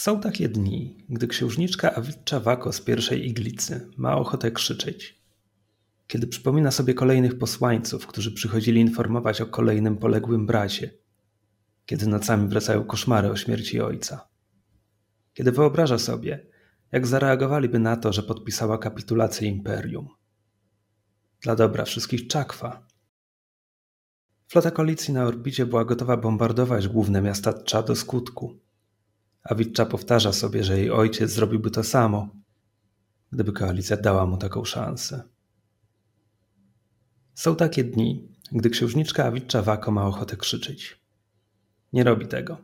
Są takie dni, gdy księżniczka Awicza Wako z pierwszej iglicy ma ochotę krzyczeć. Kiedy przypomina sobie kolejnych posłańców, którzy przychodzili informować o kolejnym poległym bracie. Kiedy nocami wracają koszmary o śmierci ojca. Kiedy wyobraża sobie, jak zareagowaliby na to, że podpisała kapitulację imperium. Dla dobra wszystkich czakwa. Flota koalicji na orbicie była gotowa bombardować główne miasta Tcza do skutku a Witcza powtarza sobie, że jej ojciec zrobiłby to samo, gdyby koalicja dała mu taką szansę. Są takie dni, gdy księżniczka Awicza Wako ma ochotę krzyczeć. Nie robi tego.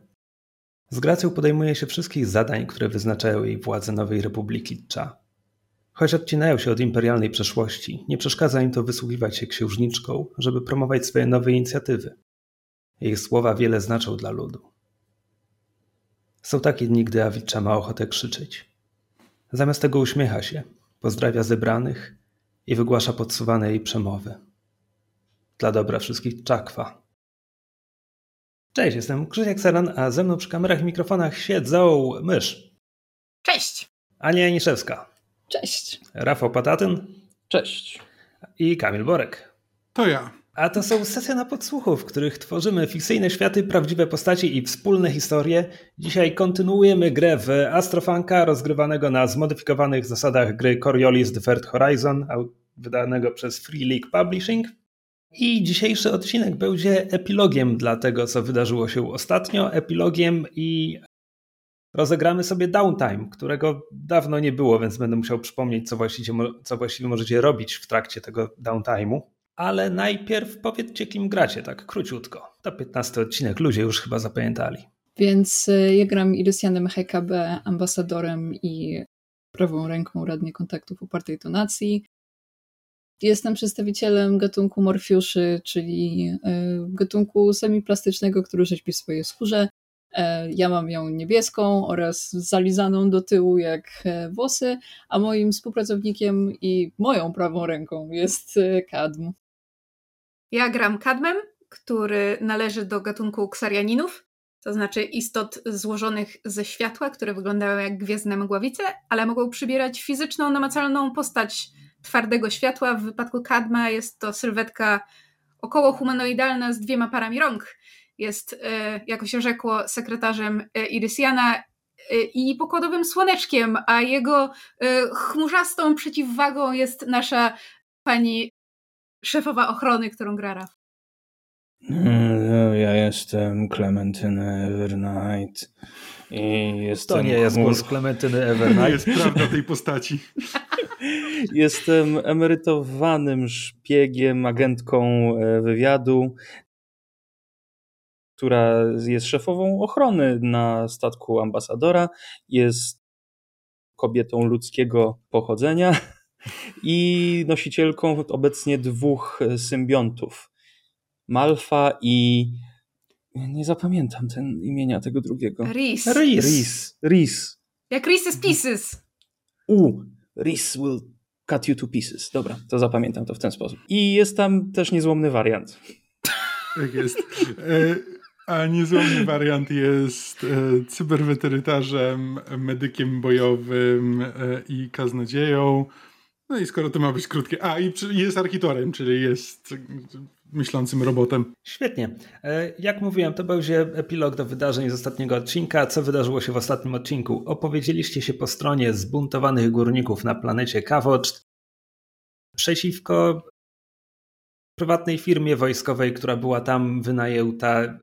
Z gracją podejmuje się wszystkich zadań, które wyznaczają jej władze Nowej Republiki Tcza. Choć odcinają się od imperialnej przeszłości, nie przeszkadza im to wysługiwać się księżniczką, żeby promować swoje nowe inicjatywy. Jej słowa wiele znaczą dla ludu. Są takie dni, gdy Awicza ma ochotę krzyczeć. Zamiast tego uśmiecha się, pozdrawia zebranych i wygłasza podsuwane jej przemowy. Dla dobra wszystkich czakwa. Cześć, jestem Krzysiek Seran, a ze mną przy kamerach i mikrofonach siedzą mysz. Cześć. Ania Janiszewska. Cześć. Rafał Patatyn. Cześć. I Kamil Borek. To ja. A to są sesje na podsłuchu, w których tworzymy fikcyjne światy, prawdziwe postaci i wspólne historie. Dzisiaj kontynuujemy grę w Astrofanka, rozgrywanego na zmodyfikowanych zasadach gry Coriolis Third Horizon, wydanego przez Free League Publishing. I dzisiejszy odcinek będzie epilogiem dla tego, co wydarzyło się ostatnio. Epilogiem i rozegramy sobie downtime, którego dawno nie było, więc będę musiał przypomnieć, co właściwie, co właściwie możecie robić w trakcie tego downtime'u. Ale najpierw powiedzcie, kim gracie, tak króciutko. To 15 odcinek, ludzie już chyba zapamiętali. Więc y, ja gram Irysianem HKB, ambasadorem i prawą ręką radnie kontaktów upartej tonacji. Jestem przedstawicielem gatunku morfiuszy, czyli y, gatunku semiplastycznego, który rzeźbi w swojej skórze. E, ja mam ją niebieską oraz zalizaną do tyłu jak e, włosy, a moim współpracownikiem i moją prawą ręką jest y, Kadm. Ja gram kadmem, który należy do gatunku ksarianinów, to znaczy istot złożonych ze światła, które wyglądają jak gwiezdne mgławice, ale mogą przybierać fizyczną, namacalną postać twardego światła. W wypadku kadma jest to sylwetka około humanoidalna z dwiema parami rąk. Jest, e, jako się rzekło, sekretarzem e, Irysiana e, i pokładowym słoneczkiem, a jego chmurzastą przeciwwagą jest nasza pani szefowa ochrony, którą gra Raf. No, ja jestem Clementine Evernight. I jestem to nie jest głos Clementyny Evernight. To jest prawda tej postaci. jestem emerytowanym szpiegiem, agentką e, wywiadu, która jest szefową ochrony na statku ambasadora. Jest kobietą ludzkiego pochodzenia i nosicielką obecnie dwóch symbiontów. Malfa i nie zapamiętam ten imienia tego drugiego. Ris. Ris. Ris. Jak Reese's Pieces. U. Ris will cut you to pieces. Dobra, to zapamiętam to w ten sposób. I jest tam też niezłomny wariant. Tak jest. E, a niezłomny wariant jest e, cyberweterytarzem, medykiem bojowym e, i kaznodzieją. No i skoro to ma być krótkie. A, i jest architorem, czyli jest myślącym robotem. Świetnie. E, jak mówiłem, to będzie epilog do wydarzeń z ostatniego odcinka. Co wydarzyło się w ostatnim odcinku? Opowiedzieliście się po stronie zbuntowanych górników na planecie Kawoczt przeciwko prywatnej firmie wojskowej, która była tam wynajęta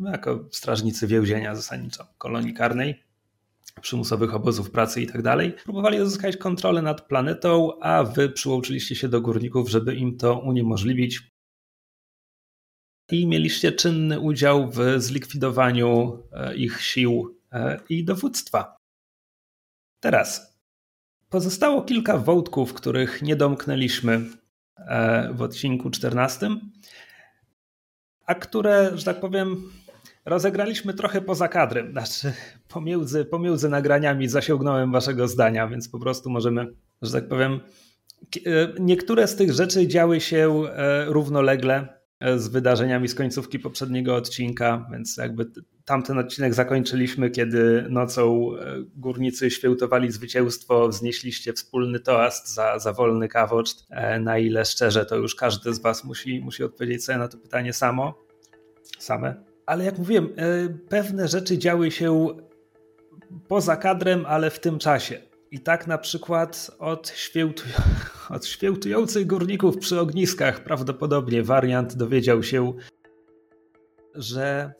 jako strażnicy więzienia zasadniczo kolonii karnej przymusowych obozów pracy i tak dalej. Próbowali uzyskać kontrolę nad planetą, a wy przyłączyliście się do górników, żeby im to uniemożliwić. I mieliście czynny udział w zlikwidowaniu e, ich sił e, i dowództwa. Teraz pozostało kilka wątków, których nie domknęliśmy e, w odcinku 14, a które, że tak powiem, rozegraliśmy trochę poza kadrem, znaczy pomiędzy, pomiędzy nagraniami zasięgnąłem waszego zdania, więc po prostu możemy, że tak powiem, e, niektóre z tych rzeczy działy się e, równolegle e, z wydarzeniami z końcówki poprzedniego odcinka, więc jakby tamten odcinek zakończyliśmy, kiedy nocą górnicy świętowali zwycięstwo, wznieśliście wspólny toast za, za wolny kawoczt. Na ile szczerze, to już każdy z was musi, musi odpowiedzieć sobie na to pytanie samo. Same. Ale jak mówiłem, e, pewne rzeczy działy się poza kadrem, ale w tym czasie. I tak na przykład od, świętu... od górników przy ogniskach prawdopodobnie wariant dowiedział się, że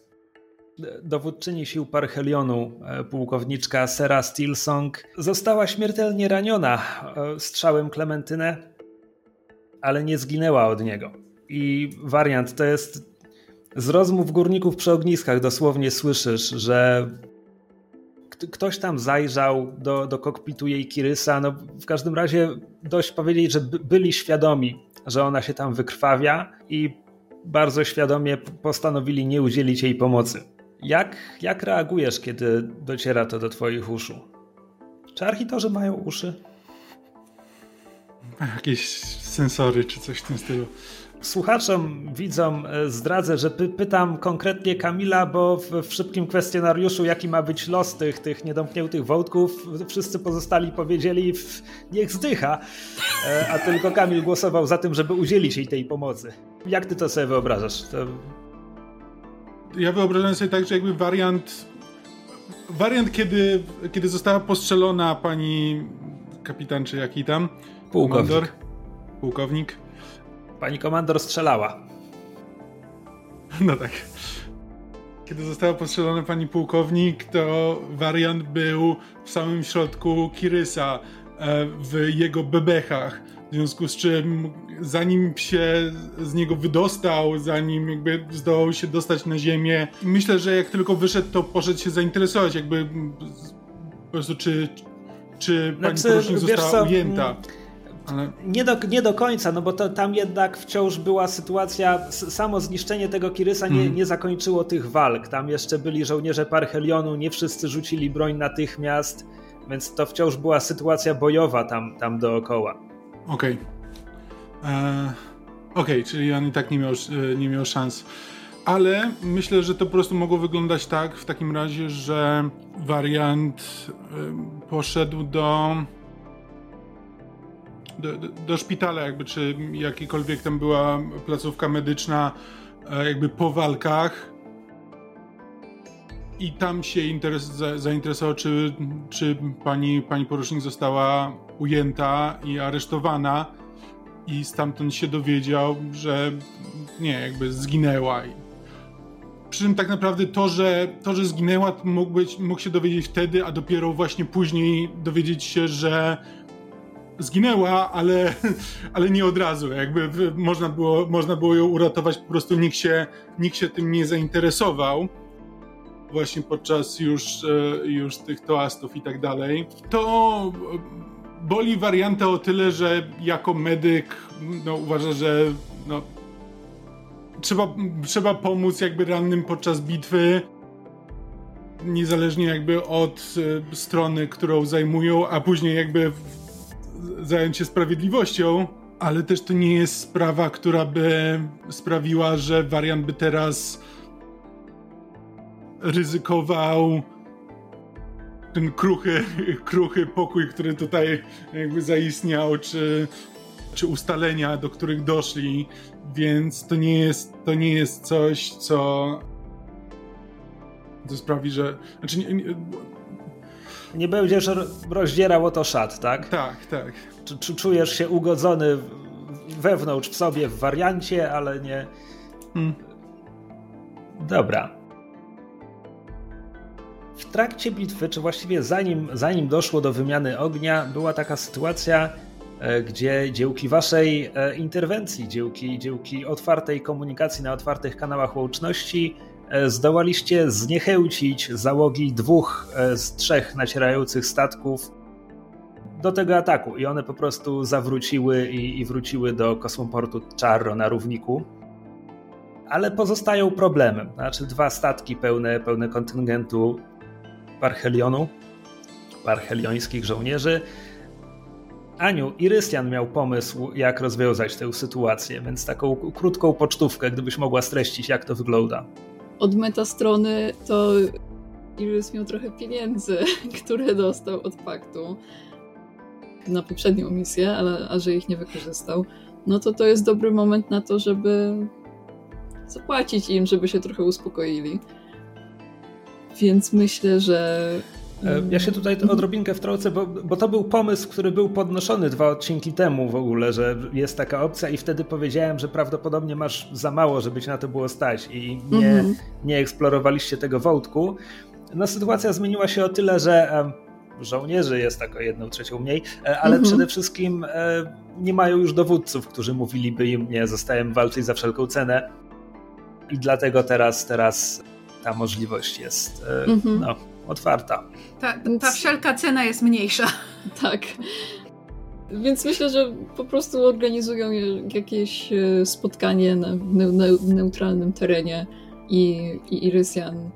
dowódczyni sił Parhelionu, e, pułkowniczka Sera Stilsong, została śmiertelnie raniona e, strzałem Klementynę, ale nie zginęła od niego. I wariant to jest z rozmów górników przy ogniskach dosłownie słyszysz, że ktoś tam zajrzał do, do kokpitu jej Kirysa. No, w każdym razie dość powiedzieć, że byli świadomi, że ona się tam wykrwawia i bardzo świadomie postanowili nie udzielić jej pomocy. Jak, jak reagujesz, kiedy dociera to do Twoich uszu? Czy architorzy mają uszy? Jakieś sensory czy coś w tym stylu. Słuchaczom, widzom e, zdradzę, że py pytam konkretnie Kamila, bo w, w, szybkim kwestionariuszu, jaki ma być los tych, tych niedomkniętych wątków, wszyscy pozostali powiedzieli, w, niech zdycha, e, a tylko Kamil głosował za tym, żeby udzielić jej tej pomocy. Jak ty to sobie wyobrażasz? To ja wyobrażam sobie tak, że jakby wariant. Wariant, kiedy, kiedy została postrzelona pani kapitan, czy jaki tam? Pułkownik. Komandor, pułkownik. Pani komandor strzelała. No tak. Kiedy została postrzelona pani pułkownik, to wariant był w samym środku Kirysa, e, w jego bebechach. W związku z czym, zanim się z niego wydostał, zanim jakby zdołał się dostać na ziemię, myślę, że jak tylko wyszedł, to poszedł się zainteresować, jakby po prostu czy, czy pani znaczy, porucznik została co, ujęta. Ale... Nie, do, nie do końca, no bo to, tam jednak wciąż była sytuacja, samo zniszczenie tego Kirysa nie, mm. nie zakończyło tych walk. Tam jeszcze byli żołnierze Parhelionu, nie wszyscy rzucili broń natychmiast, więc to wciąż była sytuacja bojowa tam, tam dookoła. Okej. Okay. E, okej, okay, czyli on i tak nie miał, e, nie miał szans. Ale myślę, że to po prostu mogło wyglądać tak w takim razie, że wariant e, poszedł do, do, do szpitala, jakby, czy jakikolwiek tam była placówka medyczna, jakby po walkach. I tam się interes, zainteresował, czy, czy pani, pani porucznik została ujęta i aresztowana i stamtąd się dowiedział, że nie, jakby zginęła. Przy czym tak naprawdę to, że, to, że zginęła, mógł, być, mógł się dowiedzieć wtedy, a dopiero właśnie później dowiedzieć się, że zginęła, ale, ale nie od razu. Jakby można było, można było ją uratować, po prostu nikt się, nikt się tym nie zainteresował właśnie podczas już, e, już tych toastów i tak dalej. To boli wariantę o tyle, że jako medyk no, uważa, że no, trzeba, trzeba pomóc jakby rannym podczas bitwy niezależnie jakby od y, strony, którą zajmują, a później jakby zająć się sprawiedliwością, ale też to nie jest sprawa, która by sprawiła, że wariant by teraz ryzykował ten kruchy, kruchy pokój, który tutaj jakby zaistniał, czy, czy ustalenia, do których doszli, więc to nie jest, to nie jest coś, co to sprawi, że... Znaczy nie, nie, nie będziesz rozdzierał o to szat, tak? Tak, tak. Czy, czujesz się ugodzony wewnątrz w sobie w wariancie, ale nie... Hmm. Dobra. W trakcie bitwy, czy właściwie zanim, zanim doszło do wymiany ognia, była taka sytuacja, e, gdzie dziełki waszej e, interwencji, dziełki, dziełki otwartej komunikacji na otwartych kanałach łączności, zdołaliście zniechęcić załogi dwóch z trzech nacierających statków do tego ataku i one po prostu zawróciły i, i wróciły do kosmoportu Charro na równiku. Ale pozostają problemy. Znaczy, dwa statki pełne, pełne kontyngentu Parhelionu, parheliońskich żołnierzy. Aniu, Irysjan miał pomysł, jak rozwiązać tę sytuację, więc taką krótką pocztówkę, gdybyś mogła streścić, jak to wygląda. Od metastrony to Iris miał trochę pieniędzy, które dostał od paktu na poprzednią misję, ale a że ich nie wykorzystał, no to to jest dobry moment na to, żeby zapłacić im, żeby się trochę uspokoili. Więc myślę, że. E, ja się tutaj odrobinkę wtrącę, bo, bo to był pomysł, który był podnoszony dwa odcinki temu w ogóle, że jest taka opcja i wtedy powiedziałem, że prawdopodobnie masz za mało, żeby ci na to było stać i nie, -hmm. nie eksplorowaliście tego wątku. No sytuacja zmieniła się o tyle, że żołnierzy jest tak o jedną trzecią mniej, e, ale mhm. przede wszystkim e, nie mają już dowódców, którzy mówiliby im, nie, zostałem walczyć za wszelką cenę i dlatego teraz, teraz ta możliwość jest e, mhm. no, otwarta. Ta, ta wszelka cena jest mniejsza. Tak. Więc myślę, że po prostu organizują jakieś spotkanie na neutralnym terenie i, i Irysjan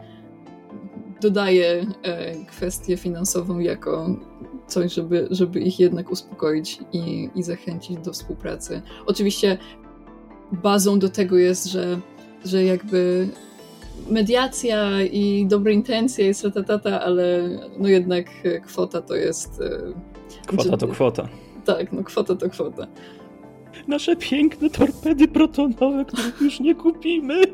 dodaje e, kwestię finansową jako coś, żeby, żeby ich jednak uspokoić i, i zachęcić do współpracy. Oczywiście bazą do tego jest, że, że jakby mediacja i dobre intencje jest ratatata, ale no jednak kwota to jest... E, kwota to kwota. Tak, no kwota to kwota. Nasze piękne torpedy protonowe, których już nie kupimy.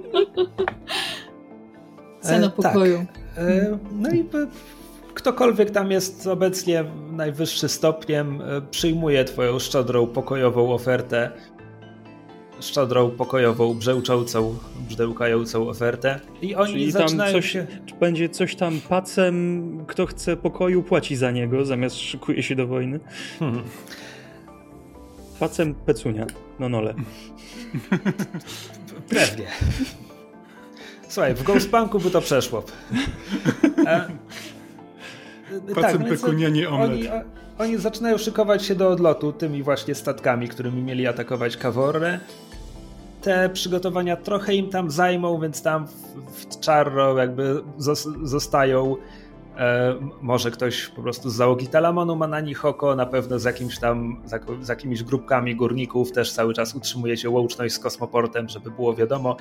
Cena e, pokoju. Tak. E, no i ktokolwiek tam jest obecnie najwyższy stopniem, e, przyjmuje twoją szczodrą, pokojową ofertę. Szczodrą, pokojową, brzęczącą, brzdełkającą ofertę. I oni Czyli zaczynają coś, się... Będzie coś tam pacem, kto chce pokoju, płaci za niego, zamiast szykuje się do wojny. Hmm. Pacem pecunia, no nole. Pewnie. Słuchaj, w Ghostpunku by to przeszło. E, tak, pekunianie omlet. Oni, oni zaczynają szykować się do odlotu tymi właśnie statkami, którymi mieli atakować Kaworę. Te przygotowania trochę im tam zajmą, więc tam w, w Czarro jakby zostają e, może ktoś po prostu z załogi Talamonu ma na nich oko, na pewno z jakimś tam, z, jakimiś grupkami górników też cały czas utrzymuje się łączność z kosmoportem, żeby było wiadomo,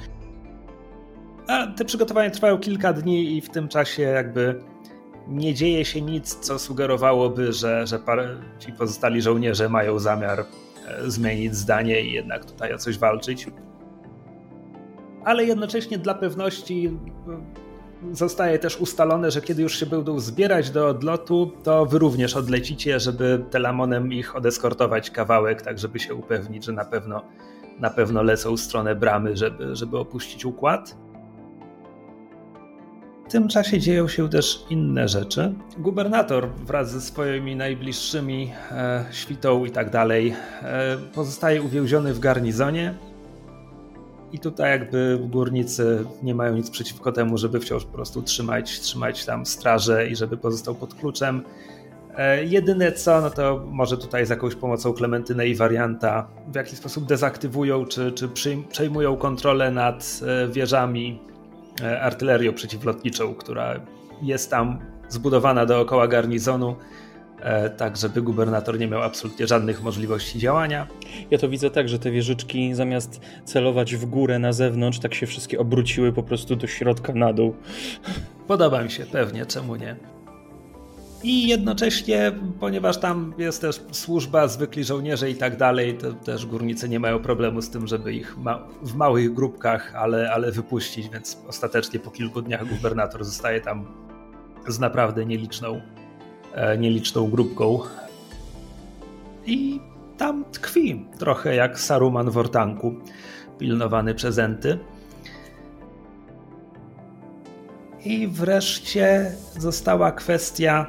a te przygotowania trwają kilka dni i w tym czasie jakby nie dzieje się nic, co sugerowałoby, że, że ci pozostali żołnierze mają zamiar e, zmienić zdanie i jednak tutaj o coś walczyć. Ale jednocześnie dla pewności e, zostaje też ustalone, że kiedy już się będą zbierać do odlotu, to wy również odlecicie, żeby telamonem ich odeskortować kawałek, tak żeby się upewnić, że na pewno, na pewno lecą w stronę bramy, żeby, żeby opuścić układ. W tym czasie dzieją się też inne rzeczy. Gubernator wraz ze swoimi najbliższymi e, świtą i tak dalej e, pozostaje uwięziony w garnizonie. I tutaj jakby górnicy nie mają nic przeciwko temu, żeby wciąż po prostu trzymać, trzymać tam strażę i żeby pozostał pod kluczem. E, jedyne co, no to może tutaj z jakąś pomocą Klementyny i warianta w jakiś sposób dezaktywują czy, czy przejmują kontrolę nad e, wieżami E, artylerią przeciwlotniczą, która jest tam zbudowana dookoła garnizonu, tak żeby gubernator nie miał absolutnie żadnych możliwości działania. Ja to widzę tak, że te wieżyczki zamiast celować w górę na zewnątrz, tak się wszystkie obróciły po prostu do środka na dół. Podoba mi się, pewnie, czemu nie. I jednocześnie, ponieważ tam jest też służba, zwykli żołnierze i tak dalej, to też górnicy nie mają problemu z tym, żeby ich ma w małych grupkach, ale, ale wypuścić, więc ostatecznie po kilku dniach gubernator zostaje tam z naprawdę nieliczną, e, nieliczną grupką. I tam tkwi trochę jak Saruman w Ortanku, pilnowany przez Enty. I wreszcie została kwestia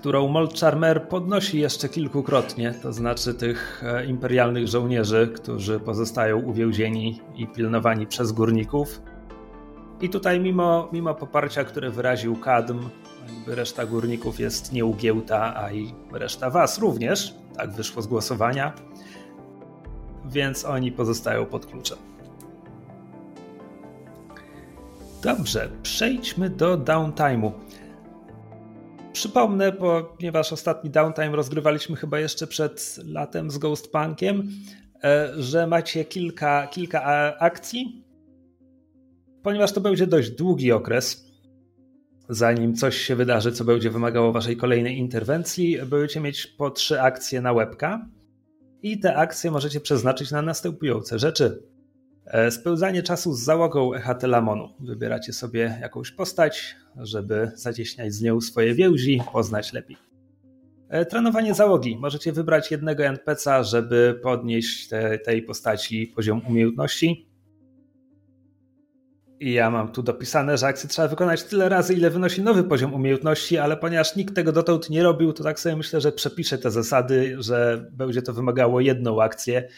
którą Mold Charmer podnosi jeszcze kilkukrotnie, to znaczy tych e, imperialnych żołnierzy, którzy pozostają uwięzieni i pilnowani przez górników. I tutaj mimo, mimo poparcia, które wyraził Kadm, reszta górników jest nieugięta, a i reszta was również, tak wyszło z głosowania, więc oni pozostają pod kluczem. Dobrze, przejdźmy do downtime'u. Przypomnę, ponieważ ostatni downtime rozgrywaliśmy chyba jeszcze przed latem z Ghostpunkiem, e, że macie kilka, kilka akcji. ponieważ to będzie dość długi okres, zanim coś się wydarzy, co będzie wymagało waszej kolejnej interwencji, będziecie mieć po trzy akcje na łebka i te akcje możecie przeznaczyć na następujące rzeczy. E, spełzanie czasu z załogą Echatelamonu. Wybieracie sobie jakąś postać, żeby zacieśniać z nią swoje więzi, poznać lepiej. E, trenowanie załogi. Możecie wybrać jednego NPC'a, żeby podnieść te, tej postaci poziom umiejętności. I ja mam tu dopisane, że akcję trzeba wykonać tyle razy, ile wynosi nowy poziom umiejętności, ale ponieważ nikt tego dotąd nie robił, to tak sobie myślę, że przepiszę te zasady, że będzie to wymagało jedną akcję,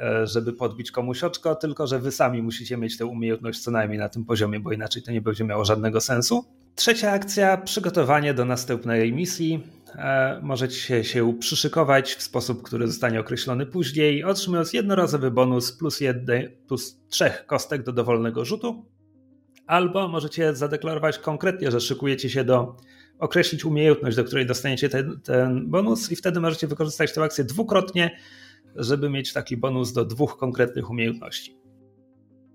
e, żeby podbić komuś oczko, tylko że wy sami musicie mieć tę umiejętność co najmniej na tym poziomie, bo inaczej to nie będzie miało żadnego sensu. Trzecia akcja, przygotowanie do następnej misji. E, możecie się przyszykować w sposób, który zostanie określony później, otrzymując jednorazowy bonus plus, plus trzech kostek do dowolnego rzutu. Albo możecie zadeklarować konkretnie, że szykujecie się do określić umiejętność, do której dostaniecie ten, ten bonus, i wtedy możecie wykorzystać tę akcję dwukrotnie, żeby mieć taki bonus do dwóch konkretnych umiejętności.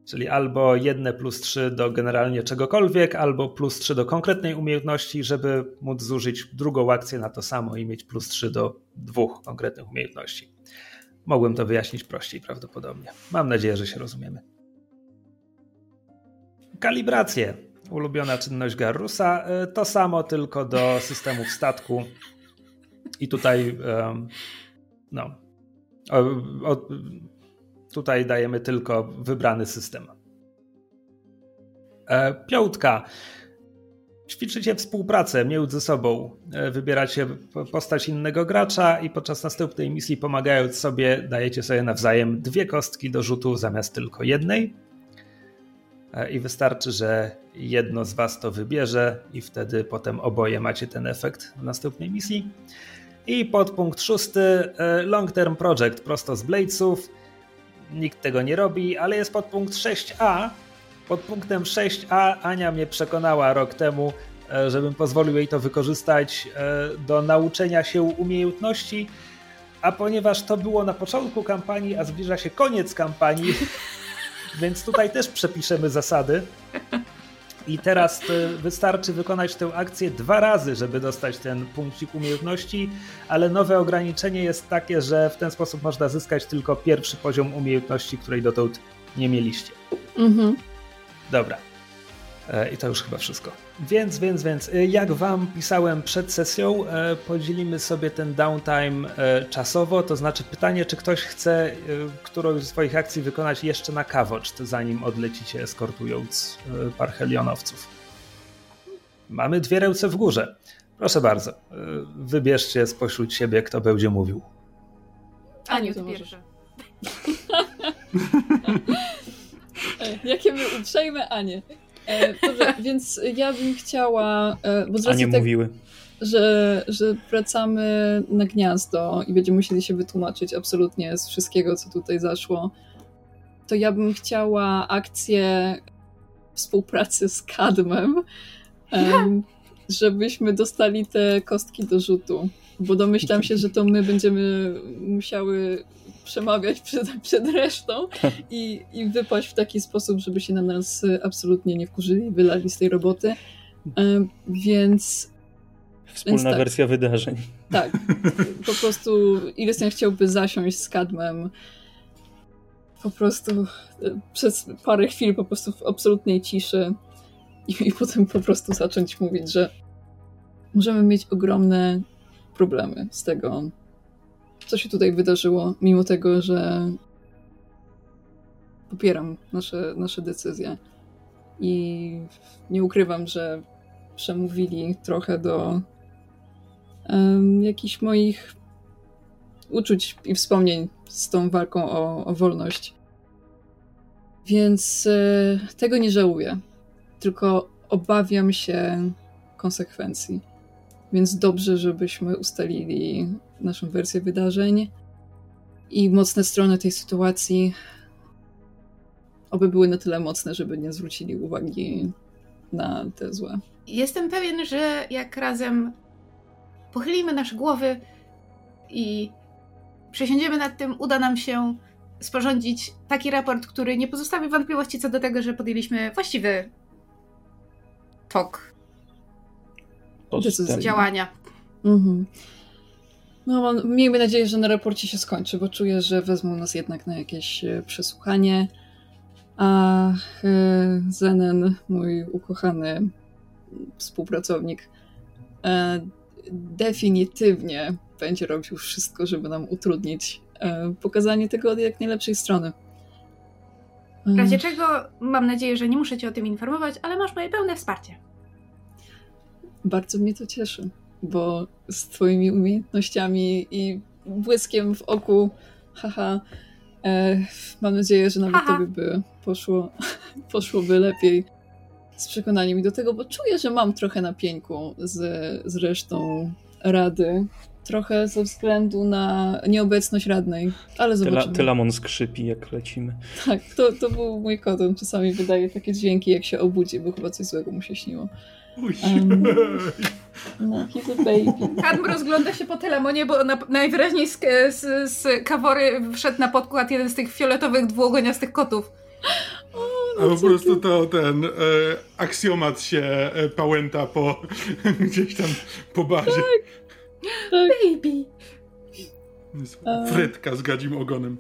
Czyli albo jedne plus 3 do generalnie czegokolwiek, albo plus 3 do konkretnej umiejętności, żeby móc zużyć drugą akcję na to samo i mieć plus 3 do dwóch konkretnych umiejętności. Mogłem to wyjaśnić prościej prawdopodobnie. Mam nadzieję, że się rozumiemy. Kalibracje. Ulubiona czynność Garrusa. E, to samo, tylko do systemów statku. I tutaj no, Tutaj dajemy tylko wybrany system. E, piątka. Ćwiczycie współpracę między sobą. E, wybieracie postać innego gracza i podczas następnej misji pomagając sobie dajecie sobie nawzajem dwie kostki do rzutu zamiast tylko jednej. E, I wystarczy, że jedno z was to wybierze i wtedy potem oboje macie ten efekt w następnej misji. I podpunkt szósty, Long Term Project prosto z Bladesów nikt tego nie robi, ale jest podpunkt 6a. Pod punktem 6a Ania mnie przekonała rok temu, e, żebym pozwolił jej to wykorzystać e, do nauczenia się umiejętności, a ponieważ to było na początku kampanii, a zbliża się koniec kampanii, więc tutaj też przepiszemy zasady. I teraz e, wystarczy wykonać tę akcję dwa razy, żeby dostać ten punkcik umiejętności, ale nowe ograniczenie jest takie, że w ten sposób można zyskać tylko pierwszy poziom umiejętności, której dotąd nie mieliście. Mhm. Dobra. E, I to już chyba wszystko. Więc, więc, więc, e, jak Wam pisałem przed sesją, e, podzielimy sobie ten downtime czasowo. To znaczy, pytanie, czy ktoś chce którąś z swoich akcji wykonać jeszcze na kawoczt, zanim odlecicie, eskortując parhelionowców. Mamy dwie ręce w górze. Proszę bardzo, wybierzcie spośród siebie, kto będzie mówił. Aniu, to pierwsze. Jakie my uprzejme Anie. E, dobrze, więc ja bym chciała. E, bo z A nie tak, mówiły. Że, że wracamy na gniazdo i będziemy musieli się wytłumaczyć absolutnie z wszystkiego, co tutaj zaszło. To ja bym chciała akcję współpracy z Kadmem, żebyśmy dostali te kostki do rzutu. Bo domyślam się, że to my będziemy musiały przemawiać przed, przed resztą i, i wypaść w taki sposób, żeby się na nas absolutnie nie wkurzyli i wylali z tej roboty. E, więc. Wspólna więc tak, wersja wydarzeń. Tak. Po prostu Irysen chciałby zasiąść z Kadmem po prostu e, przez parę chwil po prostu w absolutnej ciszy i, i potem po prostu zacząć mówić, że możemy mieć ogromne problemy z tego, co się tutaj wydarzyło, mimo tego, że popieram nasze, nasze decyzje. I nie ukrywam, że przemówili trochę do um, jakichś moich uczuć i wspomnień z tą walką o, o wolność. Więc e, tego nie żałuję, tylko obawiam się konsekwencji. Więc dobrze, żebyśmy ustalili naszą wersję wydarzeń i mocne strony tej sytuacji oby były na tyle mocne, żeby nie zwrócili uwagi na te złe. Jestem pewien, że jak razem pochylimy nasze głowy i przesiądziemy nad tym, uda nam się sporządzić taki raport, który nie pozostawi wątpliwości co do tego, że podjęliśmy właściwy tok Decyzji. działania. Mhm. No, miejmy nadzieję, że na raporcie się skończy, bo czuję, że wezmą nas jednak na jakieś e, przesłuchanie. A e, Zenen, mój ukochany współpracownik, e, definitywnie będzie robił wszystko, żeby nam utrudnić pokazanie tego od jak najlepszej strony. W razie czego mam nadzieję, że nie muszę cię o tym informować, ale masz moje pełne wsparcie. Bardzo mnie to cieszy, bo z twoimi umiejętnościami i błyskiem w oku, haha, e, mam nadzieję, że nawet Haha. tobie by poszło, poszłoby lepiej z przekonaniem do tego, bo czuję, że mam trochę na pieńku z, z resztą rady. Trochę ze względu na nieobecność radnej, ale zobaczymy. tylamon skrzypi, jak lecimy. Tak, to, to był mój kot, on czasami wydaje takie dźwięki, jak się obudzi, bo chyba coś złego mu się śniło. Uj. Em. No, he's a baby. Kadm rozgląda się po telemonie, bo na, najwyraźniej z, z, z kawory wszedł na podkład jeden z tych fioletowych dwuogoniastych kotów. A po prostu to ten e, aksjomat się e, pałęta po gdzieś tam po bazie. Baby! E. Frytka z gadzim ogonem.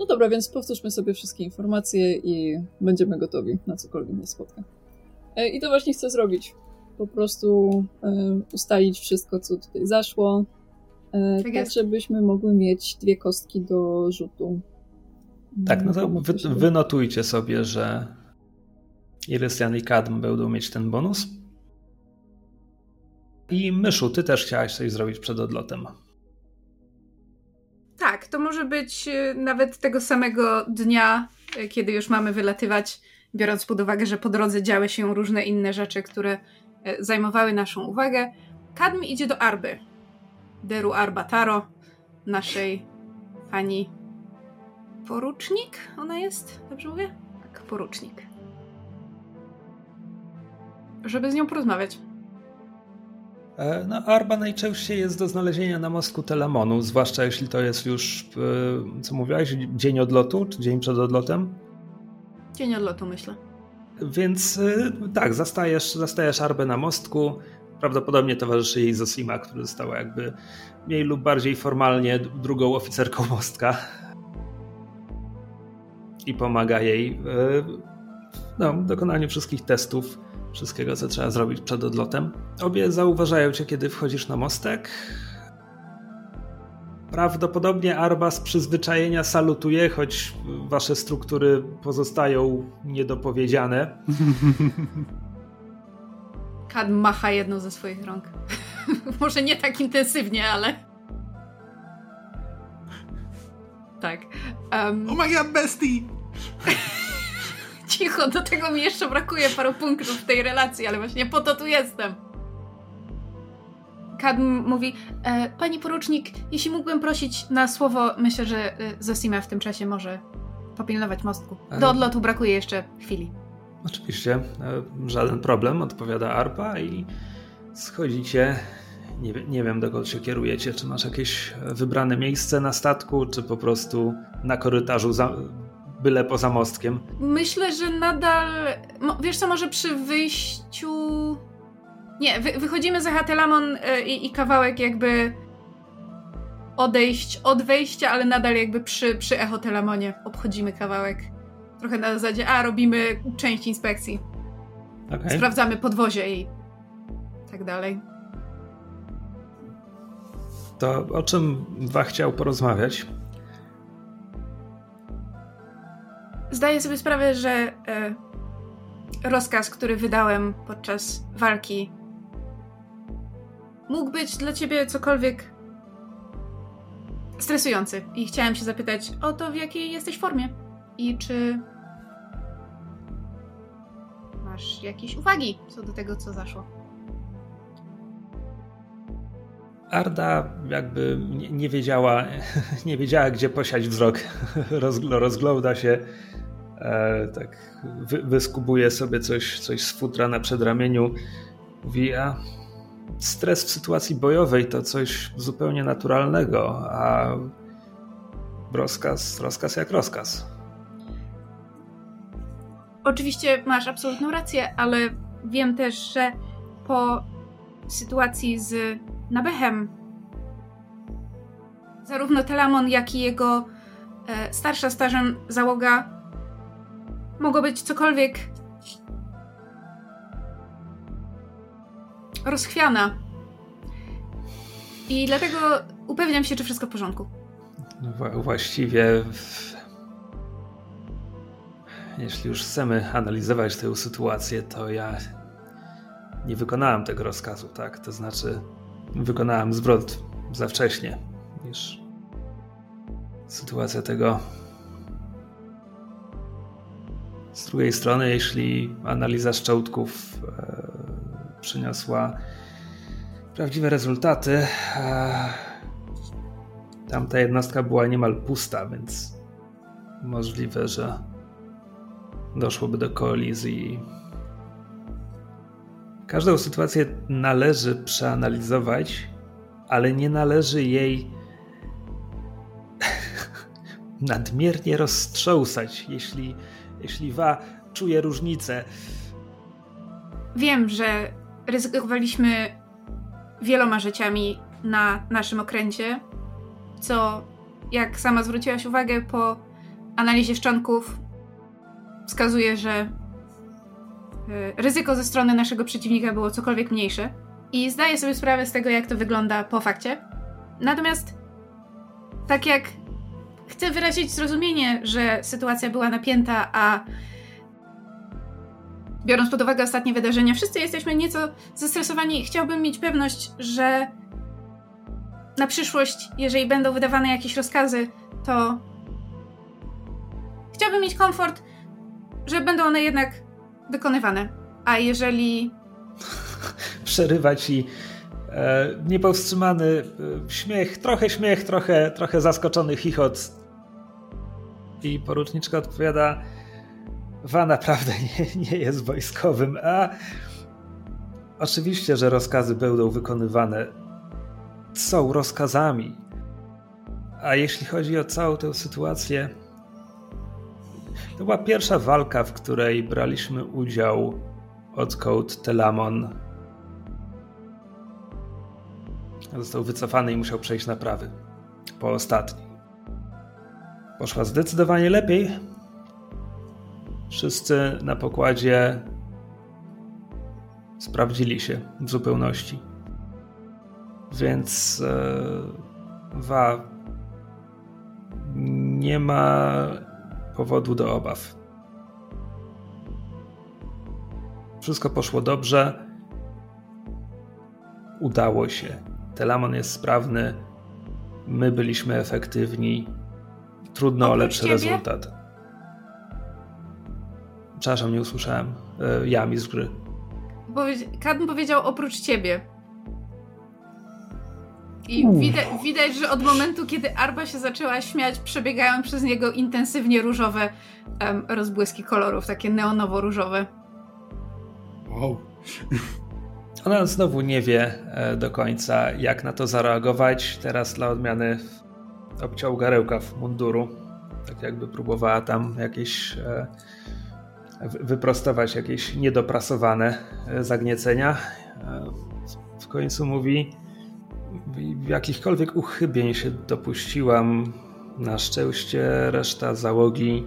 No dobra, więc powtórzmy sobie wszystkie informacje i będziemy gotowi na cokolwiek nas spotka. E, I to właśnie chcę zrobić. Po prostu e, ustalić wszystko, co tutaj zaszło, e, Tak tak, żebyśmy mogły mieć dwie kostki do rzutu. Tak, no to Pomóc wy, wynotujcie sobie, że Irystian i Kadm będą mieć ten bonus. I Myszu, ty też chciałaś coś zrobić przed odlotem. Tak, to może być nawet tego samego dnia, kiedy już mamy wylatywać, biorąc pod uwagę, że po drodze działy się różne inne rzeczy, które e, zajmowały naszą uwagę. Kadm idzie do Arby. Deru Arba Taro, naszej pani porucznik ona jest? Dobrze mówię? Tak, porucznik. Żeby z nią porozmawiać. E, No, Arba najczęściej jest do znalezienia na mostku Telemonu, zwłaszcza jeśli to jest już, e, co mówiłaś, dzień odlotu, czy dzień przed odlotem. Dzień odlotu, myślę. Więc e, tak, zastajesz, zastajesz Arbę na mostku. Prawdopodobnie towarzyszy jej Zosima, która została jakby mniej lub bardziej formalnie drugą oficerką mostka. I pomaga jej e, no, w dokonaniu wszystkich testów, wszystkiego, co trzeba zrobić przed odlotem. Obie zauważają cię, kiedy wchodzisz na mostek. Prawdopodobnie Arba z przyzwyczajenia salutuje, choć wasze struktury pozostają niedopowiedziane. Kadm macha jedną ze swoich rąk. Może nie tak intensywnie, ale. Tak. Um, Oh my god, bestie! cicho, do tego mi jeszcze brakuje paru punktów w tej relacji, ale właśnie po to tu jestem. Kadm mówi, e, pani porucznik, jeśli mógłbym prosić na słowo, myślę, że e, Zosima w tym czasie może popilnować mostku. Do odlotu brakuje jeszcze chwili. Oczywiście, e, żaden problem, odpowiada Arpa i schodzicie. Nie, nie wiem, dokąd się kierujecie. Czy masz jakieś wybrane miejsce na statku, czy po prostu na korytarzu, za, byle poza mostkiem? Myślę, że nadal. Wiesz co, może przy wyjściu. Nie, wy, wychodzimy za Hatelamon y, i, i kawałek jakby odejść od wejścia, ale nadal jakby przy, przy Echotelamonie obchodzimy kawałek. Trochę na zasadzie, a robimy część inspekcji. Okej. Sprawdzamy podwozie i tak dalej. To o czym dwa chciał porozmawiać? Zdaję sobie sprawę, że e, rozkaz, który wydałem podczas walki, mógł być dla ciebie cokolwiek stresujący. I chciałem się zapytać o to, w jakiej jesteś formie i czy masz jakieś uwagi co do tego, co zaszło. Arda jakby nie, wiedziała, nie wiedziała, gdzie posiać wzrok. Rozgl- rozgląda się, e, tak wy, wyskubuje sobie coś, coś z futra na przedramieniu. Mówi, a stres w sytuacji bojowej to coś zupełnie naturalnego, a rozkaz, rozkaz jak rozkaz. Oczywiście masz absolutną rację, ale wiem też, że po sytuacji z Nabechem zarówno Telamon, jak i jego e, starsza stażem załoga mogło być cokolwiek rozchwiana. I dlatego upewniam się, czy wszystko w porządku. No, właściwie, jeśli już chcemy analizować tę sytuację, to ja nie wykonałem tego rozkazu, tak? To znaczy, wykonałem zwrot za wcześnie niż sytuacja tego. Z drugiej strony, jeśli analiza szczołtków e, przyniosła prawdziwe rezultaty, tamta jednostka była niemal pusta, więc możliwe, że doszłoby do kolizji. Każdą sytuację należy przeanalizować, ale nie należy jej nadmiernie roztrząsać, jeśli, jeśli Wa czuje różnicę. Wiem, że ryzykowaliśmy wieloma życiami na naszym okręcie, co, jak sama zwróciłaś uwagę po analizie szczonków, wskazuje, że e, ryzyko ze strony naszego przeciwnika było cokolwiek mniejsze. I zdaję sobie sprawę z tego, jak to wygląda po fakcie. Natomiast, tak jak chcę wyrazić zrozumienie, że sytuacja była napięta, a biorąc pod uwagę ostatnie wydarzenia, wszyscy jesteśmy nieco zestresowani. Chciałbym mieć pewność, że na przyszłość, jeżeli będą wydawane jakieś rozkazy, to chciałbym mieć komfort, że będą one jednak wykonywane. A jeżeli. Przerywać i e, niepowstrzymany e, śmiech, trochę śmiech, trochę, trochę zaskoczony chichot. I poruczniczka odpowiada: Wa naprawdę nie, nie jest wojskowym, a oczywiście, że rozkazy będą wykonywane. Są rozkazami. A jeśli chodzi o całą tę sytuację, to była pierwsza walka, w której braliśmy udział od Code Telamon. Został wycofany i musiał przejść na prawy. Po ostatniej. Poszła zdecydowanie lepiej, Wszyscy na pokładzie sprawdzili się w zupełności. Więc e, Wa nie ma powodu do obaw. Wszystko poszło dobrze. Udało się. Telamon jest sprawny. My byliśmy efektywni. Trudno o lepszy ciebie? rezultat. Przepraszam, nie usłyszałem. E, Jami z gry. Kadm powiedział oprócz ciebie. I widać, widać, że od momentu, kiedy Arba się zaczęła śmiać, przebiegają przez niego intensywnie różowe um, rozbłyski kolorów, takie neonowo-różowe. Wow. Ona znowu nie wie e, do końca, jak na to zareagować. Teraz dla odmiany obciął garełka w munduru. Tak jakby próbowała tam jakieś e, wyprostować jakieś niedoprasowane e, zagniecenia. E, w końcu mówi, jakichkolwiek uchybień się dopuściłam. Na szczęście reszta załogi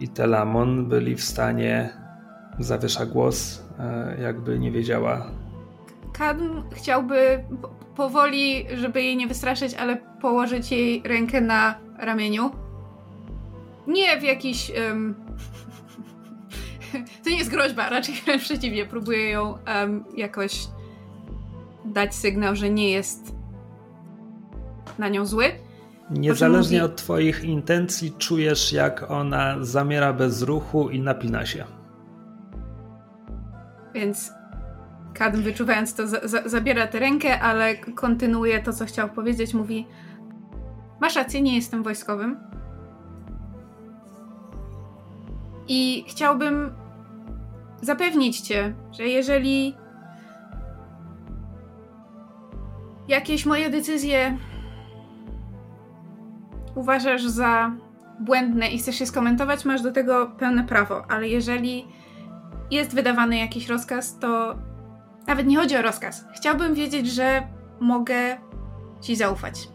i Telamon byli w stanie, zawiesza głos, e, jakby nie wiedziała. Kadm chciałby powoli, żeby jej nie wystraszyć, ale położyć jej rękę na ramieniu. Nie w jakiś um, to nie jest groźba, raczej wręcz przeciwnie. Próbuję ją um, jakoś dać sygnał, że nie jest na nią zły. Niezależnie od Twoich intencji, czujesz, jak ona zamiera bez ruchu i napina się. Więc Kadm, wyczuwając to, za za zabiera tę rękę, ale kontynuuje to, co chciał powiedzieć. Mówi: Masz rację, nie jestem wojskowym. I chciałbym zapewnić cię, że jeżeli jakieś moje decyzje uważasz za błędne i chcesz je skomentować, masz do tego pełne prawo, ale jeżeli jest wydawany jakiś rozkaz, to nawet nie chodzi o rozkaz. Chciałbym wiedzieć, że mogę ci zaufać.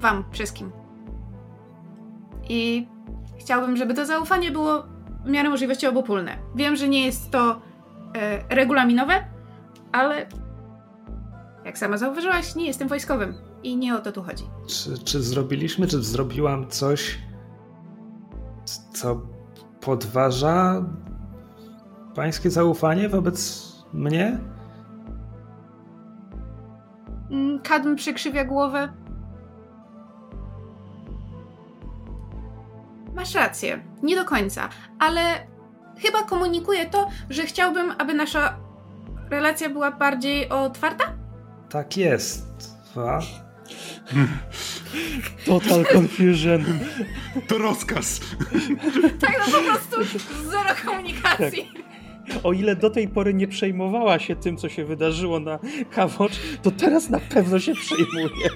Wam wszystkim. I chciałbym, żeby to zaufanie było w miarę możliwości obopólne. Wiem, że nie jest to e, regulaminowe, ale jak sama zauważyłaś, nie jestem wojskowym i nie o to tu chodzi. Czy, czy zrobiliśmy, czy zrobiłam coś, co podważa pańskie zaufanie wobec mnie? Mm, Kadm przykrzywia głowę. Masz rację, nie do końca, ale chyba komunikuję to, że chciałbym, aby nasza relacja była bardziej otwarta? Tak jest. A? Total confusion. To rozkaz. Tak, no po prostu zero komunikacji. O ile do tej pory nie przejmowała się tym, co się wydarzyło na Kawocz, to teraz na pewno się przejmuje.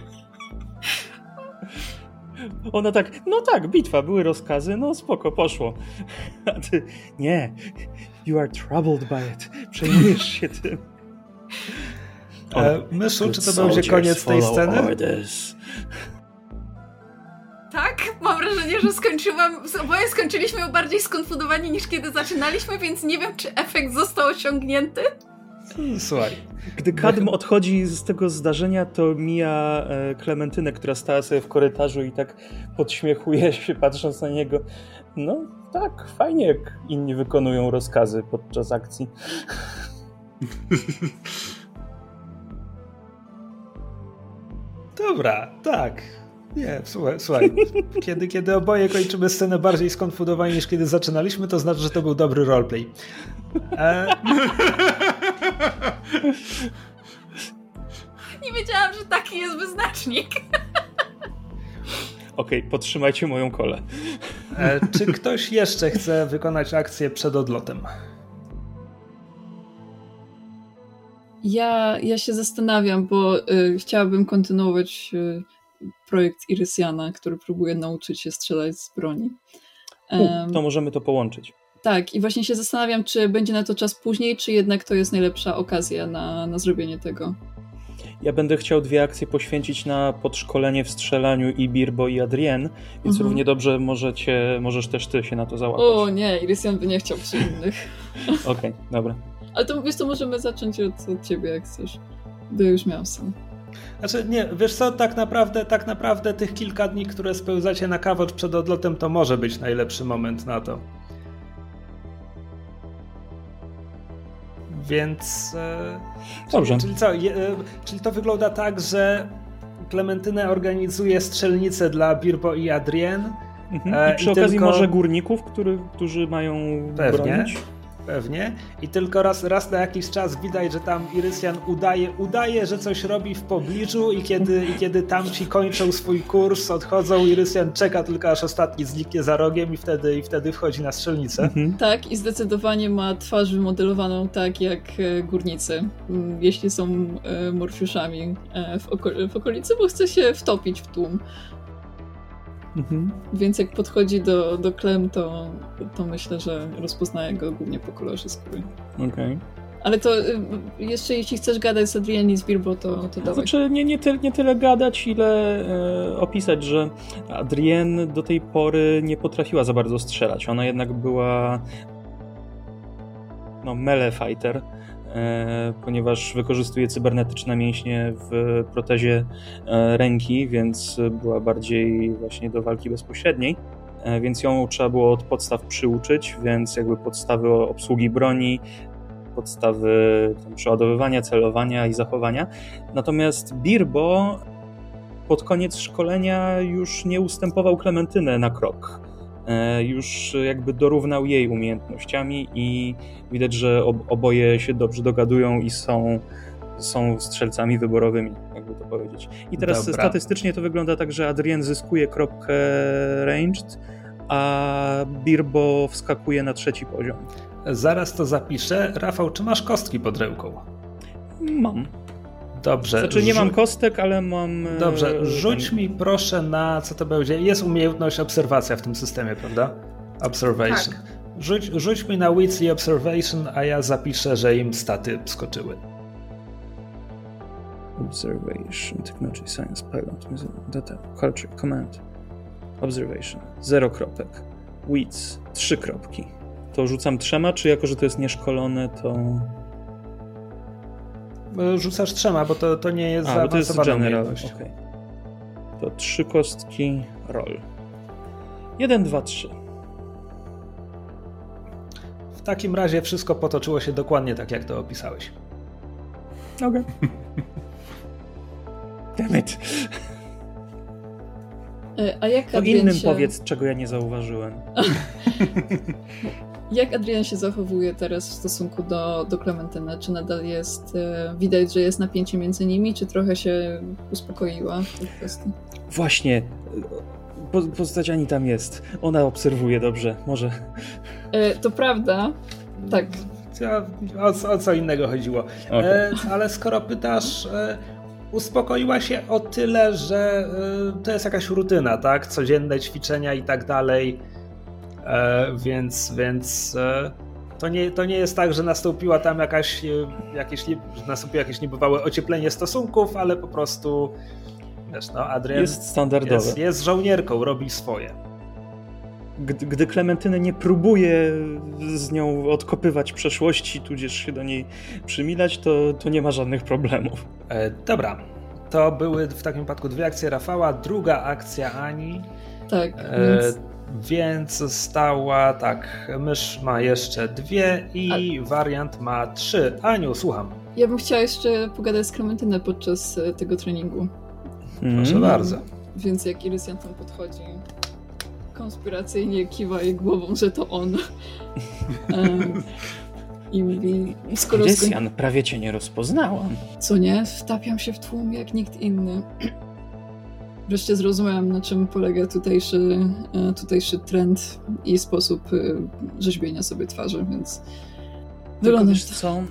Ona tak, no tak, bitwa, były rozkazy, no spoko, poszło. A ty, nie, you are troubled by it. Przejmujesz się tym. E, Myszu, czy to będzie koniec tej sceny? Orders. Tak, mam wrażenie, że skończyłam, oboje skończyliśmy bardziej skonfudowani niż kiedy zaczynaliśmy, więc nie wiem, czy efekt został osiągnięty. Słuchaj. Gdy Kadm odchodzi z tego zdarzenia, to mija e, Klementynę, która stała sobie w korytarzu i tak podśmiechuje się, patrząc na niego. No tak, fajnie, jak inni wykonują rozkazy podczas akcji. Dobra, tak. Nie, słuchaj, słuchaj. Kiedy, kiedy oboje kończymy scenę bardziej skonfudowani niż kiedy zaczynaliśmy, to znaczy, że to był dobry roleplay. E... Nie wiedziałam, że taki jest wyznacznik. Okej, okay, podtrzymajcie moją kolę. E, czy ktoś jeszcze chce wykonać akcję przed odlotem? Ja, ja się zastanawiam, bo y, chciałabym kontynuować y, projekt Irysiana, który próbuje nauczyć się strzelać z broni. U, to możemy to połączyć. Tak, i właśnie się zastanawiam, czy będzie na to czas później, czy jednak to jest najlepsza okazja na, na zrobienie tego. Ja będę chciał dwie akcje poświęcić na podszkolenie w strzelaniu i Birbo i Adrien, więc mhm. równie dobrze możecie, możesz też ty się na to załapać. O nie, Irysian by nie chciał przy innych. Okej, okay, dobra. Ale to wiesz, to możemy zacząć od, od ciebie, jak chcesz. By już miał sam. Znaczy, nie, wiesz co, tak naprawdę, tak naprawdę tych kilka dni, które spełzacie na kawocz przed odlotem, to może być najlepszy moment na to. Więc. E, Dobrze. Czyli, czyli co? Je, e, czyli to wygląda tak, że Klementynę organizuje strzelnicę dla Birbo i Adrien. Mhm. E, I przy I okazji tylko... może górników, który, którzy mają Pewnie. bronić pewnie. I tylko raz, raz na jakiś czas widać, że tam Irysjan udaje, udaje, że coś robi w pobliżu i kiedy, i kiedy tamci kończą swój kurs, odchodzą, Irysjan czeka tylko aż ostatni zniknie za rogiem i wtedy, i wtedy wchodzi na strzelnicę. Mhm. Tak, i zdecydowanie ma twarz wymodelowaną tak jak e, górnicy, jeśli są e, morfiuszami e, w okolicy, bo chce się wtopić w tłum. Mhm. Więc jak podchodzi do, do Klem, to, to myślę, że rozpoznaje go głównie po kolorze skóry. Okej. Okay. Ale to y, jeszcze jeśli chcesz gadać z Adriani z Birbo, to, to dawaj. Znaczy nie, nie, ty, nie tyle gadać, ile e, opisać, że Adrienne do tej pory nie potrafiła za bardzo strzelać. Ona jednak była no, melee fighter ponieważ wykorzystuje cybernetyczne mięśnie w protezie e, ręki, więc była bardziej właśnie do walki bezpośredniej. E, więc ją trzeba było od podstaw przyuczyć, więc jakby podstawy obsługi broni, podstawy przeładowywania, celowania i zachowania. Natomiast Birbo pod koniec szkolenia już nie ustępował Klementynę na krok E, już jakby dorównał jej umiejętnościami i widać, że oboje się dobrze dogadują i są, są strzelcami wyborowymi, jakby to powiedzieć. I teraz Dobra. statystycznie to wygląda tak, że Adrien zyskuje kropkę ranged, a Birbo wskakuje na trzeci poziom. Zaraz to zapiszę. Rafał, czy masz kostki pod ręką? Mam. Dobrze. Znaczy nie mam kostek, ale mam... E, Dobrze, rzuć mi proszę na, co to będzie, jest umiejętność obserwacja w tym systemie, prawda? Observation. Tak. Rzuć, rzuć mi na Wits i Observation, a ja zapiszę, że im staty skoczyły. Observation, Technology, Science, Pilot, Data, Culture, Command. Observation, zero kropek. Wits, trzy kropki. To rzucam trzema, czy jako, że to jest nieszkolone, to... E, rzucasz trzema, bo to, to nie jest A, bo to jest general. Okay. To trzy kostki, roll. Jeden, dwa, trzy. W takim razie wszystko potoczyło się dokładnie tak, jak to opisałeś. Okej. Okay. Damn it. E, a jak to innym się... powiedz, czego ja nie zauważyłem. jak Adrian się zachowuje teraz w stosunku do, do Klementyny? Czy nadal jest, e, widać, że jest napięcie między nimi, czy trochę się uspokoiła w tej kwestii? Właśnie, po, postać Ani tam jest. Ona obserwuje dobrze, może. E, to prawda, tak. O, o, co innego chodziło. Okay. E, ale skoro pytasz, e, uspokoiła się o tyle, że e, to jest jakaś rutyna, tak? Codzienne ćwiczenia i tak dalej. E, więc, więc e, to nie, to nie jest tak, że nastąpiła tam jakaś, jakieś, nastąpiło jakieś niebywałe ocieplenie stosunków, ale po prostu wiesz, no, Adrian jest standardowe. Jest, jest żołnierką, robi swoje. Gdy, gdy Klementyny nie próbuje z nią odkopywać przeszłości, tudzież się do niej przymilać, to, to nie ma żadnych problemów. E, dobra. To były w takim wypadku dwie akcje Rafała, druga akcja Ani. Tak. E, więc... więc została tak, mysz ma jeszcze dwie i A... wariant ma trzy. Aniu, słucham. Ja bym chciała jeszcze pogadać z Klementynę podczas e, tego treningu. Proszę mm. bardzo. Więc jak Irysian tam podchodzi, konspiracyjnie kiwa jej głową, że to on. um, I mówi, skoro... Irysian, prawie cię nie rozpoznałam. Co nie? Wtapiam się w tłum jak nikt inny. Wreszcie zrozumiałam, na czym polega tutejszy, e, tutejszy trend i sposób e, rzeźbienia sobie twarzy, więc wygląda co?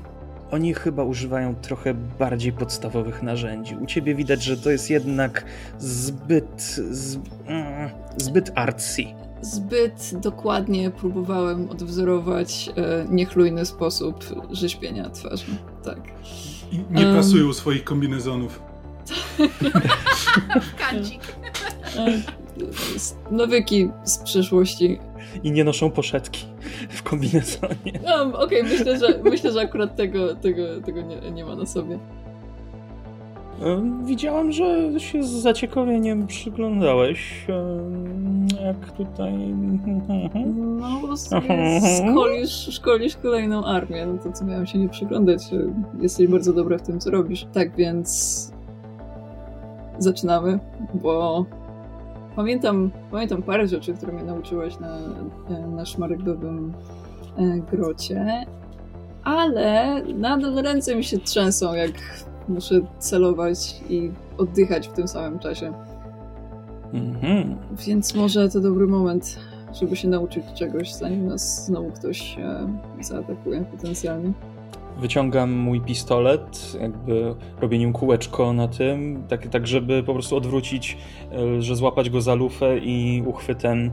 Oni chyba używają trochę bardziej podstawowych narzędzi. U ciebie widać, że to jest jednak zbyt. Z, mm, zbyt artsy. Zbyt dokładnie próbowałem odwzorować e, niechlujny sposób rzeźbienia twarzy. Tak. I nie um, pasują swoich kombinezonów. Kancik. Nawyki z przeszłości i nie noszą poszetki w kombinezonie. No, Okej, okay, myślę, że myślę, że akurat tego, tego, tego nie, nie ma na sobie. Widziałam, że się z zaciekawieniem przyglądałeś, jak tutaj... No, szkolisz, szkolisz kolejną armię, no to co miałam się nie przyglądać. Jesteś bardzo dobra w tym, co robisz. Tak więc zaczynamy, bo Pamiętam, pamiętam parę rzeczy, które mnie nauczyłaś na, na szmaragdowym e, grocie, ale nadal ręce mi się trzęsą, jak muszę celować i oddychać w tym samym czasie. Mhm. Więc może to dobry moment, żeby się nauczyć czegoś, zanim nas znowu ktoś e, zaatakuje potencjalnie wyciągam mój pistolet, jakby robię nim kółeczko na tym, tak, tak żeby po prostu odwrócić, e, że złapać go za lufę i uchwytem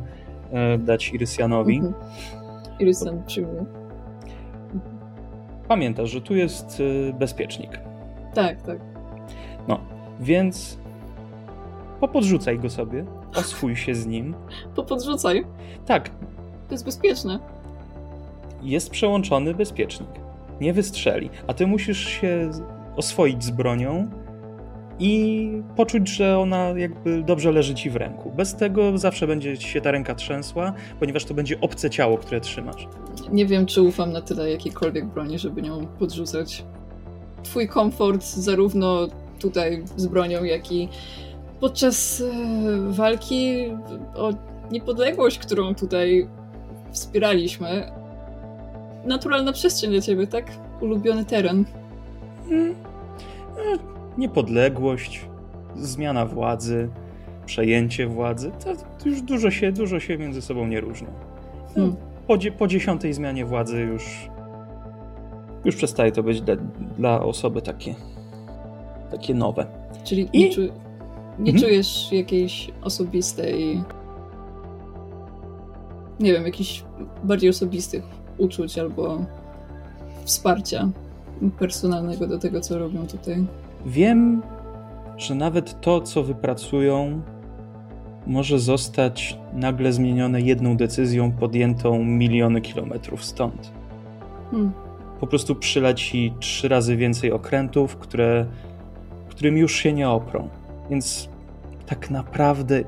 e, dać Irysjanowi. Mhm. Irysjan przyjmuje. Pamiętasz, że tu jest e, bezpiecznik. Tak, tak. No, więc popodrzucaj go sobie, oswój się z nim. Popodrzucaj? Tak. To jest bezpieczne. Jest przełączony bezpiecznik nie wystrzeli. A ty musisz się oswoić z bronią i poczuć, że ona jakby dobrze leży ci w ręku. Bez tego zawsze będzie ci się ta ręka trzęsła, ponieważ to będzie obce ciało, które trzymasz. Nie wiem, czy ufam na tyle jakiejkolwiek broni, żeby nią podrzucać. Twój komfort zarówno tutaj z bronią, jak i podczas e, walki o niepodległość, którą tutaj wspieraliśmy, naturalna przestrzeń dla ciebie, tak? Ulubiony teren. Hmm. E, niepodległość, zmiana władzy, przejęcie władzy, to już dużo się, dużo się między sobą nie różni. Hmm. Po, po dziesiątej zmianie władzy już już przestaje to być dla, dla osoby takie takie nowe. Czyli I... nie, czu... nie mhm. czujesz jakiejś osobistej, nie wiem, jakichś bardziej osobistych uczuć albo wsparcia personalnego do tego, co robią tutaj. Wiem, że nawet to, co wypracują, może zostać nagle zmienione jedną decyzją podjętą miliony kilometrów stąd. Hmm. Po prostu przyleci trzy razy więcej okrętów, które, którym już się nie oprą. Więc tak naprawdę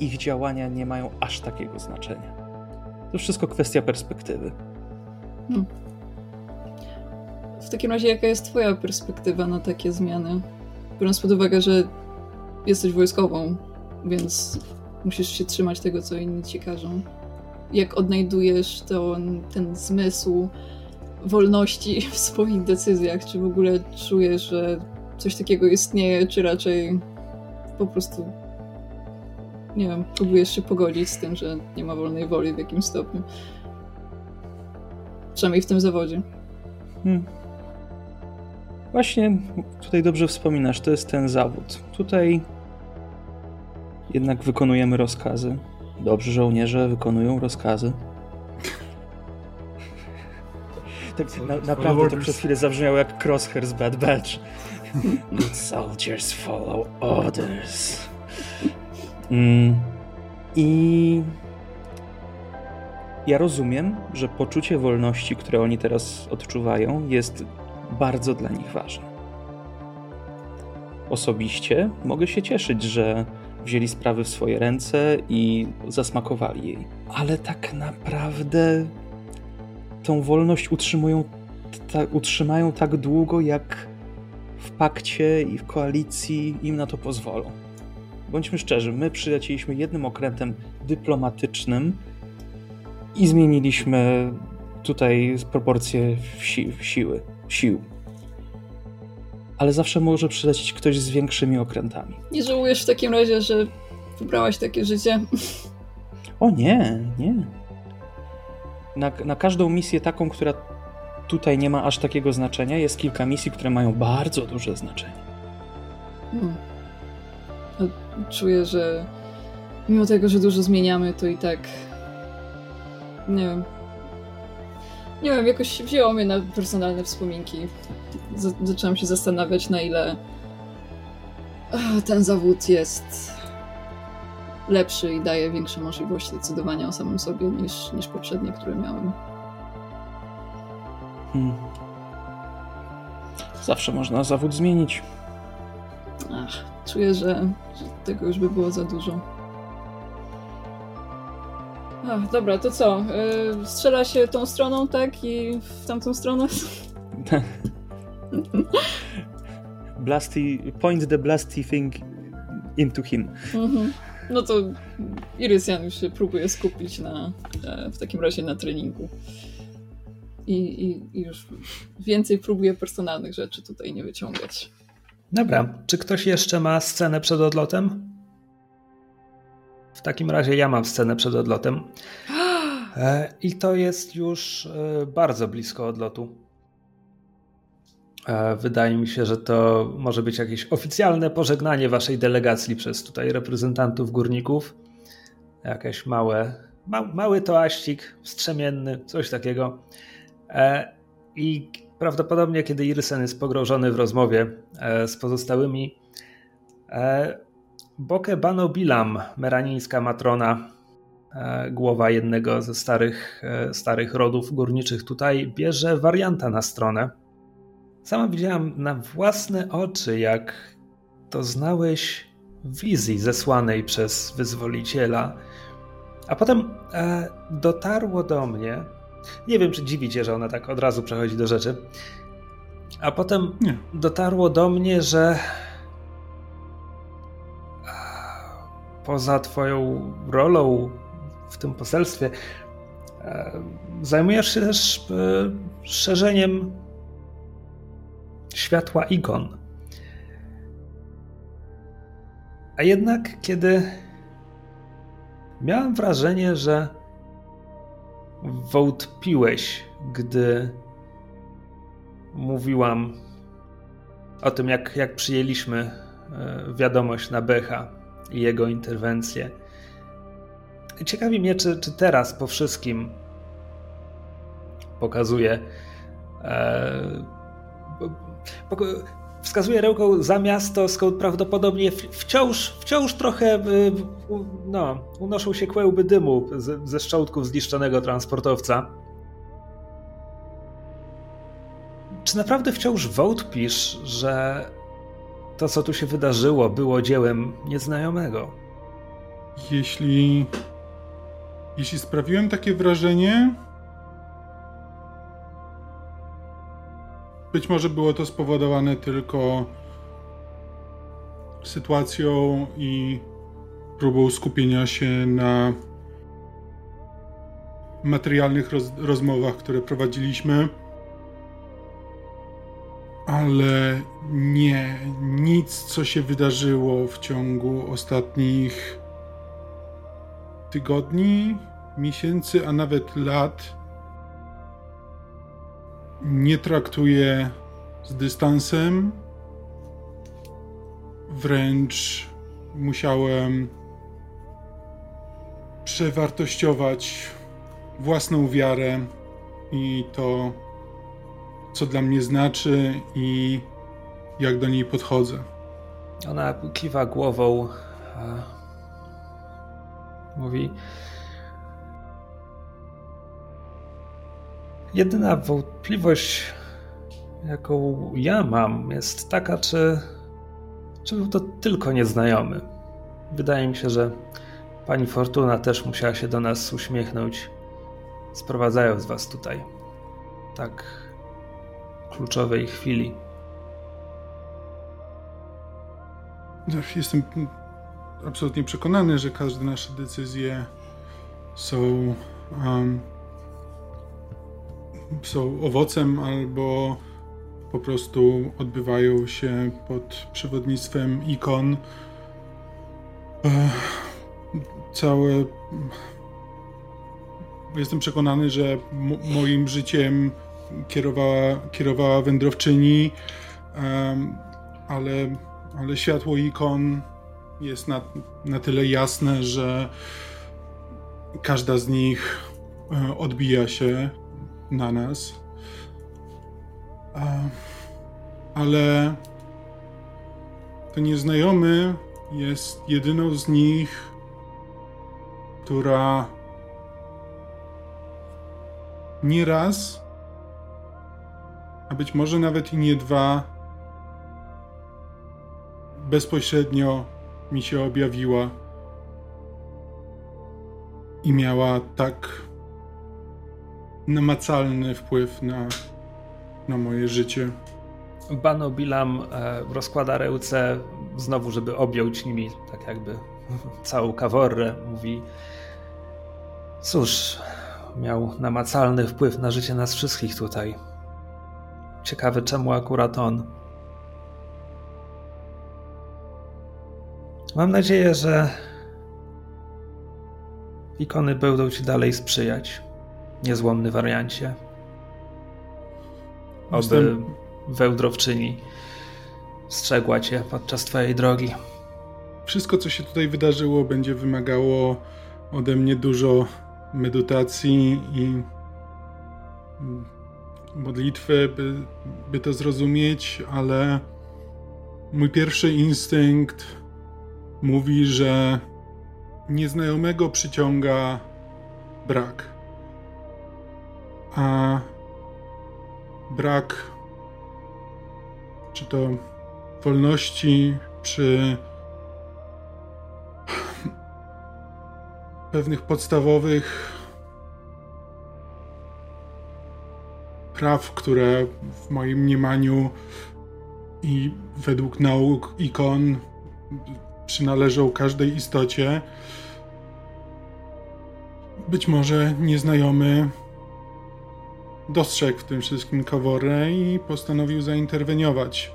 ich działania nie mają aż takiego znaczenia. To wszystko kwestia perspektywy. Hmm. W takim razie, jaka jest Twoja perspektywa na takie zmiany? Biorąc pod uwagę, że jesteś wojskową, więc musisz się trzymać tego, co inni ci każą. Jak odnajdujesz to, ten zmysł wolności w swoich decyzjach? Czy w ogóle czujesz, że coś takiego istnieje, czy raczej po prostu nie wiem, próbujesz się pogodzić z tym, że nie ma wolnej woli w jakimś stopniu? Przynajmniej w tym zawodzie. Hmm. Właśnie tutaj dobrze wspominasz, to jest ten zawód. Tutaj jednak wykonujemy rozkazy. Dobrzy żołnierze wykonują rozkazy. tak, na, naprawdę to przez chwilę zabrzmiało jak Crosshair z Bad Batch. Good soldiers follow orders. Mm. I ja rozumiem, że poczucie wolności, które oni teraz odczuwają, jest bardzo dla nich ważne. Osobiście mogę się cieszyć, że wzięli sprawy w swoje ręce i zasmakowali jej. Ale tak naprawdę tą wolność utrzymują, ta, utrzymają tak długo, jak w pakcie i w koalicji im na to pozwolą. Bądźmy szczerzy, my przylecieliśmy jednym okrętem dyplomatycznym i zmieniliśmy tutaj proporcje si siły, sił. Ale zawsze może przylecieć ktoś z większymi okrętami. Nie żałujesz w takim razie, że wybrałaś takie życie? O nie, nie. Na, na każdą misję taką, która tutaj nie ma aż takiego znaczenia, jest kilka misji, które mają bardzo duże znaczenie. Hmm. Czuję, że mimo tego, że dużo zmieniamy, to i tak nie wiem. Nie wiem, jakoś wzięło mnie na personalne wspominki. Z zaczęłam się zastanawiać, na ile ten zawód jest lepszy i daje większe możliwości decydowania o samym sobie niż, niż poprzednie, które miałem. Hmm. Zawsze można zawód zmienić. Ach, czuję, że, że tego już by było za dużo. Ach, dobra, to co? Yy, strzela się tą stroną, tak? I w tamtą stronę? blasty, point the blasty thing into him. Mhm. No to Irysian już się próbuje skupić na, e, w takim razie na treningu. I, i, I już więcej próbuje personalnych rzeczy tutaj nie wyciągać. Dobra, czy ktoś jeszcze ma scenę przed odlotem? W takim razie ja mam scenę przed odlotem. E, I to jest już e, bardzo blisko odlotu. E, wydaje mi się, że to może być jakieś oficjalne pożegnanie waszej delegacji przez tutaj reprezentantów górników. Jakieś małe, ma, mały toaścik wstrzemienny, coś takiego. I prawdopodobnie, kiedy Irysen jest pogrążony w rozmowie z pozostałymi, Boke Banobilam, meranińska matrona, e, głowa jednego ze starych, e, starych rodów górniczych tutaj, bierze warianta na stronę. Sama widziałam na własne oczy, jak doznałeś wizji zesłanej przez wyzwoliciela. A potem e, dotarło do mnie. Nie wiem, czy dziwicie, że ona tak od razu przechodzi do rzeczy. A potem Nie. dotarło do mnie, że poza Twoją rolą w tym poselstwie, e, zajmujesz się też e, szerzeniem światła igon. A jednak, kiedy miałem wrażenie, że wątpiłeś, gdy mówiłam o tym, jak, jak przyjęliśmy e, wiadomość na Becha i jego interwencję. Ciekawi mnie, czy, czy teraz po wszystkim pokazuje. E, wskazuje ręką za miasto, skąd prawdopodobnie wciąż, wciąż trochę e, no, unoszą się kłęby dymu ze, ze szczątków zniszczonego transportowca. Czy naprawdę wciąż wątpisz, że to, co tu się wydarzyło, było dziełem nieznajomego? Jeśli. Jeśli sprawiłem takie wrażenie. Być może było to spowodowane tylko sytuacją i próbą skupienia się na materialnych roz rozmowach, które prowadziliśmy ale nie, nic, co się wydarzyło w ciągu ostatnich tygodni, miesięcy, a nawet lat, nie traktuję z dystansem. Wręcz musiałem przewartościować własną wiarę i to, co dla mnie znaczy i jak do niej podchodzę. Ona kiwa głową. Mówi. Jedyna wątpliwość, jaką ja mam, jest taka, czy, czy był to tylko nieznajomy. Wydaje mi się, że pani Fortuna też musiała się do nas uśmiechnąć, sprowadzając was tutaj. Tak kluczowej chwili. Jestem absolutnie przekonany, że każde nasze decyzje są, um, są owocem albo po prostu odbywają się pod przewodnictwem ikon. Całe. Jestem przekonany, że moim życiem kierowała, kierowała wędrowczyni, ale, ale światło ikon jest na, na tyle jasne, że każda z nich e, odbija się na nas. Ale ten nieznajomy jest jedyną z nich, która nieraz a być może nawet i nie dwa, bezpośrednio mi się objawiła i miała tak namacalny wpływ na, na moje życie. Bano Bilam e, rozkłada ręce znowu, żeby objąć nimi tak jakby całą kaworę. Mówi cóż, miał namacalny wpływ na życie nas wszystkich tutaj. Ciekawy, czemu akurat on. Mam nadzieję, że ikony będą ci dalej sprzyjać. Niezłomny wariancie. Oby Jestem... wełdrowczyni strzegła cię podczas twojej drogi. Wszystko, co się tutaj wydarzyło, będzie wymagało ode mnie dużo medytacji i modlitwy, by, by to zrozumieć, ale mój pierwszy instynkt mówi, że nieznajomego przyciąga brak. A brak czy to wolności, czy pewnych podstawowych praw, które w moim mniemaniu i według nauk ikon przynależą każdej istocie. Być może nieznajomy dostrzegł w tym wszystkim Kaworę i postanowił zainterweniować,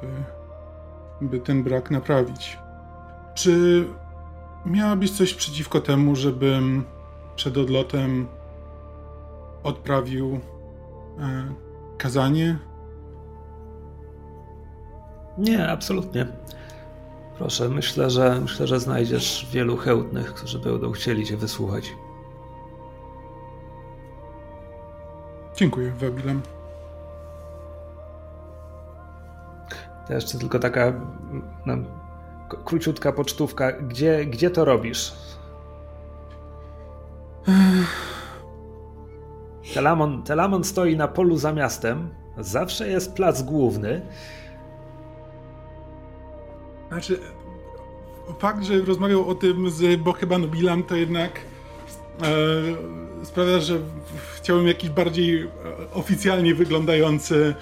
by, by ten brak naprawić. Czy miałabyś coś przeciwko temu, żebym przed odlotem odprawił kazanie. Nie, absolutnie. Proszę, myślę, że myślę, że znajdziesz wielu chętnych, którzy będą chcieli cię wysłuchać. Dziękuję, Wabilem. To jeszcze tylko taka no, króciutka pocztówka. Gdzie, gdzie to robisz? Telamon, Telamon stoi na polu za miastem. Zawsze jest plac główny. Znaczy, fakt, że rozmawiał o tym z Bohebanobilem, to jednak e, sprawia, że chciałbym jakiś bardziej e, oficjalnie wyglądający,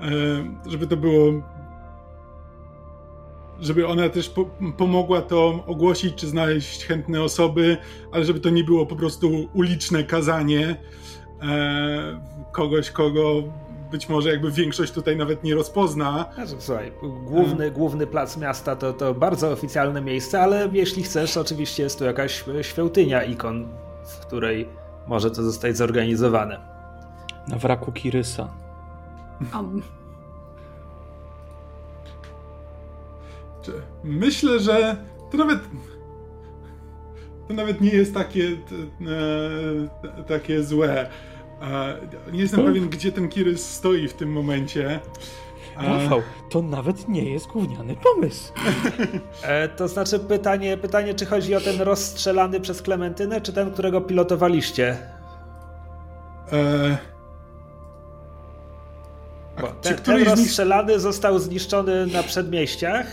e, żeby to było żeby ona też po pomogła to ogłosić, czy znaleźć chętne osoby, ale żeby to nie było po prostu uliczne kazanie e, kogoś, kogo być może jakby większość tutaj nawet nie rozpozna. Słuchaj, główny, główny plac miasta to, to bardzo oficjalne miejsce, ale jeśli chcesz, oczywiście jest tu jakaś świątynia ikon, w której może to zostać zorganizowane. Na wraku Kirysa. Um. Myślę, że to nawet to nawet nie jest takie e, takie złe. Nie jestem pewien, gdzie ten Kirys stoi w tym momencie. Rafał, to nawet nie jest gówniany pomysł. E, to znaczy pytanie, pytanie, czy chodzi o ten rozstrzelany przez Klementynę, czy ten, którego pilotowaliście? E... Bo ten, ten rozstrzelany nich... został zniszczony na przedmieściach.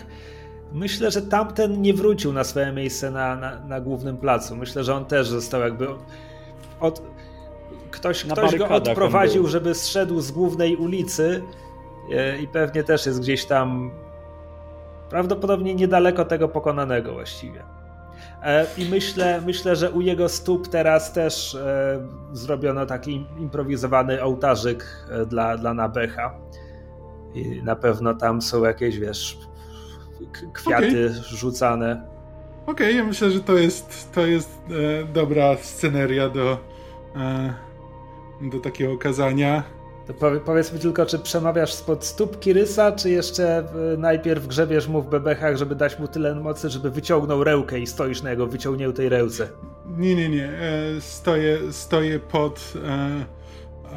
Myślę, że tamten nie wrócił na swoje miejsce na, na, na głównym placu. Myślę, że on też został jakby od, ktoś, ktoś go odprowadził, żeby zszedł z głównej ulicy e, i pewnie też jest gdzieś tam prawdopodobnie niedaleko tego pokonanego właściwie. E, I myślę, myślę, że u jego stóp teraz też e, zrobiono taki improwizowany ołtarzyk dla, dla Nabecha. I na pewno tam są jakieś, wiesz, kwiaty okay. rzucane. Okej, okay, ja myślę, że to jest, to jest e, dobra sceneria do, e, do takiego okazania. To powiedz mi tylko, czy przemawiasz spod stóp Kirysa, czy jeszcze najpierw grzebiesz mu w bebechach, żeby dać mu tyle mocy, żeby wyciągnął rękę i stoisz na jego wyciągniętej ręce? Nie, nie, nie. E, stoję, stoję pod, e,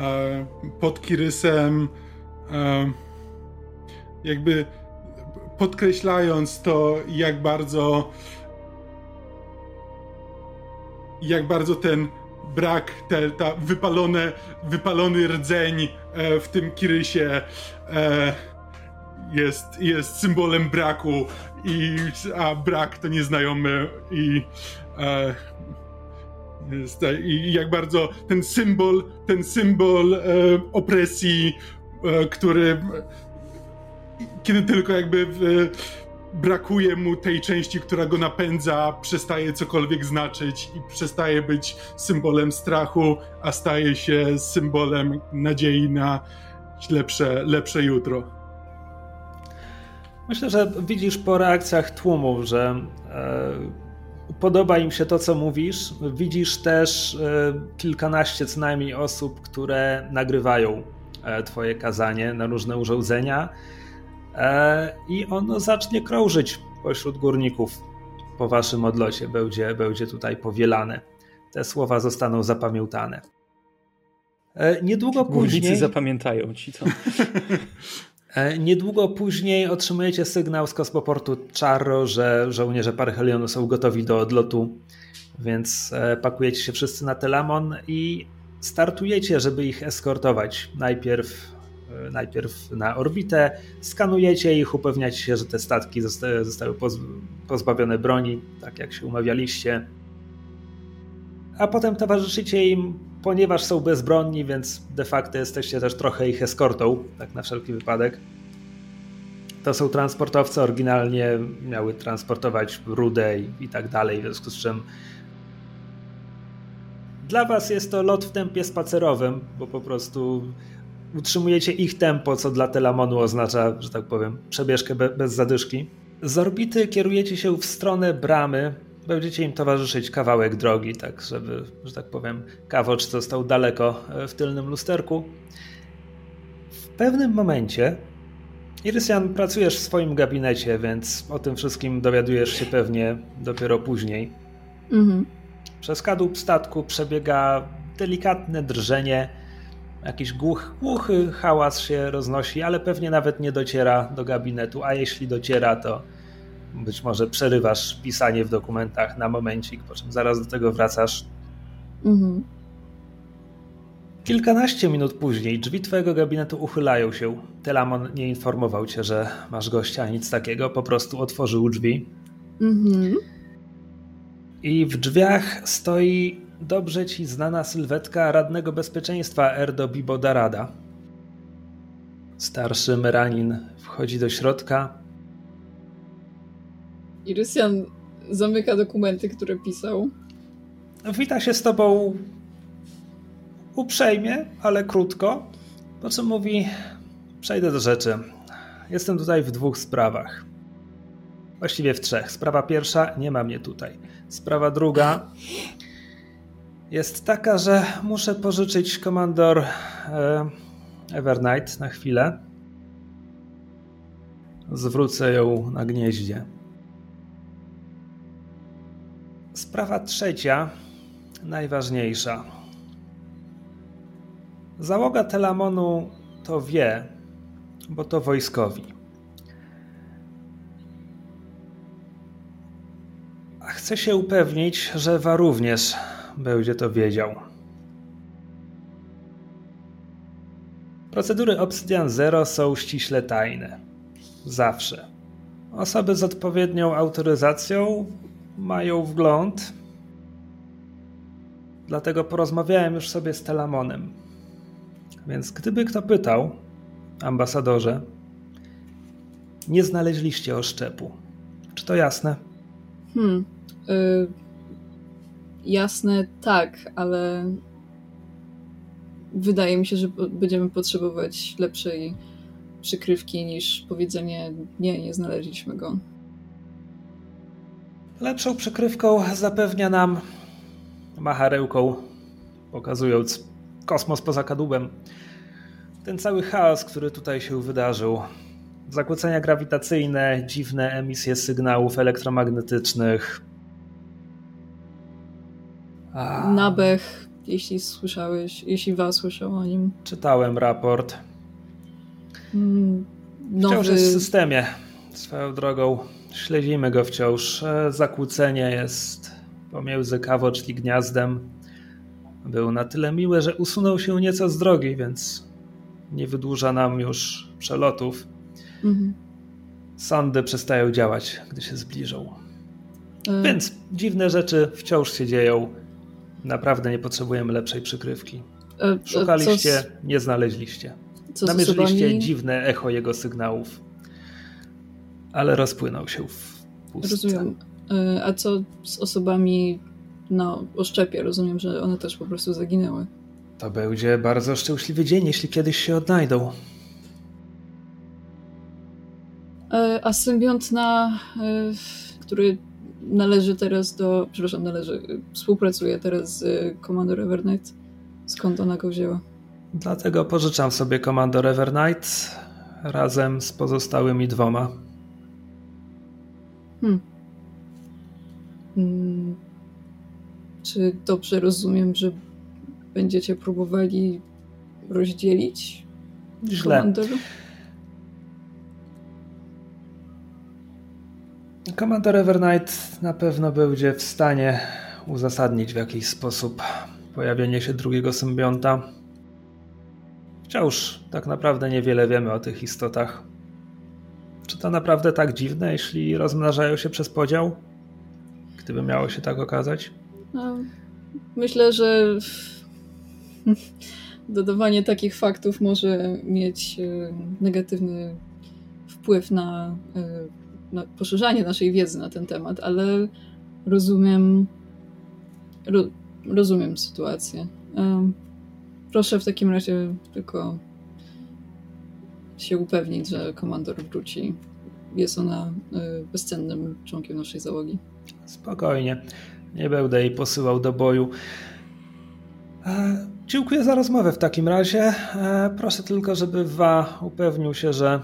e, pod Kirysem. Jakby podkreślając to, jak bardzo jak bardzo ten brak, te, ta wypalone, wypalony rdzeń e, w tym kirysie e, jest, jest symbolem braku, i, a brak to nieznajomy i e, jest, i jak bardzo ten symbol, ten symbol opresji, który kiedy tylko jakby brakuje mu tej części, która go napędza, przestaje cokolwiek znaczyć i przestaje być symbolem strachu, a staje się symbolem nadziei na lepsze, lepsze jutro. Myślę, że widzisz po reakcjach tłumu, że e, podoba im się to, co mówisz. Widzisz też e, kilkanaście co najmniej osób, które nagrywają e, Twoje kazanie na różne urządzenia E, i ono zacznie krążyć pośród górników po waszym odlocie, będzie, będzie tutaj powielane. Te słowa zostaną zapamiętane. E, niedługo Górnicy później. zapamiętają ci to. E, niedługo później otrzymujecie sygnał z kosmoportu Charro, że żołnierze Parhelionu są gotowi do odlotu, więc pakujecie się wszyscy na Telamon i startujecie, żeby ich eskortować. Najpierw E, najpierw na orbitę, skanujecie ich, upewniacie się, że te statki zostały pozbawione broni, tak jak się umawialiście. A potem towarzyszycie im, ponieważ są bezbronni, więc de facto jesteście też trochę ich eskortą, tak na wszelki wypadek. To są transportowce, oryginalnie miały transportować rudę i, i tak dalej, w związku z czym dla was jest to lot w tempie spacerowym, bo po prostu utrzymujecie ich tempo, co dla Telamonu oznacza, że tak powiem, przebieżkę be, bez zadyszki. Z orbity kierujecie się w stronę bramy. Będziecie im towarzyszyć kawałek drogi, tak żeby, że tak powiem, kawocz został daleko e, w tylnym lusterku. W pewnym momencie Irysian, pracujesz w swoim gabinecie, więc o tym wszystkim dowiadujesz się pewnie dopiero później. Mhm. Przez kadłub statku przebiega delikatne drżenie. Jakiś głuch, głuchy hałas się roznosi, ale pewnie nawet nie dociera do gabinetu, a jeśli dociera, to być może przerywasz pisanie w dokumentach na momencik, po czym zaraz do tego wracasz. Mhm. Kilkanaście minut później drzwi twojego gabinetu uchylają się. Telamon nie informował cię, że masz gościa, nic takiego, po prostu otworzył drzwi. Mhm. I w drzwiach stoi dobrze ci znana sylwetka radnego bezpieczeństwa Erdo Bibodarada. Starszy Meranin wchodzi do środka. Irysian zamyka dokumenty, które pisał. Wita się z tobą uprzejmie, ale krótko, po czym mówi: Przejdę do rzeczy. Jestem tutaj w dwóch sprawach. Właściwie w trzech. Sprawa pierwsza, nie ma mnie tutaj. Sprawa druga jest taka, że muszę pożyczyć komandor e, Evernight na chwilę. Zwrócę ją na gnieździe. Sprawa trzecia, najważniejsza. Załoga Telamonu to wie, bo to wojskowi. A chcę się upewnić, że Wa również będzie to wiedział. Procedury Obsidian Zero są ściśle tajne. Zawsze. Osoby z odpowiednią autoryzacją mają wgląd. Dlatego porozmawiałem już sobie z Telamonem. Więc gdyby kto pytał, ambasadorze, nie znaleźliście oszczepu. Czy to jasne? Hmm. Y jasne, tak, ale wydaje mi się, że będziemy potrzebować lepszej przykrywki niż powiedzenie nie, nie znaleźliśmy go. Lepszą przykrywką zapewnia nam macharełką, pokazując kosmos poza kadłubem. Ten cały chaos, który tutaj się wydarzył. Zakłócenia grawitacyjne, dziwne emisje sygnałów elektromagnetycznych. Nabech, jeśli słyszałeś, jeśli was słyszał o nim. Czytałem raport. Mm, nowy... Wciąż jest w systemie. Swoją drogą śledzimy go wciąż. E, zakłócenie jest pomiędzy kawo, czyli gniazdem był na tyle miły, że usunął się nieco z drogi, więc nie wydłuża nam już przelotów. Mhm. Sądy przestają działać, gdy się zbliżą. E. Więc dziwne rzeczy wciąż się dzieją. Naprawdę nie potrzebujemy lepszej przykrywki. E, e, Szukaliście, nie znaleźliście. Co Namierzyliście dziwne echo jego sygnałów, ale rozpłynął się w pustce. Rozumiem. A co z osobami no, oszczepie. Rozumiem, że one też po prostu zaginęły. To będzie bardzo szczęśliwy dzień, jeśli kiedyś się odnajdą. E, a symbiont na, e, który należy teraz do, przepraszam, należy, współpracuje teraz z Commander Evernight. Skąd ona go wzięła? Dlatego pożyczam sobie Commander Evernight razem z pozostałymi dwoma. Hmm. hmm. Czy dobrze rozumiem, że będziecie próbowali rozdzielić Źle. Komandor Evernight na pewno będzie w stanie uzasadnić w jakiś sposób pojawienie się drugiego symbionta. Wciąż tak naprawdę niewiele wiemy o tych istotach. Czy to naprawdę tak dziwne, jeśli rozmnażają się przez podział? Gdyby miało się tak okazać? No, myślę, że dodawanie takich faktów może mieć e, negatywny wpływ na, na poszerzanie naszej wiedzy na ten temat, ale rozumiem, ro, rozumiem sytuację. E, proszę w takim razie tylko się upewnić, że komandor wróci. Jest ona bezcennym członkiem naszej załogi. Spokojnie. Nie będę jej posyłał do boju. E, dziękuję za rozmowę w takim razie. E, proszę tylko, żeby Wa upewnił się, że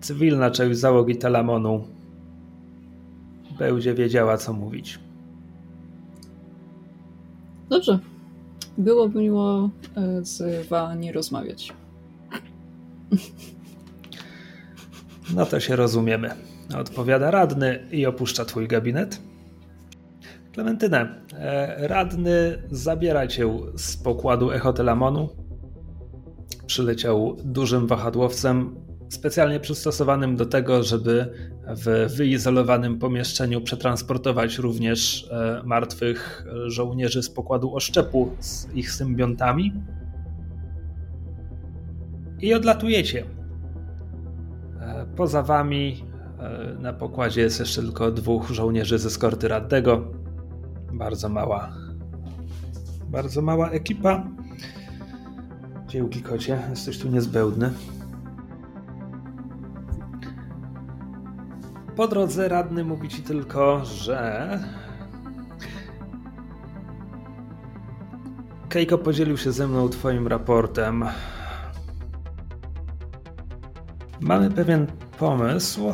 cywilna część załogi Telamonu będzie wiedziała, co mówić. Dobrze. Byłoby miło e, z wami rozmawiać. No to się rozumiemy. Odpowiada radny i opuszcza twój gabinet. Klementynę, e, radny zabiera cię z pokładu Echotelamonu. Przyleciał dużym wahadłowcem, specjalnie przystosowanym do tego, żeby w wyizolowanym pomieszczeniu przetransportować również e, martwych żołnierzy z pokładu oszczepu z ich symbiontami. I odlatujecie. E, poza wami na pokładzie jest jeszcze tylko dwóch żołnierzy ze skorty Raddego. Bardzo mała, bardzo mała ekipa. Dziełki kocie, jesteś tu niezbędny. Po drodze radny mówi ci tylko, że Keiko podzielił się ze mną twoim raportem. Mamy pewien pomysł,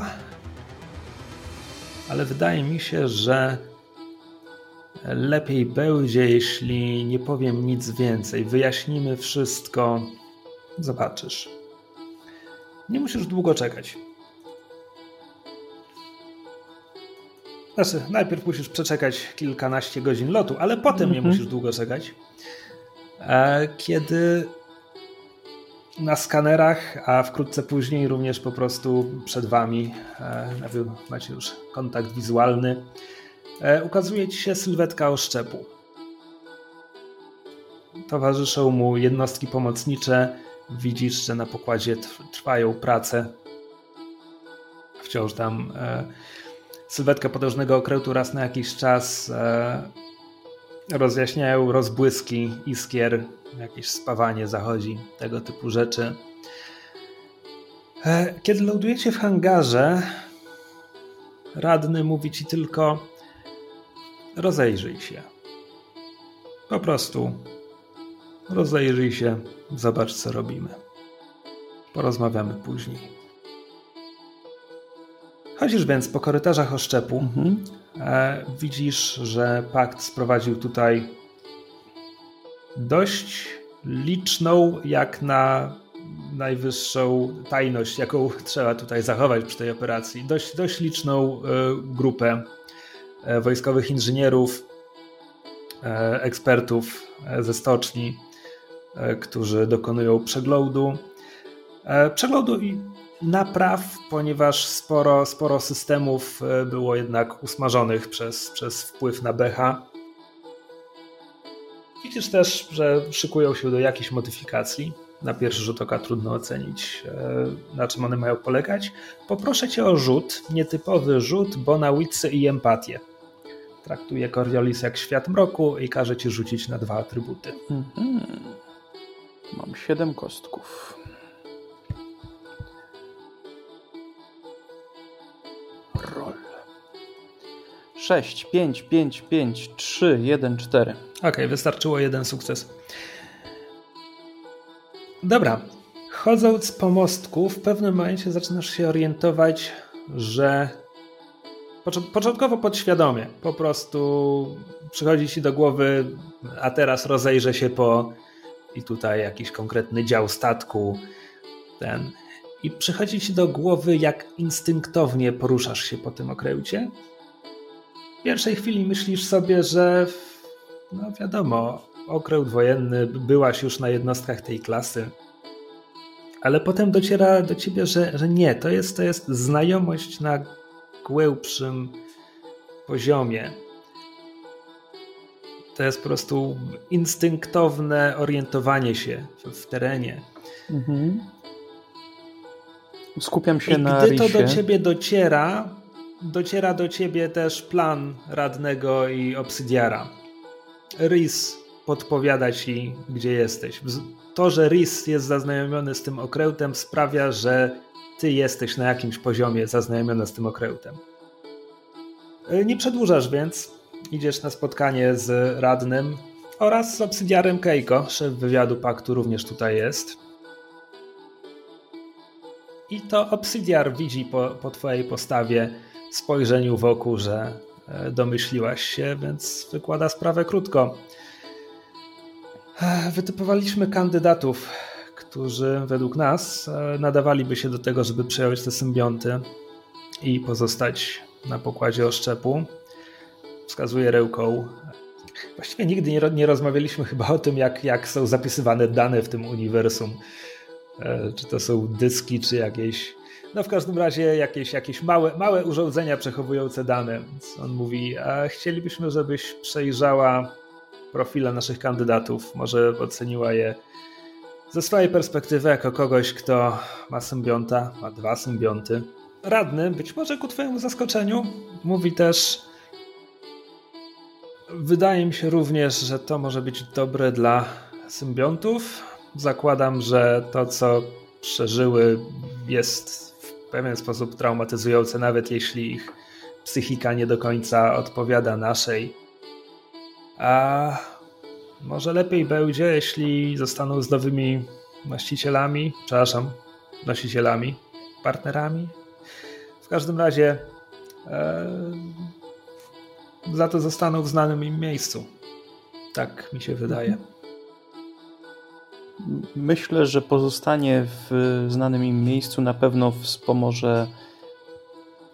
ale wydaje mi się, że lepiej będzie, jeśli nie powiem nic więcej. Wyjaśnimy wszystko. Zobaczysz. Nie musisz długo czekać. Znaczy, najpierw musisz przeczekać kilkanaście godzin lotu, ale potem nie mhm. musisz długo czekać. E, kiedy na skanerach, a wkrótce później również po prostu przed wami, e, macie już kontakt wizualny, E, ukazuje ci się sylwetka oszczepu. Towarzyszą mu jednostki pomocnicze. Widzisz, że na pokładzie trwają prace. Wciąż tam sylwetka potężnego okrętu raz na jakiś czas e, rozjaśniają rozbłyski iskier, jakieś spawanie zachodzi, tego typu rzeczy. E, kiedy lądujecie w hangarze, radny mówi ci tylko rozejrzyj się. Po prostu rozejrzyj się, zobacz co robimy. Porozmawiamy później. Chodzisz więc po korytarzach oszczepu. Mhm. E, widzisz, że pakt sprowadził tutaj dość liczną, jak na najwyższą tajność, jaką trzeba tutaj zachować przy tej operacji. Dość, dość liczną y, grupę E, wojskowych inżynierów, e, ekspertów e, ze stoczni, którzy dokonują przeglądu. Przeglądu i napraw, ponieważ sporo, sporo systemów było jednak usmażonych przez, przez wpływ na BH. Widzisz też, że szykują się do jakichś modyfikacji. Na pierwszy rzut oka trudno ocenić, na czym one mają polegać. Poproszę cię o rzut, nietypowy rzut, bo na witsy i empatię. Traktuje Coriolis jak świat mroku i każe ci rzucić na dwa atrybuty. Mhm. Mam siedem kostków. 6, 5, 5, 5, 3, 1, 4. Okej, wystarczyło jeden sukces. Dobra. Chodząc po mostku, w pewnym momencie zaczynasz się orientować, że Początkowo podświadomie. Po prostu przychodzi ci do głowy, a teraz rozejrzę się po i tutaj jakiś konkretny dział statku. Ten. I przychodzi ci do głowy, jak instynktownie poruszasz się po tym okręcie. W pierwszej chwili myślisz sobie, że no wiadomo, okręt wojenny, byłaś już na jednostkach tej klasy. Ale potem dociera do ciebie, że, że nie, to jest, to jest znajomość na głębszym poziomie. To jest po prostu instynktowne orientowanie się w, terenie. Mhm. Skupiam się I na gdy to do ciebie dociera, dociera do ciebie też plan radnego i obsydiara. Rys podpowiada ci, gdzie jesteś. To, że Rys jest zaznajomiony z tym okrętem sprawia, że ty jesteś na jakimś poziomie zaznajomiony z tym okrętem. E, nie przedłużasz więc. Idziesz na spotkanie z radnym oraz z obsydiarem Keiko. Szef wywiadu paktu również tutaj jest. I to Obsidiar widzi po, po twojej postawie, spojrzeniu wokół, że e, domyśliłaś się, więc wykłada sprawę krótko. Wytypowaliśmy kandydatów, którzy według nas nadawaliby się do tego, żeby przejąć te symbionty i pozostać na pokładzie oszczepu. Wskazuje rełką. Właściwie nigdy nie, nie rozmawialiśmy chyba o tym, jak, jak są zapisywane dane w tym uniwersum. E, czy to są dyski, czy jakieś. No w każdym razie jakieś, jakieś małe, małe urządzenia przechowujące dane. On mówi, a chcielibyśmy, żebyś przejrzała profile naszych kandydatów. Może oceniła je ze swojej perspektywy jako kogoś, kto ma symbionta, ma dwa symbionty radny, być może ku Twojemu zaskoczeniu, mówi też: Wydaje mi się również, że to może być dobre dla symbiontów. Zakładam, że to, co przeżyły, jest w pewien sposób traumatyzujące, nawet jeśli ich psychika nie do końca odpowiada naszej. A może lepiej będzie, jeśli zostaną z nowymi właścicielami, przepraszam, nosicielami, partnerami, w każdym razie e, za to zostaną w znanym im miejscu. Tak mi się wydaje. Myślę, że pozostanie w znanym im miejscu na pewno wspomoże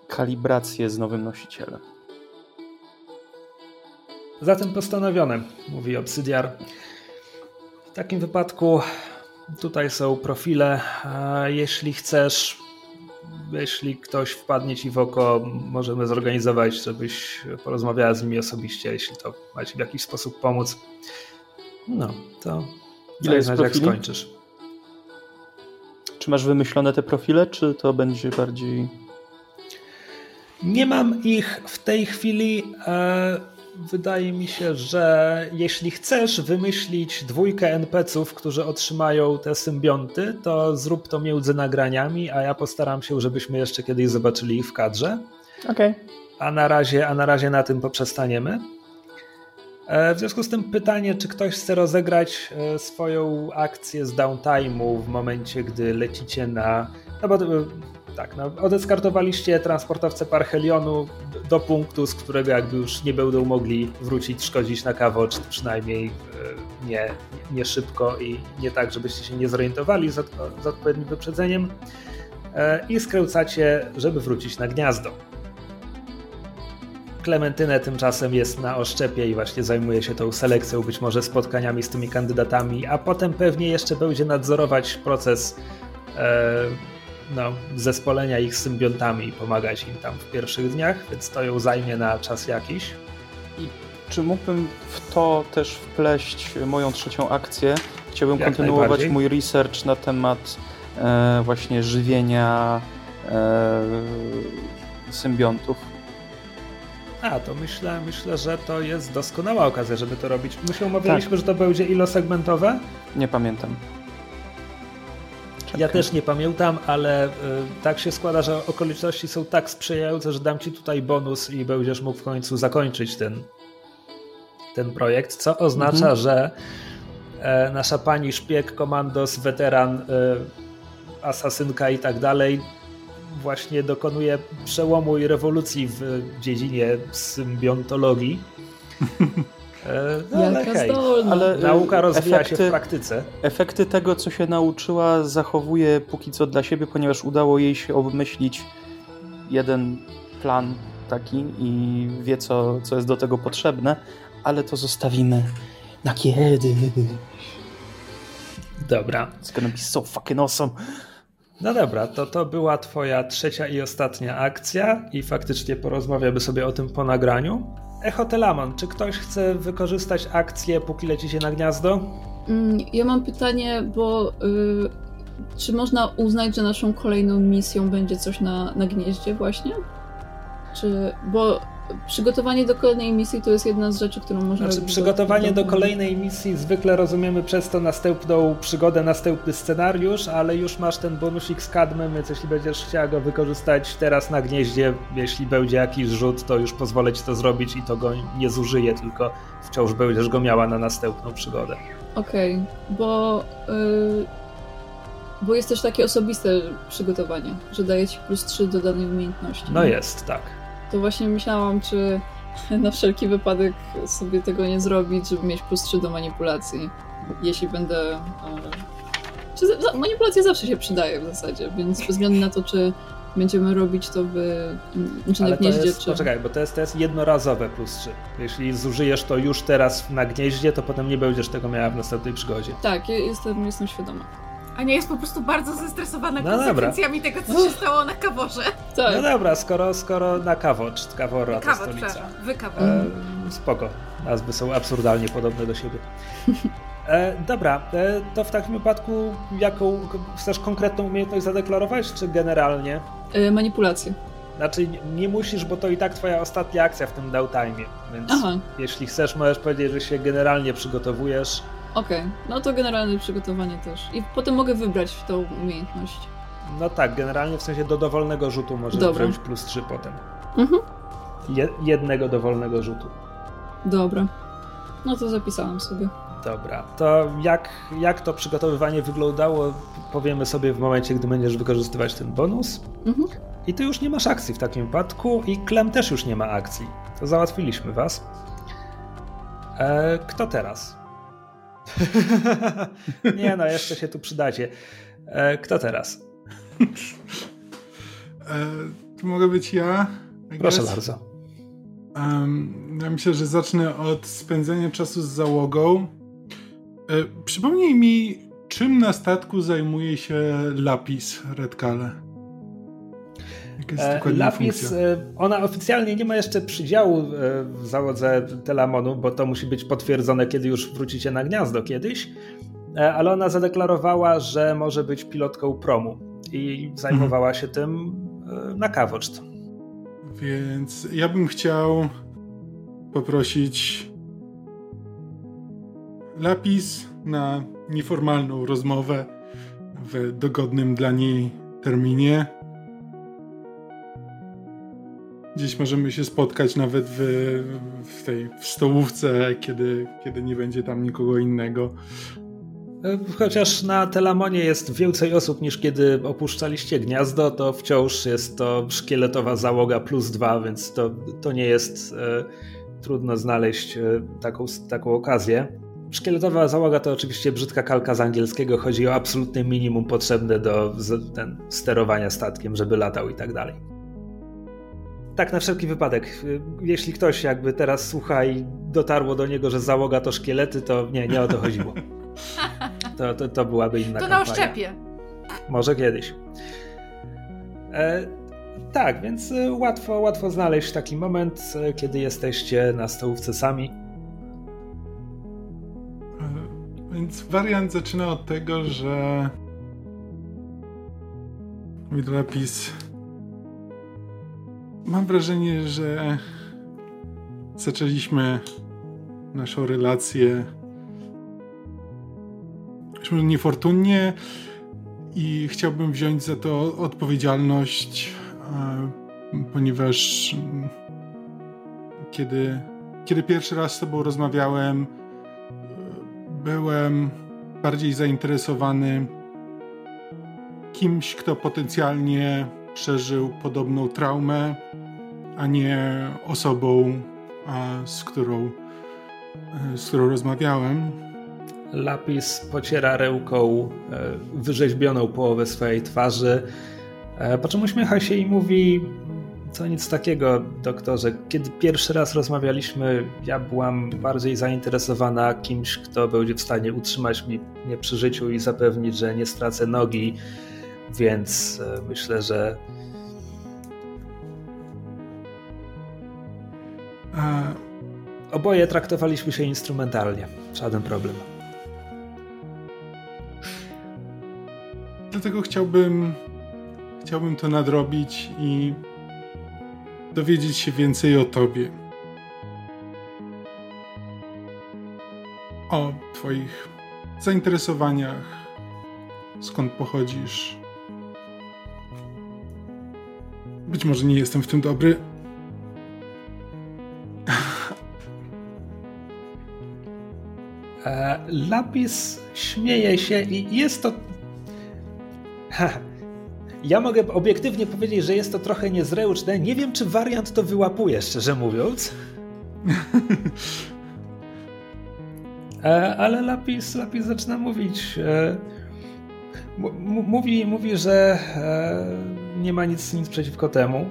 kalibrację z nowym nosicielem. Zatem postanowione, mówi Obsydiar. W takim wypadku tutaj są profile. Jeśli chcesz jeśli ktoś wpadnie ci w oko, możemy zorganizować, żebyś porozmawiała z nimi osobiście, jeśli to macie w jakiś sposób pomóc. No, to Ile jest znać, jak skończysz. Czy masz wymyślone te profile, czy to będzie bardziej... Nie mam ich w tej chwili. E wydaje mi się, że jeśli chcesz wymyślić dwójkę NPC-ów, którzy otrzymają te symbionty, to zrób to między nagraniami, a ja postaram się, żebyśmy jeszcze kiedyś zobaczyli ich w kadrze. Okej. Okay. A, na razie, a na razie na tym poprzestaniemy. E, w związku z tym pytanie, czy ktoś chce rozegrać e, swoją akcję z downtime'u w momencie, gdy lecicie na... No bo tak, no, odeskartowaliście transportowce Parhelionu do punktu, z którego jakby już nie będą mogli wrócić, szkodzić na kawocz, przynajmniej e, nie, nie szybko i nie tak, żebyście się nie zorientowali z, z odpowiednim wyprzedzeniem e, i skręcacie, żeby wrócić na gniazdo. Klementynę tymczasem jest na oszczepie i właśnie zajmuje się tą selekcją, być może spotkaniami z tymi kandydatami, a potem pewnie jeszcze będzie nadzorować proces e, no, zespolenia ich z symbiontami i pomagać im tam w pierwszych dniach, więc to ją zajmie na czas jakiś. I czy mógłbym w to też wpleść moją trzecią akcję? Chciałbym Jak kontynuować mój research na temat e, właśnie żywienia e, symbiontów. A, to myślę, myślę, że to jest doskonała okazja, żeby to robić. My się umawialiśmy, tak. że to będzie ilosegmentowe? Nie pamiętam. Ja też nie pamiętam, ale y, tak się składa, że okoliczności są tak sprzyjające, że dam ci tutaj bonus i będziesz mógł w końcu zakończyć ten, ten projekt, co oznacza, mhm. że e, nasza pani szpieg, komandos, weteran, e, asasynka i tak dalej właśnie dokonuje przełomu i rewolucji w dziedzinie symbiontologii. E, no, ale hej, ale nauka rozwija efekty, się w praktyce. Efekty tego, co się nauczyła, zachowuje póki co dla siebie, ponieważ udało jej się obmyślić jeden plan taki i wie, co, co jest do tego potrzebne, ale to zostawimy na kiedy. Dobra. It's gonna be so fucking awesome. No dobra, to to była twoja trzecia i ostatnia akcja i faktycznie porozmawiamy sobie o tym po nagraniu. Echotelamon, czy ktoś chce wykorzystać akcję, póki lecicie na gniazdo? Mm, ja mam pytanie, bo yy, czy można uznać, że naszą kolejną misją będzie coś na, na gnieździe właśnie? Czy, bo przygotowanie do kolejnej misji to jest jedna z rzeczy, którą można znaczy, Przygotowanie do, do kolejnej misji zwykle rozumiemy przez to następną przygodę, następny scenariusz, ale już masz ten bonusik z kadmem, więc jeśli będziesz chciała go wykorzystać teraz na gnieździe, jeśli będzie jakiś rzut, to już pozwolę ci to zrobić i to go nie zużyję, tylko wciąż będziesz go miała na następną przygodę. Okej, okay, bo yy, Bo jest też takie osobiste przygotowanie, że daje ci plus 3 do danej umiejętności. No jest, tak. To właśnie myślałam, czy na wszelki wypadek sobie tego nie zrobić, żeby mieć plus 3 do manipulacji. Jeśli będę. E, czy manipulacja zawsze się przydaje w zasadzie, więc bez względu na to, czy będziemy robić to w, czy na gnieździe, jest, czy... Poczekaj, bo to jest, to jest jednorazowe plus 3. Jeśli zużyjesz to już teraz na gnieździe, to potem nie będziesz tego miała w następnej przygodzie. Tak, jestem, jestem świadoma. A nie jest po prostu bardzo zestresowana no konsekwencjami dobra. tego, co się stało na kaworze. Tak. No dobra, skoro, skoro na kawocz, kawora to Kawo, stolica. Wy e, spoko. Nazwy są absurdalnie podobne do siebie. E, dobra, e, to w takim wypadku jaką chcesz konkretną umiejętność zadeklarować, czy generalnie? E, manipulację. Znaczy nie musisz, bo to i tak twoja ostatnia akcja w tym downtime, więc Aha. jeśli chcesz, możesz powiedzieć, że się generalnie przygotowujesz. Okej, okay. no to generalne przygotowanie też. I potem mogę wybrać tą umiejętność. No tak, generalnie w sensie do dowolnego rzutu możesz Dobra. wziąć plus 3 potem. Mhm. Je jednego dowolnego rzutu. Dobra. No to zapisałam sobie. Dobra, to jak, jak to przygotowywanie wyglądało, powiemy sobie w momencie, gdy będziesz wykorzystywać ten bonus. Mhm. I ty już nie masz akcji w takim wypadku i Klem też już nie ma akcji. To załatwiliśmy was. E, kto teraz? nie no, jeszcze się tu przydacie. E, kto teraz? e, to mogę być ja? Proszę bardzo. Um, ja myślę, że zacznę od spędzenia czasu z załogą. E, przypomnij mi, czym na statku zajmuje się Lapis Redkale? E, Lapis, e, ona oficjalnie nie ma jeszcze przydziału e, w załodze Telamonu, bo to musi być potwierdzone, kiedy już wrócicie na gniazdo kiedyś, ale ona zadeklarowała, że może być pilotką promu i zajmowała mhm. się tym na kawoczt. Więc ja bym chciał poprosić Lapis na nieformalną rozmowę w dogodnym dla niej terminie. Gdzieś możemy się spotkać nawet w, w tej w stołówce, kiedy, kiedy nie będzie tam nikogo innego. Chociaż na Telamonie jest więcej osób niż kiedy opuszczaliście gniazdo, to wciąż jest to szkieletowa załoga plus dwa, więc to, to nie jest e, trudno znaleźć e, taką, taką okazję. Szkieletowa załoga to oczywiście brzydka kalka z angielskiego. Chodzi o absolutne minimum potrzebne do ten, sterowania statkiem, żeby latał i tak dalej. Tak, na wszelki wypadek. Jeśli ktoś jakby teraz słucha i dotarło do niego, że załoga to szkielety, to nie, nie o to chodziło. To, to, to byłaby inna To kampania. na oszczepie. Może kiedyś. E, tak, więc e, łatwo, łatwo znaleźć taki moment, e, kiedy jesteście na stołówce sami Więc wariant zaczyna od tego, że Widlapis mam wrażenie, że zaczęliśmy naszą relację może niefortunnie i chciałbym wziąć za to odpowiedzialność, ponieważ kiedy, kiedy pierwszy raz z tobą rozmawiałem, byłem bardziej zainteresowany kimś, kto potencjalnie przeżył podobną traumę, a nie osobą, z którą, z którą rozmawiałem. Lapis pociera ręką e, wyrzeźbioną połowę swojej twarzy, e, po czym uśmiecha się i mówi: to nic takiego, doktorze. Kiedy pierwszy raz rozmawialiśmy, ja byłam bardziej zainteresowana kimś, kto będzie w stanie utrzymać mnie przy życiu i zapewnić, że nie stracę nogi, więc e, myślę, że. Oboje traktowaliśmy się instrumentalnie. Żaden problem. Dlatego chciałbym, chciałbym to nadrobić i dowiedzieć się więcej o Tobie. O Twoich zainteresowaniach, skąd pochodzisz. Być może nie jestem w tym dobry. Lapis śmieje się i jest to Ja mogę obiektywnie powiedzieć, że jest to trochę niezręczne. Nie wiem, czy wariant to wyłapuje, szczerze mówiąc. E, ale Lapis, Lapis zaczyna mówić. E, mówi, mówi, że e, nie ma nic, nic przeciwko temu.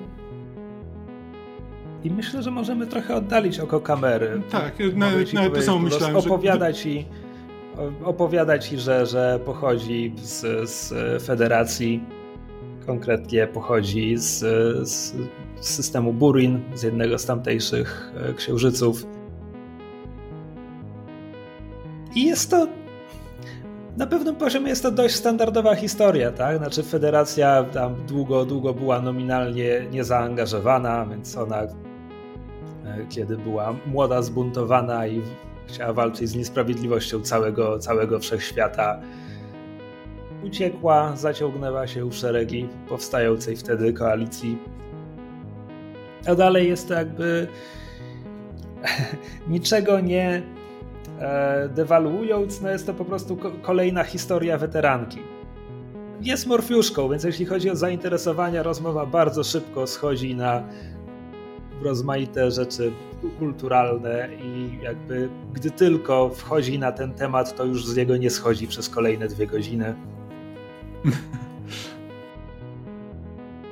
I myślę, że możemy trochę oddalić oko kamery. Tak, nawet, nawet to samo myślałem. Opowiadać że... i opowiadać i, że, że pochodzi z, z federacji, konkretnie pochodzi z, z systemu Burin, z jednego z tamtejszych księżyców. I jest to na pewnym poziomie jest to dość standardowa historia, tak? Znaczy federacja tam długo, długo była nominalnie niezaangażowana, więc ona e, kiedy była młoda, zbuntowana i chciała walczyć z niesprawiedliwością całego, całego wszechświata, uciekła, zaciągnęła się w szeregi powstającej wtedy koalicji. A dalej jest to jakby niczego nie E, dewaluując, no jest to po prostu kolejna historia weteranki. Jest morfiuszką, więc jeśli chodzi o zainteresowania, rozmowa bardzo szybko schodzi na rozmaite rzeczy kulturalne i jakby gdy tylko wchodzi na ten temat, to już z niego nie schodzi przez kolejne dwie godziny.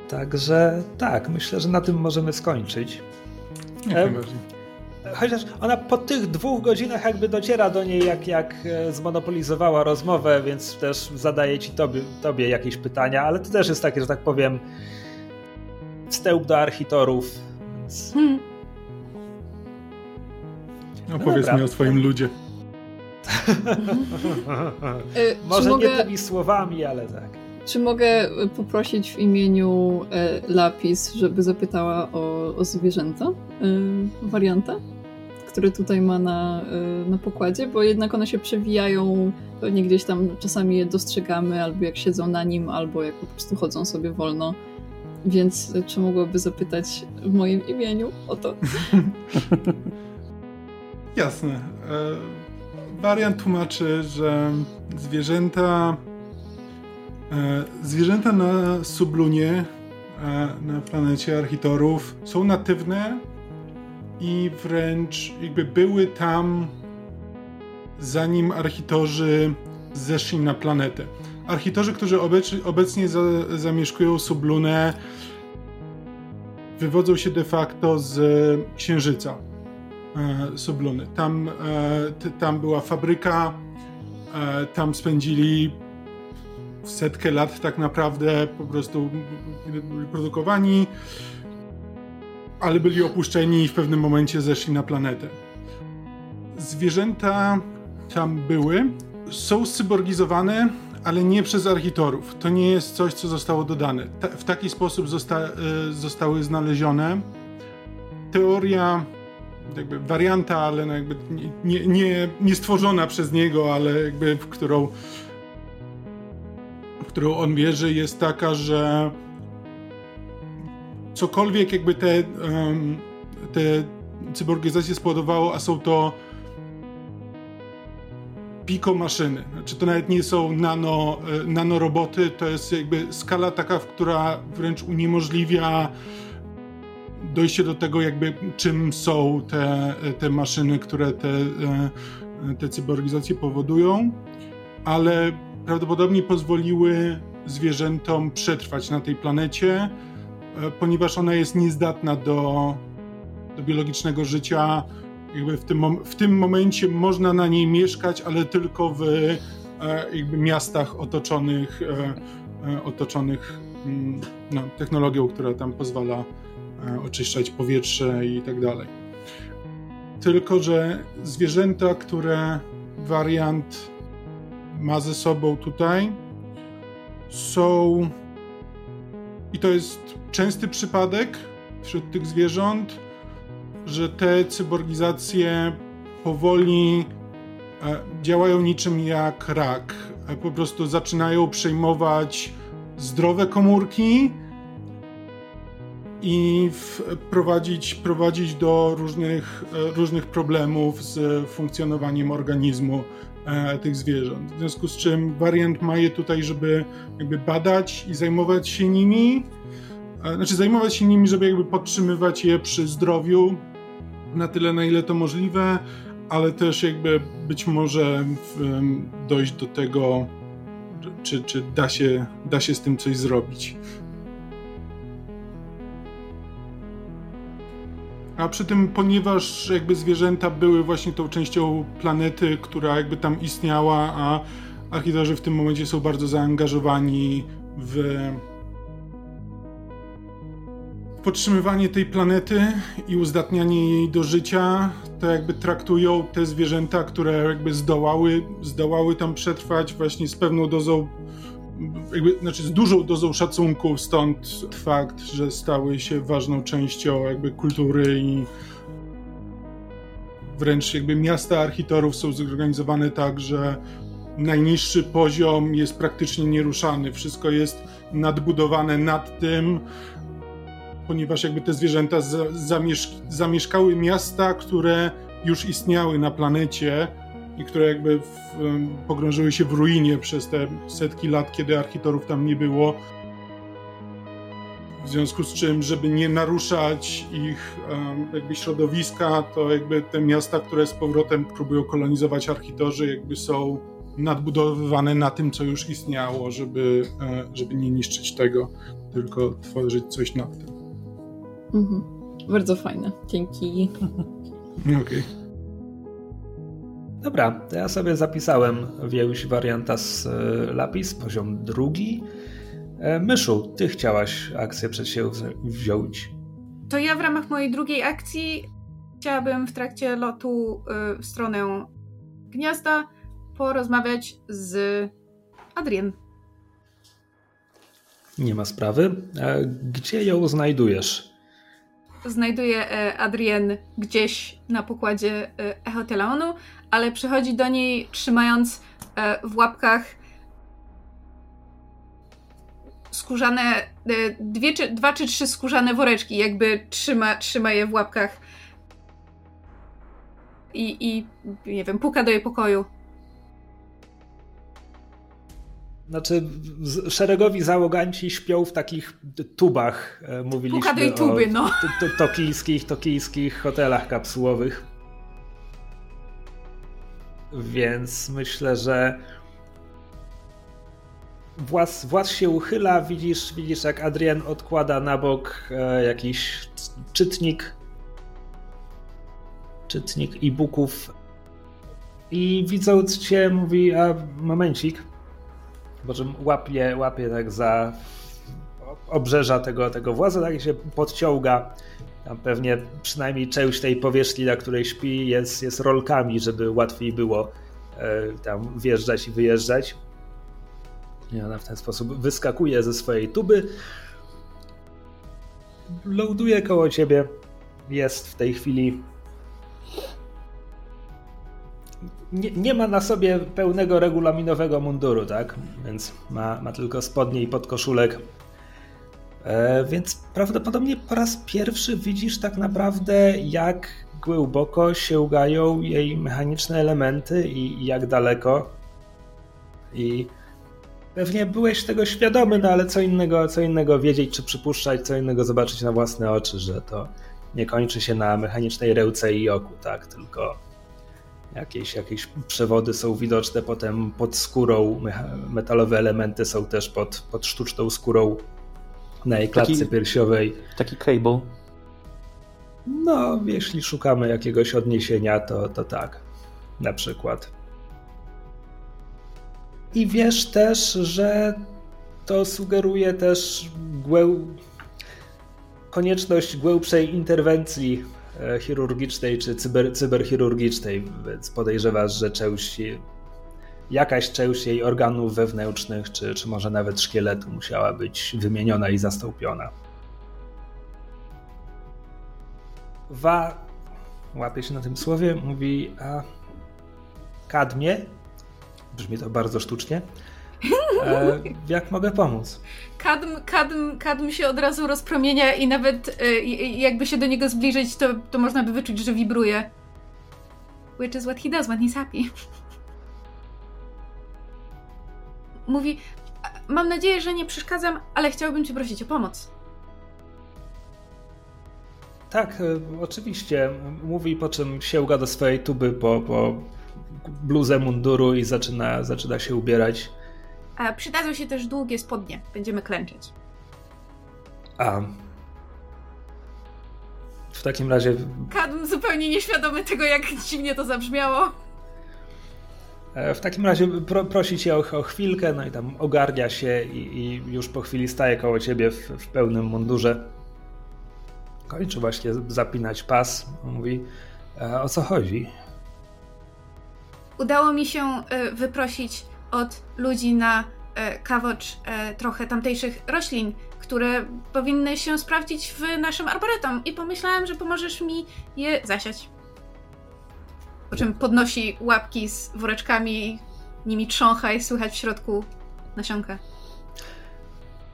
Także tak, myślę, że na tym możemy skończyć. Jak chociaż ona po tych dwóch godzinach jakby dociera do niej, jak, jak e, zmonopolizowała rozmowę, więc też zadaje ci tobie, tobie jakieś pytania, ale to też jest takie, że tak powiem, wstęp do architorów. Więc... Hmm. No, no powiedz mi o swoim ludzie. E, Może mogę... nie tymi słowami, ale tak. Czy mogę poprosić w imieniu e, Lapis, żeby zapytała o, o zwierzęta? warianta? który tutaj ma na, y, na pokładzie, bo jednak one się przewijają, pewnie gdzieś tam czasami je dostrzegamy, albo jak siedzą na nim, albo jak po prostu chodzą sobie wolno. Więc czy mogłaby zapytać w moim imieniu o to? Jasne. E, wariant tłumaczy, że zwierzęta e, zwierzęta na Sublunie, e, na planecie Architorów są natywne i wręcz jakby były tam zanim architorzy zeszli na planetę. Architorzy, którzy obecnie za, zamieszkują Sublunę, wywodzą się de facto z Księżyca e, Subluny. Tam, e, tam była fabryka, e, tam spędzili setkę lat tak naprawdę po prostu byli produkowani ale byli opuszczeni i w pewnym momencie zeszli na planetę. Zwierzęta tam były, są cyborgizowane, ale nie przez architorów. To nie jest coś, co zostało dodane. w taki sposób zosta e, zostały znalezione. Teoria, jakby warianta, ale no jakby nie, nie, nie stworzona przez niego, ale jakby w którą, w którą on wierzy, jest taka, że cokolwiek jakby te, um, te cyborgizacje spowodowało, a są to piko maszyny. Znaczy to nawet nie są nano, e, nanoroboty, to jest jakby skala taka, która wręcz uniemożliwia dojście do tego jakby czym są te, te maszyny, które te, e, te cyborgizacje powodują, ale prawdopodobnie pozwoliły zwierzętom przetrwać na tej planecie, E, ponieważ ona jest niezdatna do, do biologicznego życia. Jakby w, tym, w tym momencie można na niej mieszkać, ale tylko w e, jakby miastach otoczonych, e, otoczonych mm, no, technologią, która tam pozwala oczyszczać powietrze i tak dalej. Tylko, że zwierzęta, które wariant ma ze sobą tutaj, są i to jest częsty przypadek wśród tych zwierząt, że te cyborgizacje powoli e, działają niczym jak rak. E, po prostu zaczynają przejmować zdrowe komórki i prowadzić, prowadzić do różnych, e, różnych problemów z funkcjonowaniem organizmu tych zwierząt. W związku z czym wariant ma je tutaj, żeby jakby badać i zajmować się nimi, znaczy zajmować się nimi, żeby jakby podtrzymywać je przy zdrowiu na tyle, na ile to możliwe, ale też jakby być może dojść do tego, czy, czy da, się, da się z tym coś zrobić. A przy tym, ponieważ jakby zwierzęta były właśnie tą częścią planety, która jakby tam istniała, a architektorzy w tym momencie są bardzo zaangażowani w podtrzymywanie tej planety i uzdatnianie jej do życia, to jakby traktują te zwierzęta, które jakby zdołały, zdołały tam przetrwać właśnie z pewną dozą jakby, znaczy z dużą dozą szacunku, stąd fakt, że stały się ważną częścią jakby kultury i wręcz jakby miasta architorów są zorganizowane tak, że najniższy poziom jest praktycznie nieruszany. Wszystko jest nadbudowane nad tym, ponieważ jakby te zwierzęta zamieszk zamieszkały miasta, które już istniały na planecie i które jakby w, pogrążyły się w ruinie przez te setki lat, kiedy architorów tam nie było. W związku z czym, żeby nie naruszać ich jakby środowiska, to jakby te miasta, które z powrotem próbują kolonizować architorzy, jakby są nadbudowywane na tym, co już istniało, żeby, e, żeby nie niszczyć tego, tylko tworzyć coś nad tym. Mhm. Bardzo fajne. Dzięki. Okej. Okay. Dobra, to ja sobie zapisałem wieś warianta z e, Lapis, poziom drugi. E, Myszu, ty chciałaś akcję przed siebie wziąć. To ja w ramach mojej drugiej akcji chciałabym w trakcie lotu e, w stronę gniazda porozmawiać z Adrien. Nie ma sprawy. Gdzie ją znajdujesz? Znajduję Adrien gdzieś na pokładzie Echotelaonu, ale przychodzi do niej trzymając e, w łapkach skórzane, e, dwie czy, dwa czy trzy skórzane woreczki, jakby trzyma, trzyma je w łapkach i, i nie wiem, puka do jej pokoju. Znaczy, szeregowi załoganci śpią w takich tubach, e, mówiliśmy tuby, o no. tokijskich, tokijskich hotelach kapsułowych. Więc myślę, że Włas, włas się uchyla, widzisz, widzisz jak Adrian odkłada na bok e, jakiś czytnik czytnik e-booków i widząc cię mówi, a momencik, bo że łapie, łapie tak za obrzeża tego, tego właza, tak się podciąga tam pewnie przynajmniej część tej powierzchni, na której śpi, jest, jest rolkami, żeby łatwiej było e, tam wjeżdżać i wyjeżdżać. I ona w ten sposób wyskakuje ze swojej tuby. Loaduje koło ciebie. Jest w tej chwili. Nie, nie, ma na sobie pełnego regulaminowego munduru, tak? Więc ma, ma tylko spodnie i podkoszulek E, więc prawdopodobnie po raz pierwszy widzisz tak naprawdę, jak głęboko sięgają jej mechaniczne elementy i jak daleko. I pewnie byłeś tego świadomy, no ale co innego, co innego wiedzieć czy przypuszczać, co innego zobaczyć na własne oczy, że to nie kończy się na mechanicznej rełce i oku, tak, tylko jakieś, jakieś przewody są widoczne potem pod skórą, metalowe elementy są też pod, pod sztuczną skórą na jej klatce taki, piersiowej. Taki cable. No, jeśli szukamy jakiegoś odniesienia, to, to tak. Na przykład. I wiesz też, że to sugeruje też głę... konieczność głębszej interwencji chirurgicznej czy cyber, cyberchirurgicznej, więc podejrzewasz, że część jakaś część jej organów wewnętrznych, czy, czy może nawet szkieletu musiała być wymieniona i zastąpiona. Wa łapie się na tym słowie, mówi a kadmie, brzmi to bardzo sztucznie, e, jak mogę pomóc? Kadm, kadm, kadm się od razu rozpromienia i nawet e, jakby się do niego zbliżyć, to, to można by wyczuć, że wibruje. Which is what he does when he's happy. mówi: Mam nadzieję, że nie przeszkadzam, ale chciałbym Cię prosić o pomoc. Tak, e, oczywiście. Mówi, po czym sięga do swojej tuby po, po bluzę munduru i zaczyna, zaczyna się ubierać. Przydadzą się też długie spodnie. Będziemy klęczeć. A. W takim razie. Kadm zupełnie nieświadomy tego, jak dziwnie to zabrzmiało. E, w takim razie pro, prosi cię o, o, chwilkę, no i tam ogarnia się i, i już po chwili staje koło ciebie w, w, pełnym mundurze. Kończy właśnie zapinać pas. Mówi, e, o co chodzi? Udało mi się e, wyprosić od ludzi na kawocz trochę tamtejszych roślin, które powinny się sprawdzić w naszym arboretum i pomyślałem, że pomożesz mi je zasiać. Po czym podnosi łapki z woreczkami, nimi trzącha i słychać w środku nasionkę.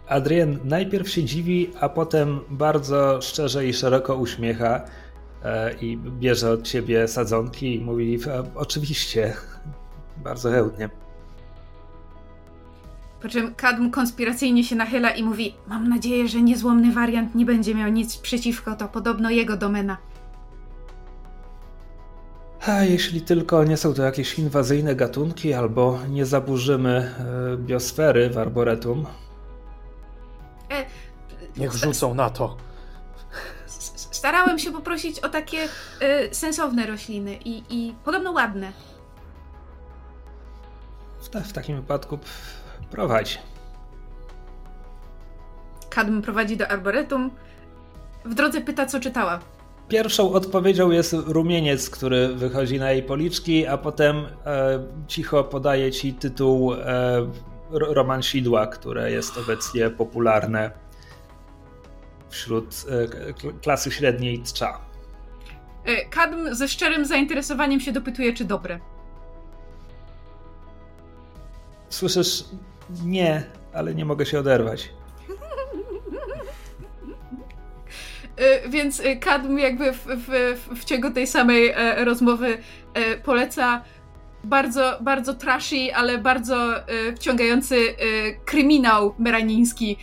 Adrian najpierw się dziwi, a potem bardzo szczerze i szeroko uśmiecha e, i bierze od ciebie sadzonki i mówi e, oczywiście, bardzo chętnie. Po czym Kadm konspiracyjnie się nachyla i mówi mam nadzieję, że niezłomny wariant nie będzie miał nic przeciwko, to podobno jego domena. A jeśli tylko nie są to jakieś inwazyjne gatunki, albo nie zaburzymy e, biosfery w arboretum. E, Niech rzucą na to. Starałem się poprosić o takie e, sensowne rośliny i, i podobno ładne. W, ta, w takim wypadku prowadź. Kadm prowadzi do arboretum. W drodze pyta, co czytała. Pierwszą odpowiedzią jest rumieniec, który wychodzi na jej policzki, a potem e, cicho podaje ci tytuł e, Roman Sidła, które jest obecnie popularne wśród e, klasy średniej tcza. E, Kadm ze szczerym zainteresowaniem się dopytuje, czy dobre. Słyszysz? Nie, ale nie mogę się oderwać. Y, więc y, Kadm jakby w, w, w ciągu tej samej e, rozmowy e, poleca bardzo, bardzo trashy, ale bardzo e, wciągający kryminał meraniński,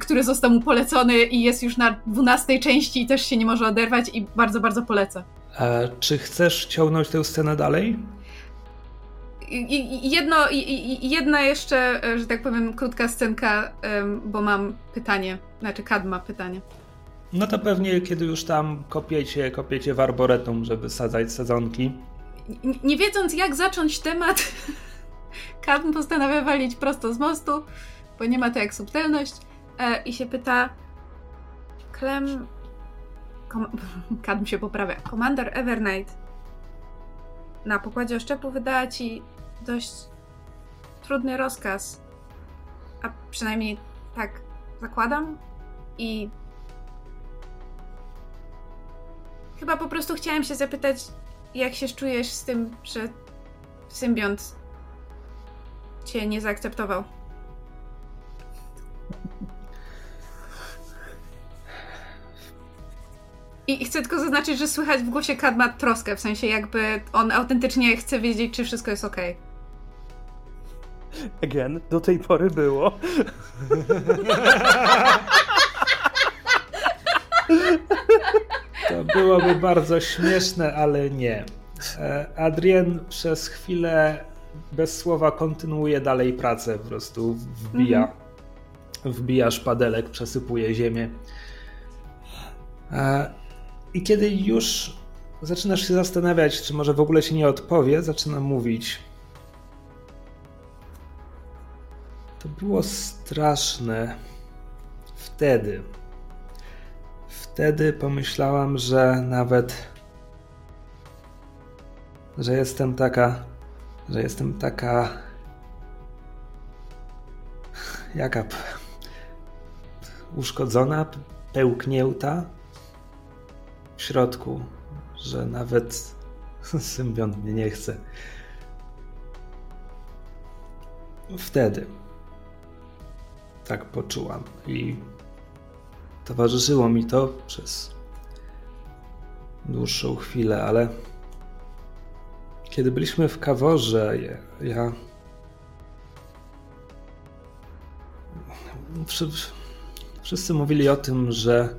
który został mu polecony i jest już na dwunastej części i też się nie może oderwać i bardzo, bardzo poleca. A czy chcesz ciągnąć tę scenę dalej? Jedno, jedna jeszcze, że tak powiem, krótka scenka, bo mam pytanie, znaczy Kad ma pytanie. No to pewnie kiedy już tam kopiecie, kopiecie w arboretum, żeby sadzać sadzonki. Nie, nie wiedząc jak zacząć temat, Kadm postanawia walić prosto z mostu, bo nie ma to jak subtelność e, i się pyta Klem... Kom... Kadm się poprawia. Komandor Evernight na pokładzie oszczepu wydała ci dość trudny rozkaz. A przynajmniej tak zakładam. I Chyba po prostu chciałem się zapytać, jak się czujesz z tym, że symbiont cię nie zaakceptował. I chcę tylko zaznaczyć, że słychać w głosie Kadma troskę, w sensie jakby on autentycznie chce wiedzieć, czy wszystko jest ok. Again, do tej pory było. To byłoby bardzo śmieszne, ale nie. E, Adrien przez chwilę bez słowa kontynuuje dalej pracę, po prostu wbija, mhm. wbija szpadelek, przesypuje ziemię. E, I kiedy już zaczynasz się zastanawiać, czy może w ogóle ci nie odpowie, zaczyna mówić. To było straszne wtedy. Wtedy pomyślałam, że nawet, że jestem taka, że jestem taka, jaka uszkodzona, pełknięta w środku, że nawet symbiont mnie nie chce. Wtedy tak poczułam i Towarzyszyło mi to przez dłuższą chwilę, ale kiedy byliśmy w kaworze, ja. wszyscy mówili o tym, że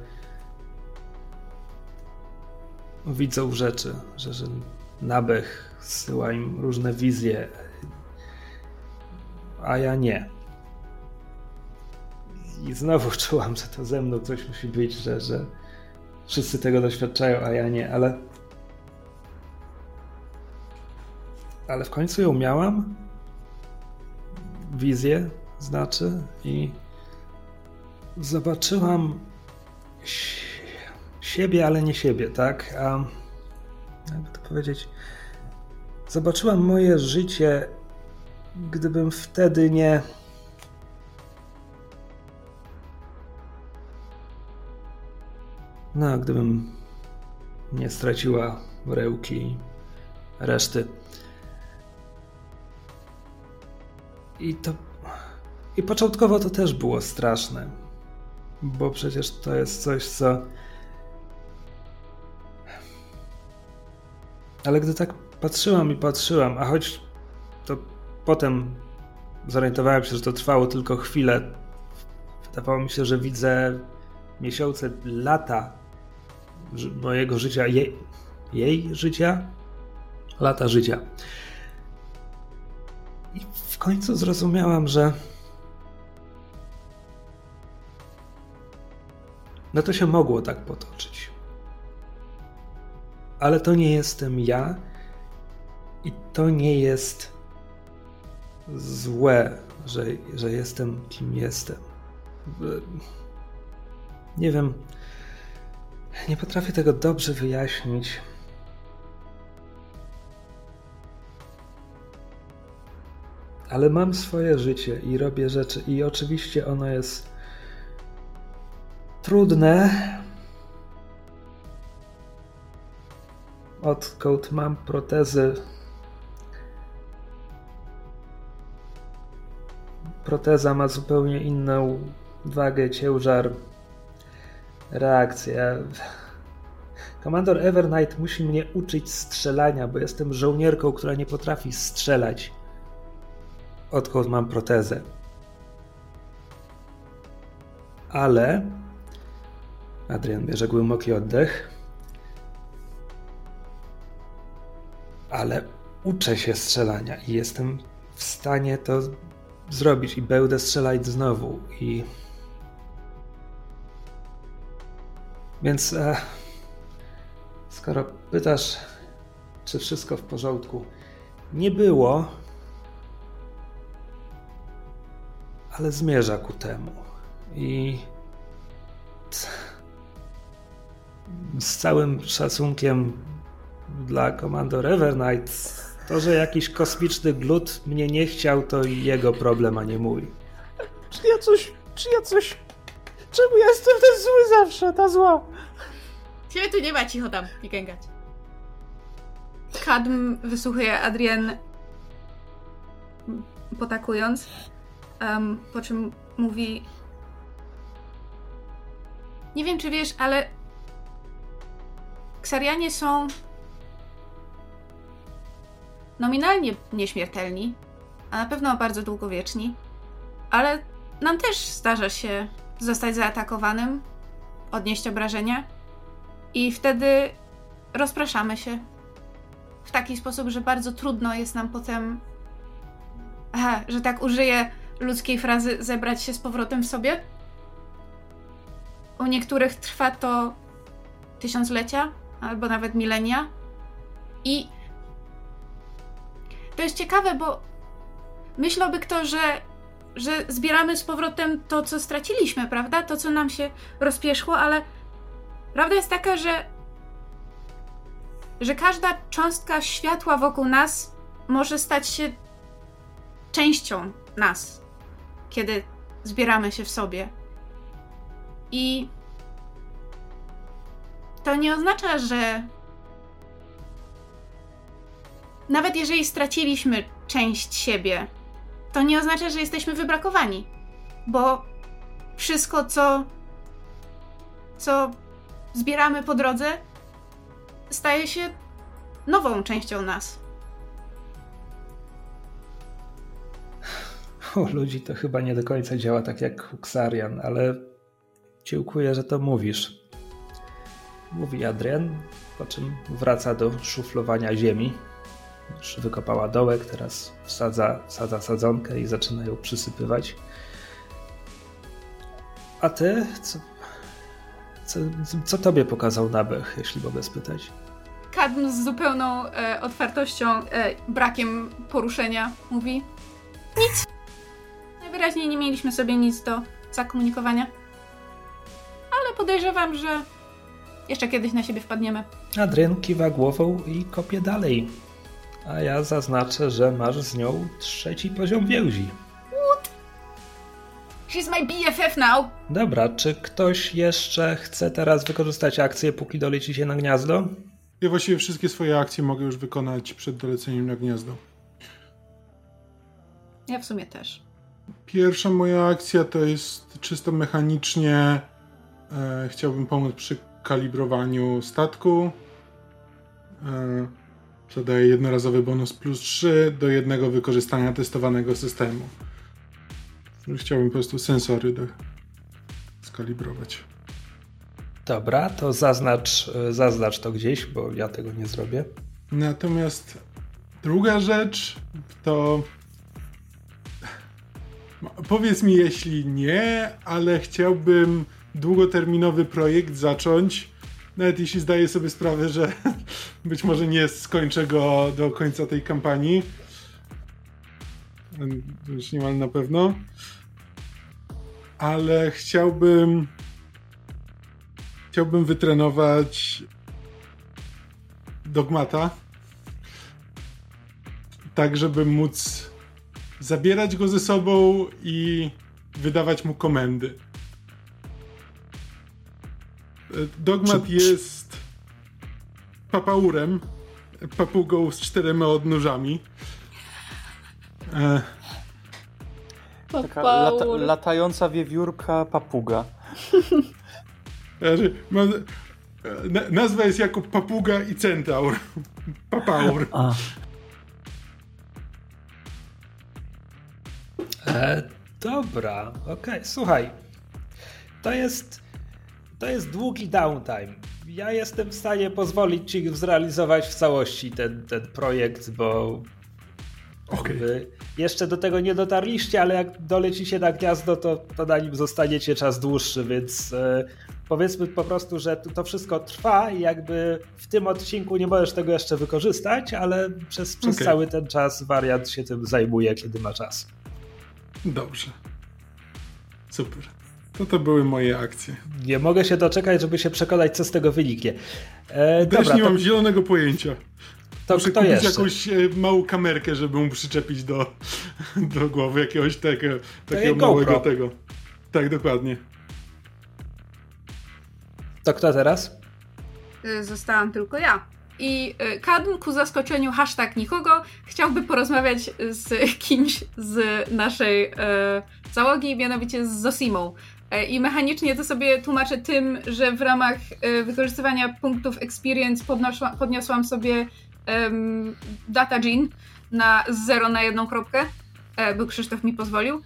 widzą rzeczy, że, że Nabech zsyła im różne wizje, a ja nie. I znowu czułam, że to ze mną coś musi być, że, że wszyscy tego doświadczają, a ja nie, ale. Ale w końcu ją miałam. Wizję, znaczy, i zobaczyłam siebie, ale nie siebie, tak? A jakby to powiedzieć, zobaczyłam moje życie, gdybym wtedy nie. No, gdybym nie straciła rełki reszty. I to. I początkowo to też było straszne. Bo przecież to jest coś, co Ale gdy tak patrzyłam i patrzyłam, a choć to potem zorientowałem się, że to trwało tylko chwilę, wydawało mi się, że widzę miesiące, lata mojego życia, jej, jej życia, lata życia. I w końcu zrozumiałam, że no to się mogło tak potoczyć ale to nie jestem ja i to nie jest złe, że, że jestem kim jestem. Nie wiem, nie potrafię tego dobrze wyjaśnić. Ale mam swoje życie i robię rzeczy, i oczywiście ono jest trudne, odkąd mam protezy. Proteza ma zupełnie inną wagę, ciężar, reakcję. Komandor Evernight musi mnie uczyć strzelania, bo jestem żołnierką, która nie potrafi strzelać. Odkąd mam protezę. Ale. Adrian bierze głęboki oddech. ale uczę się strzelania i jestem w stanie to zrobić i będę strzelać znowu i więc e, skoro pytasz czy wszystko w porządku nie było ale zmierza ku temu i z całym szacunkiem dla Komandor Evernight. To, że jakiś kosmiczny glut mnie nie chciał, to jego problem, a nie mój. Czy ja coś, czy ja coś... Czemu ja jestem ten zły zawsze, ta zła? Ciebie tu nie ma, cicho tam, nie gęgać. Kadm wysłuchuje Adrian potakując, um, po czym mówi nie wiem, czy wiesz, ale Ksarianie są nominalnie nieśmiertelni, a na pewno bardzo długowieczni, ale nam też zdarza się zostać zaatakowanym, odnieść obrażenia i wtedy rozpraszamy się w taki sposób, że bardzo trudno jest nam potem, aha, że tak użyję ludzkiej frazy, zebrać się z powrotem w sobie. U niektórych trwa to tysiąclecia albo nawet milenia. I to jest ciekawe, bo myślałby kto, że, że zbieramy z powrotem to, co straciliśmy, prawda? To, co nam się rozpieszło, ale prawda jest taka, że że każda cząstka światła wokół nas może stać się częścią nas, kiedy zbieramy się w sobie. I to nie oznacza, że nawet jeżeli straciliśmy część siebie, to nie oznacza, że jesteśmy wybrakowani, bo wszystko, co, co zbieramy po drodze, staje się nową częścią nas. u ludzi to chyba nie do końca działa tak jak u ale dziękuję, że to mówisz. Mówi Adrian, po czym wraca do szuflowania ziemi. Już wykopała dołek, teraz wsadza, wsadza sadzonkę i zaczyna ją przysypywać. A ty? Co, co, co tobie pokazał Nabech, jeśli mogę spytać? Kadm z zupełną e, otwartością, e, brakiem poruszenia mówi nic. Najwyraźniej nie mieliśmy sobie nic do zakomunikowania. Ale podejrzewam, że jeszcze kiedyś na siebie wpadniemy. Adrian kiwa głową i kopie dalej. A ja zaznaczę, że masz z nią trzeci poziom więzi. She's my BFF now! Dobra, czy ktoś jeszcze chce teraz wykorzystać akcję, póki doleci się na gniazdo? Ja właściwie wszystkie swoje akcje mogę już wykonać przed doleceniem na gniazdo. Ja w sumie też. Pierwsza moja akcja to jest czysto mechanicznie. E, chciałbym pomóc przy kalibrowaniu statku. E, zadaję jednorazowy bonus plus 3 do jednego wykorzystania testowanego systemu. Chciałbym po prostu sensory do, skalibrować. Dobra, to zaznacz, zaznacz to gdzieś, bo ja tego nie zrobię. Natomiast druga rzecz to. Powiedz mi, jeśli nie, ale chciałbym długoterminowy projekt zacząć. Nawet jeśli zdaję sobie sprawę, że być może nie skończę go do końca tej kampanii. Już niemal na pewno. Ale chciałbym chciałbym wytrenować dogmata, tak żeby móc zabierać go ze sobą i wydawać mu komendy. Dogmat czy, jest papaurem, papugą z czterema odnóżami. E... Taka lata, latająca wiewiórka papuga. Nazwa jest jako papuga i centaur. Papaur. A. E, dobra, okej, okay. słuchaj. To jest. To jest długi downtime. Ja jestem w stanie pozwolić ci zrealizować w całości ten, ten projekt, bo okay. jeszcze do tego nie dotarliście, ale jak dolecicie na gniazdo, to, to na nim zostaniecie czas dłuższy, więc e, powiedzmy po prostu, że to wszystko trwa i jakby w tym odcinku nie możesz tego jeszcze wykorzystać, ale przez, przez okay. cały ten czas wariant się tym zajmuje, kiedy ma czas. Dobrze. Super. To to były moje akcje. Nie mogę się doczekać, żeby się przekonać, co z tego wyniknie. E, Też dobra, nie to... mam zielonego pojęcia. To Muszę kto kupić jeszcze? jakąś e, małą kamerkę, żeby mu przyczepić do, do głowy jakiegoś tego, takiego małego tego. Tak, dokładnie. To kto teraz? Y, zostałam tylko ja. I y, Kadm ku zaskoczeniu hashtag nikogo chciałby porozmawiać z kimś z naszej e, załogi, mianowicie z Zosimą. E, I mechanicznie to sobie tłumaczę tym, że w ramach e, wykorzystywania punktów experience podniosłam, sobie um, data gene na 0 na jedną kropkę, e, bo Krzysztof mi pozwolił.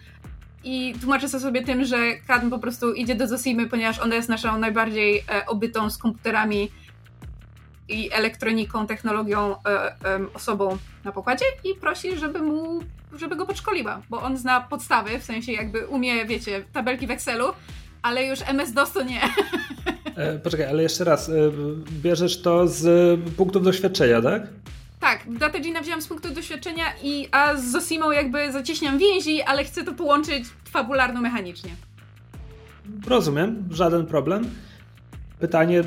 I tłumaczę to sobie tym, że Kadm po prostu idzie do Zosimy, ponieważ ona jest naszą najbardziej obytą z komputerami i elektroniką, technologią osobą na pokładzie i prosi, żeby mu, żeby go podszkoliła, bo on zna podstawy, w sensie jakby umie, wiecie, tabelki w Excelu, ale już MS-DOS to nie. E, poczekaj, ale jeszcze raz, e, bierzesz to z punktów doświadczenia, tak? Tak, Datagina wziąłem z punktu doświadczenia, i, a z Zosimą jakby zacieśniam więzi, ale chcę to połączyć fabularno-mechanicznie. Rozumiem, żaden problem. Pytanie,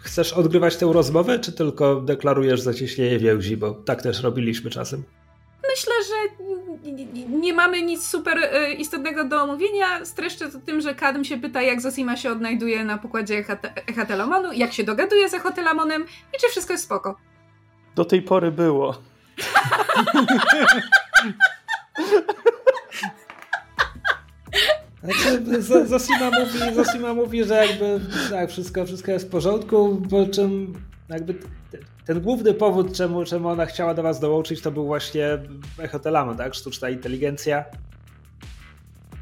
chcesz odgrywać tę rozmowę, czy tylko deklarujesz zacieśnienie więzi, bo tak też robiliśmy czasem? Myślę, że nie mamy nic super e, istotnego do omówienia. Streszczę to tym, że Kadm się pyta, jak Zosima się odnajduje na pokładzie Echatelamonu, jak się dogaduje z Echotelamonem i czy wszystko jest spoko. Do tej pory było. Znaczy, Zosima mówi, Zosima mówi, że jakby tak, wszystko, wszystko jest w porządku, po czym jakby ten główny powód, czemu, czemu ona chciała do was dołączyć, to był właśnie Echotelama, tak? Sztuczna inteligencja.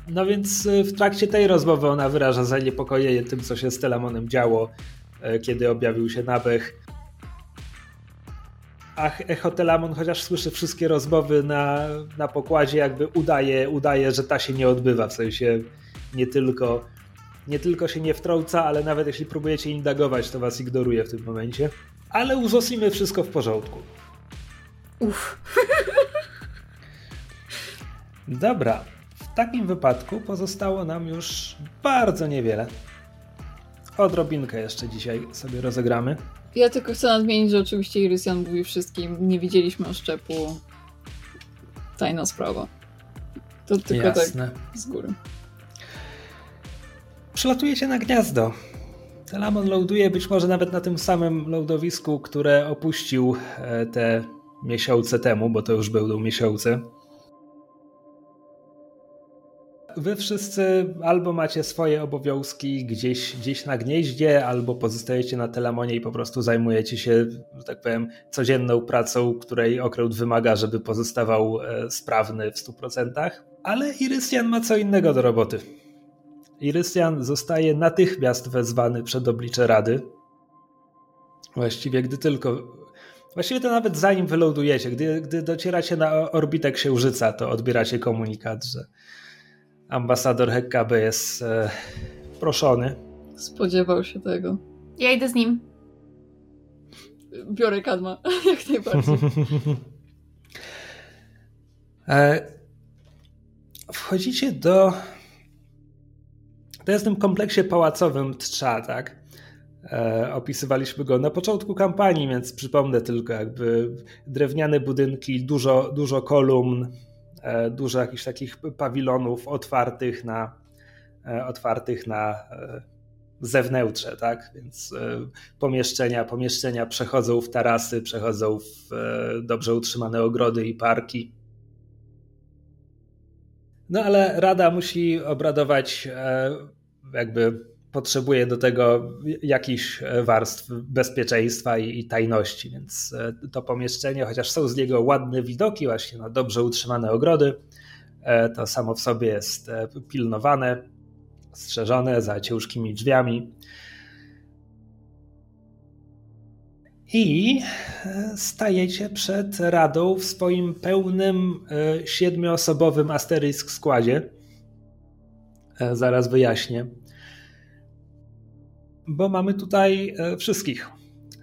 No więc w trakcie tej rozmowy ona wyraża zaniepokojenie tym, co się z Telamonem działo, kiedy objawił się Nabech. A Echotelamon, chociaż słyszy wszystkie rozmowy na, na pokładzie, jakby udaje, udaje, że ta się nie odbywa. W sensie nie tylko, nie tylko się nie wtrąca, ale nawet jeśli próbujecie indagować, to was ignoruje w tym momencie. Ale u Zosimy wszystko w porządku. Uff. Dobra. W takim wypadku pozostało nam już bardzo niewiele. Odrobinkę jeszcze dzisiaj sobie rozegramy. Ja tylko chcę nadmienić, że oczywiście Irysian mówi wszystkim, nie widzieliśmy oszczepu. Tajna sprawa. To tylko tak Jasne. tak z góry. Przylatujecie na gniazdo. Telamon loaduje być może nawet na tym samym loadowisku, które opuścił e, te miesiące temu, bo to już będą miesiące. Wy wszyscy albo macie swoje obowiązki gdzieś, gdzieś na gnieździe, albo pozostajecie na Telamonie i po prostu zajmujecie się, że tak powiem, codzienną pracą, której okręt wymaga, żeby pozostawał e, sprawny w 100%. Ale Irysian ma co innego do roboty. Irysian zostaje natychmiast wezwany przed oblicze Rady. Właściwie, gdy tylko. Właściwie to nawet zanim wylądujecie, gdy, gdy docieracie na orbitę Księżyca, to odbieracie komunikat, że ambasador Hekkabe jest e, proszony. Spodziewał się tego. Ja idę z nim. Biorę kadma, jak najbardziej. e, wchodzicie do. To jest w tym kompleksie pałacowym Trza, tak? E, opisywaliśmy go na początku kampanii, więc przypomnę tylko, jakby drewniane budynki, dużo, dużo kolumn, E, dużo jakichś takich pawilonów otwartych na, e, otwartych na e, zewnętrze, tak? Więc pomieszczenia, pomieszczenia przechodzą w tarasy, przechodzą w dobrze utrzymane ogrody i parki. No ale Rada musi obradować jakby potrzebuje do tego jakichś e, warstw bezpieczeństwa i, tajności, więc e, to pomieszczenie, chociaż są z niego ładne widoki, właśnie na dobrze utrzymane ogrody, e, to samo w sobie jest pilnowane, strzeżone za ciężkimi drzwiami. I stajecie przed radą w swoim pełnym siedmioosobowym asterysk składzie. Zaraz wyjaśnię bo mamy tutaj e, wszystkich.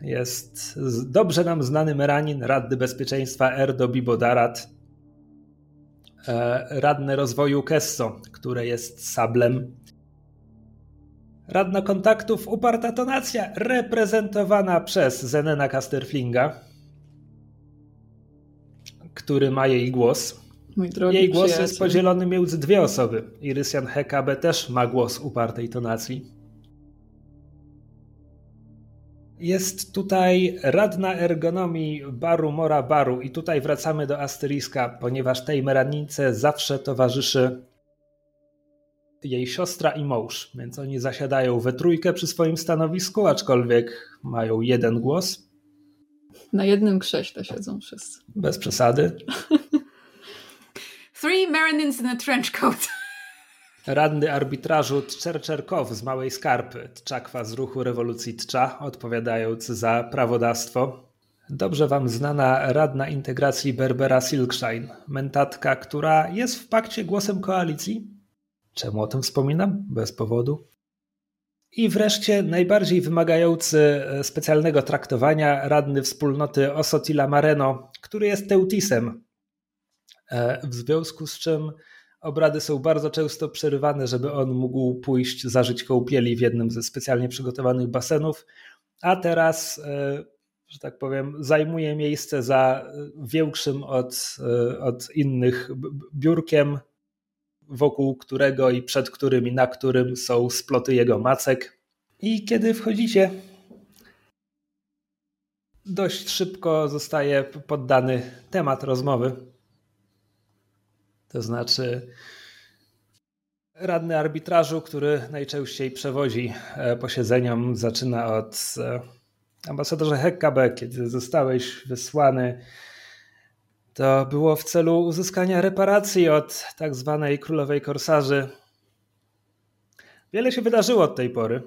Jest dobrze nam znany Meranin, radny bezpieczeństwa Erdo Bibodarat, e, radny rozwoju Kesso, które jest sablem, radna kontaktów Uparta Tonacja, reprezentowana przez Zenena Casterflinga, który ma jej głos. jej głos jest podzielony między dwie osoby. Irysian Hekabe też ma głos upartej tonacji. Jest tutaj radna ergonomii Baru Mora Baru i tutaj wracamy do Asteriska, ponieważ tej meranice zawsze towarzyszy jej siostra i mąż, więc oni zasiadają we trójkę przy swoim stanowisku, aczkolwiek mają jeden głos. Na jednym krześle siedzą wszyscy. Bez przesady. Three Marinins in a trench coat. Radny arbitrażu Tczerczerkow z Małej Skarpy, Tczakwa z ruchu rewolucji Tcza, odpowiadając za prawodawstwo. Dobrze wam znana radna integracji Berbera Silkshine, mentatka, która jest w pakcie głosem koalicji. Czemu o tym wspominam? Bez powodu. I wreszcie najbardziej wymagający e, specjalnego traktowania radny wspólnoty Osotila Mareno, który jest Teutisem, e, w związku z czym Obrady są bardzo często przerywane, żeby on mógł pójść zażyć kąpieli w jednym ze specjalnie przygotowanych basenów, a teraz, e, że tak powiem, zajmuje miejsce za większym od, od innych biurkiem, wokół którego i przed którym i na którym są sploty jego macek. I kiedy wchodzicie, dość szybko zostaje poddany temat rozmowy to znaczy radny arbitrażu, który najczęściej przewozi e, posiedzeniom, zaczyna od e, ambasadorze Hekkabe, kiedy zostałeś wysłany, To było w celu uzyskania reparacji od tak zwanej królowej korsarzy. Wiele się wydarzyło od tej pory.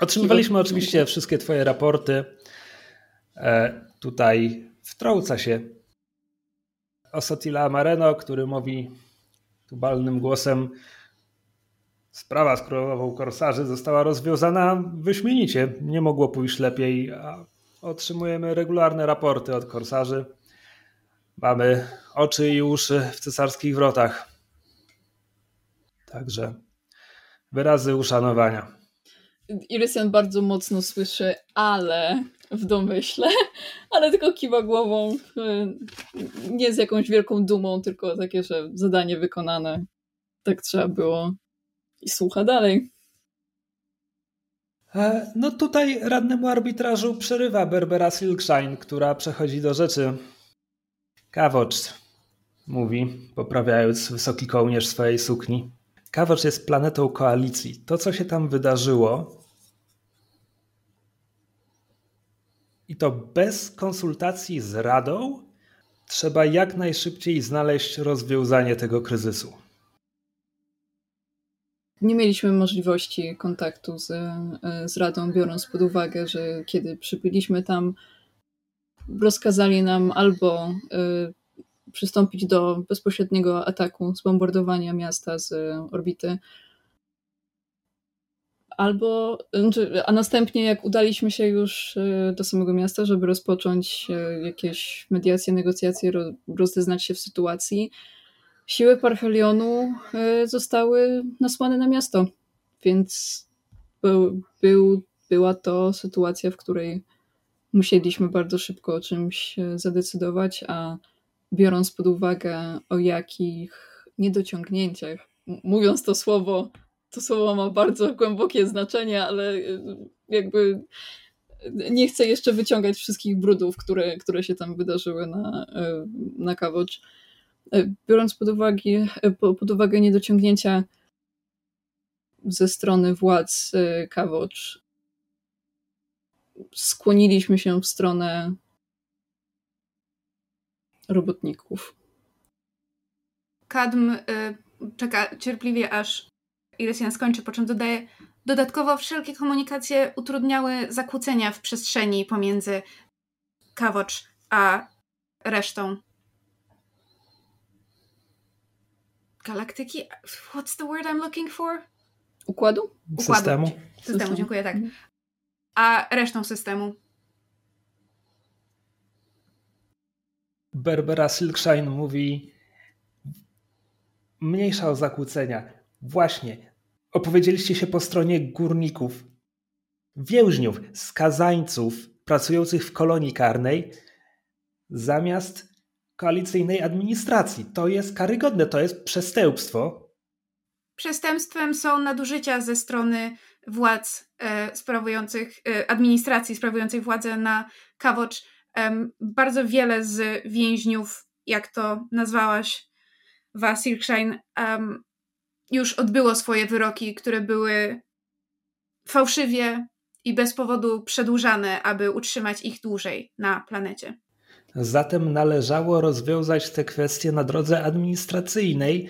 Otrzymywaliśmy oczywiście wszystkie Twoje raporty. E, tutaj wtrąca się Osotila Mareno, który mówi tubalnym głosem: Sprawa z królową korsarzy została rozwiązana wyśmienicie. Nie mogło pójść lepiej. Otrzymujemy regularne raporty od korsarzy. Mamy oczy i uszy w cesarskich wrotach. Także wyrazy uszanowania. Irysian bardzo mocno słyszy, ale w domyśle, ale tylko kiwa głową, nie z jakąś wielką dumą, tylko takie, że zadanie wykonane, tak trzeba było i słucha dalej. E, no tutaj radnemu arbitrażu przerywa Berbera Silkshine, która przechodzi do rzeczy. Kawocz, mówi, poprawiając wysoki kołnierz swojej sukni. Kawocz jest planetą koalicji. To, co się tam wydarzyło, i to bez konsultacji z Radą, trzeba jak najszybciej znaleźć rozwiązanie tego kryzysu. Nie mieliśmy możliwości kontaktu z, z Radą, biorąc pod uwagę, że kiedy przybyliśmy tam, rozkazali nam albo y, przystąpić do bezpośredniego ataku, zbombardowania miasta z orbity, albo, znaczy, a następnie jak udaliśmy się już y, do samego miasta, żeby rozpocząć y, jakieś mediacje, negocjacje, rozeznać się w sytuacji, siły Parhelionu y, zostały nasłane na miasto, więc był, był, była to sytuacja, w której musieliśmy bardzo szybko o czymś zadecydować, a biorąc pod uwagę o jakich niedociągnięciach, mówiąc to słowo to słowo ma bardzo głębokie znaczenie, ale y, jakby nie chcę jeszcze wyciągać wszystkich brudów, które, które się tam wydarzyły na, na Kawocz. Biorąc pod uwagę, pod uwagę niedociągnięcia ze strony władz Kawocz, skłoniliśmy się w stronę robotników. Kadm y, czeka cierpliwie, aż Irysian skończy, po czym dodaje Dodatkowo wszelkie komunikacje utrudniały zakłócenia w przestrzeni pomiędzy Kawocz a resztą galaktyki. What's the word I'm looking for? Układu? Układu. Systemu. Systemu, dziękuję, tak. A resztą systemu. Berbera Silkshine mówi mniejsza o zakłócenia. Właśnie, opowiedzieliście się po stronie górników, więźniów, skazańców pracujących w kolonii karnej zamiast koalicyjnej administracji. To jest karygodne, to jest przestępstwo. Przestępstwem są nadużycia ze strony władz sprawujących, e, administracji sprawującej władzę na Kawocz. E, bardzo wiele z więźniów, jak to nazwałaś, Wasilkshine, już odbyło swoje wyroki, które były fałszywie i bez powodu przedłużane, aby utrzymać ich dłużej na planecie. Zatem należało rozwiązać te kwestie na drodze administracyjnej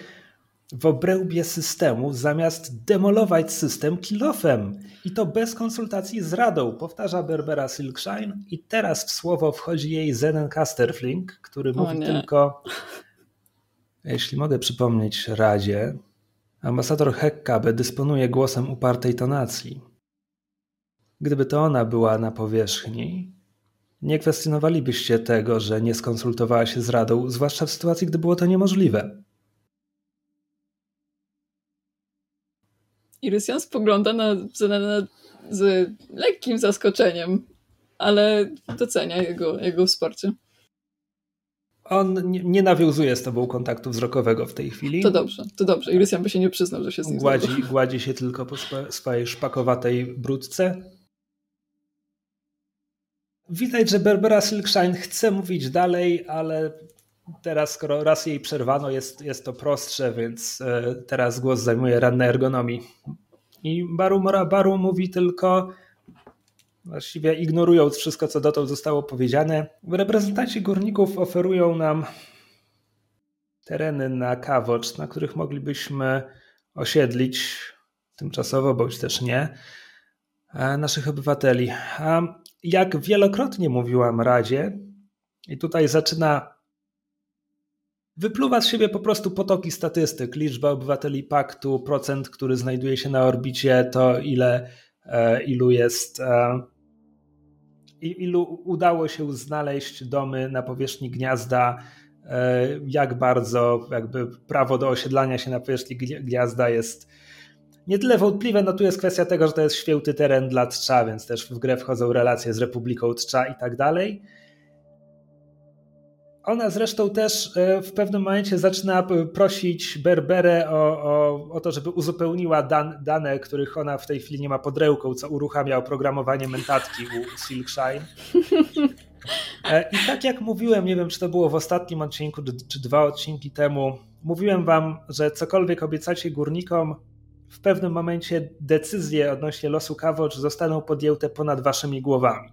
w obrębie systemu, zamiast demolować system kilofem. I to bez konsultacji z Radą, powtarza Berbera Silkshine. I teraz w słowo wchodzi jej Zenen Casterfling, który mówi tylko, jeśli mogę przypomnieć Radzie, Ambasador Hekkabe dysponuje głosem upartej tonacji. Gdyby to ona była na powierzchni, nie kwestionowalibyście tego, że nie skonsultowała się z Radą, zwłaszcza w sytuacji, gdy było to niemożliwe. Irysian spogląda na Zenena z lekkim zaskoczeniem, ale docenia jego, jego wsparcie. On nie, nie, nawiązuje z tobą kontaktu wzrokowego w tej chwili. To dobrze, to dobrze. Irysian by się nie przyznał, że się z nim gładzi, gładzi się tylko po swojej szpakowatej brudce. Widać, że Berbera Silkshine chce mówić dalej, ale teraz, skoro raz jej przerwano, jest, jest to prostsze, więc e, teraz głos zajmuje ranna ergonomii. I Baru Mora Baru mówi tylko właściwie ignorując wszystko, co dotąd zostało powiedziane, reprezentanci górników oferują nam tereny na Kawocz, na których moglibyśmy osiedlić tymczasowo, bądź też nie, e, naszych obywateli. A jak wielokrotnie mówiłam Radzie, i tutaj zaczyna wypluwać z siebie po prostu potoki statystyk, liczba obywateli paktu, procent, który znajduje się na orbicie, to ile, e, ilu jest, e, ilu udało się znaleźć domy na powierzchni gniazda, jak bardzo jakby prawo do osiedlania się na powierzchni gniazda jest nie tyle wątpliwe, no tu jest kwestia tego, że to jest święty teren dla Trza, więc też w grę wchodzą relacje z Republiką Trza i tak dalej. Ona zresztą też e, w pewnym momencie zaczyna prosić Berberę o, o, o to, żeby uzupełniła dan, dane, których ona w tej chwili nie ma pod ręką, co uruchamia oprogramowanie mentatki u Silkshine. E, I tak jak mówiłem, nie wiem czy to było w ostatnim odcinku, czy dwa odcinki temu, mówiłem wam, że cokolwiek obiecacie górnikom, w pewnym momencie decyzje odnośnie losu Kawocz zostaną podjęte ponad waszymi głowami.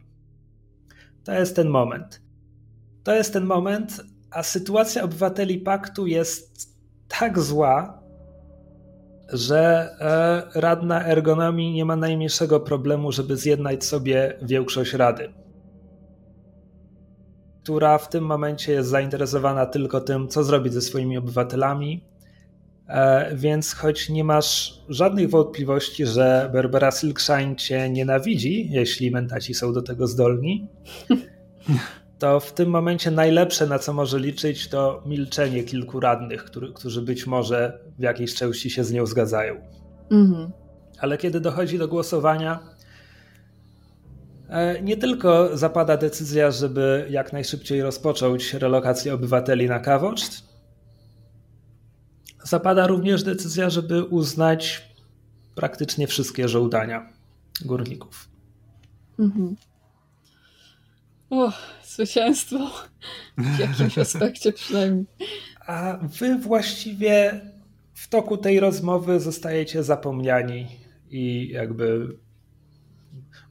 To jest ten moment. To jest ten moment, a sytuacja obywateli paktu jest tak zła, że e, radna ergonomii nie ma najmniejszego problemu, żeby zjednać sobie większość rady, która w tym momencie jest zainteresowana tylko tym, co zrobić ze swoimi obywatelami, E, więc choć nie masz żadnych wątpliwości, że Berbera Silkshine cię nienawidzi, jeśli mentaci są do tego zdolni, to w tym momencie najlepsze, na co może liczyć, to milczenie kilku radnych, który, którzy być może w jakiejś części się z nią zgadzają. Mhm. Ale kiedy dochodzi do głosowania, e, nie tylko zapada decyzja, żeby jak najszybciej rozpocząć relokację obywateli na Kawoczt, zapada również decyzja, żeby uznać praktycznie wszystkie żołdania górników. Mhm. O, zwycięstwo. W jakimś aspekcie przynajmniej. A wy właściwie w toku tej rozmowy zostajecie zapomniani i jakby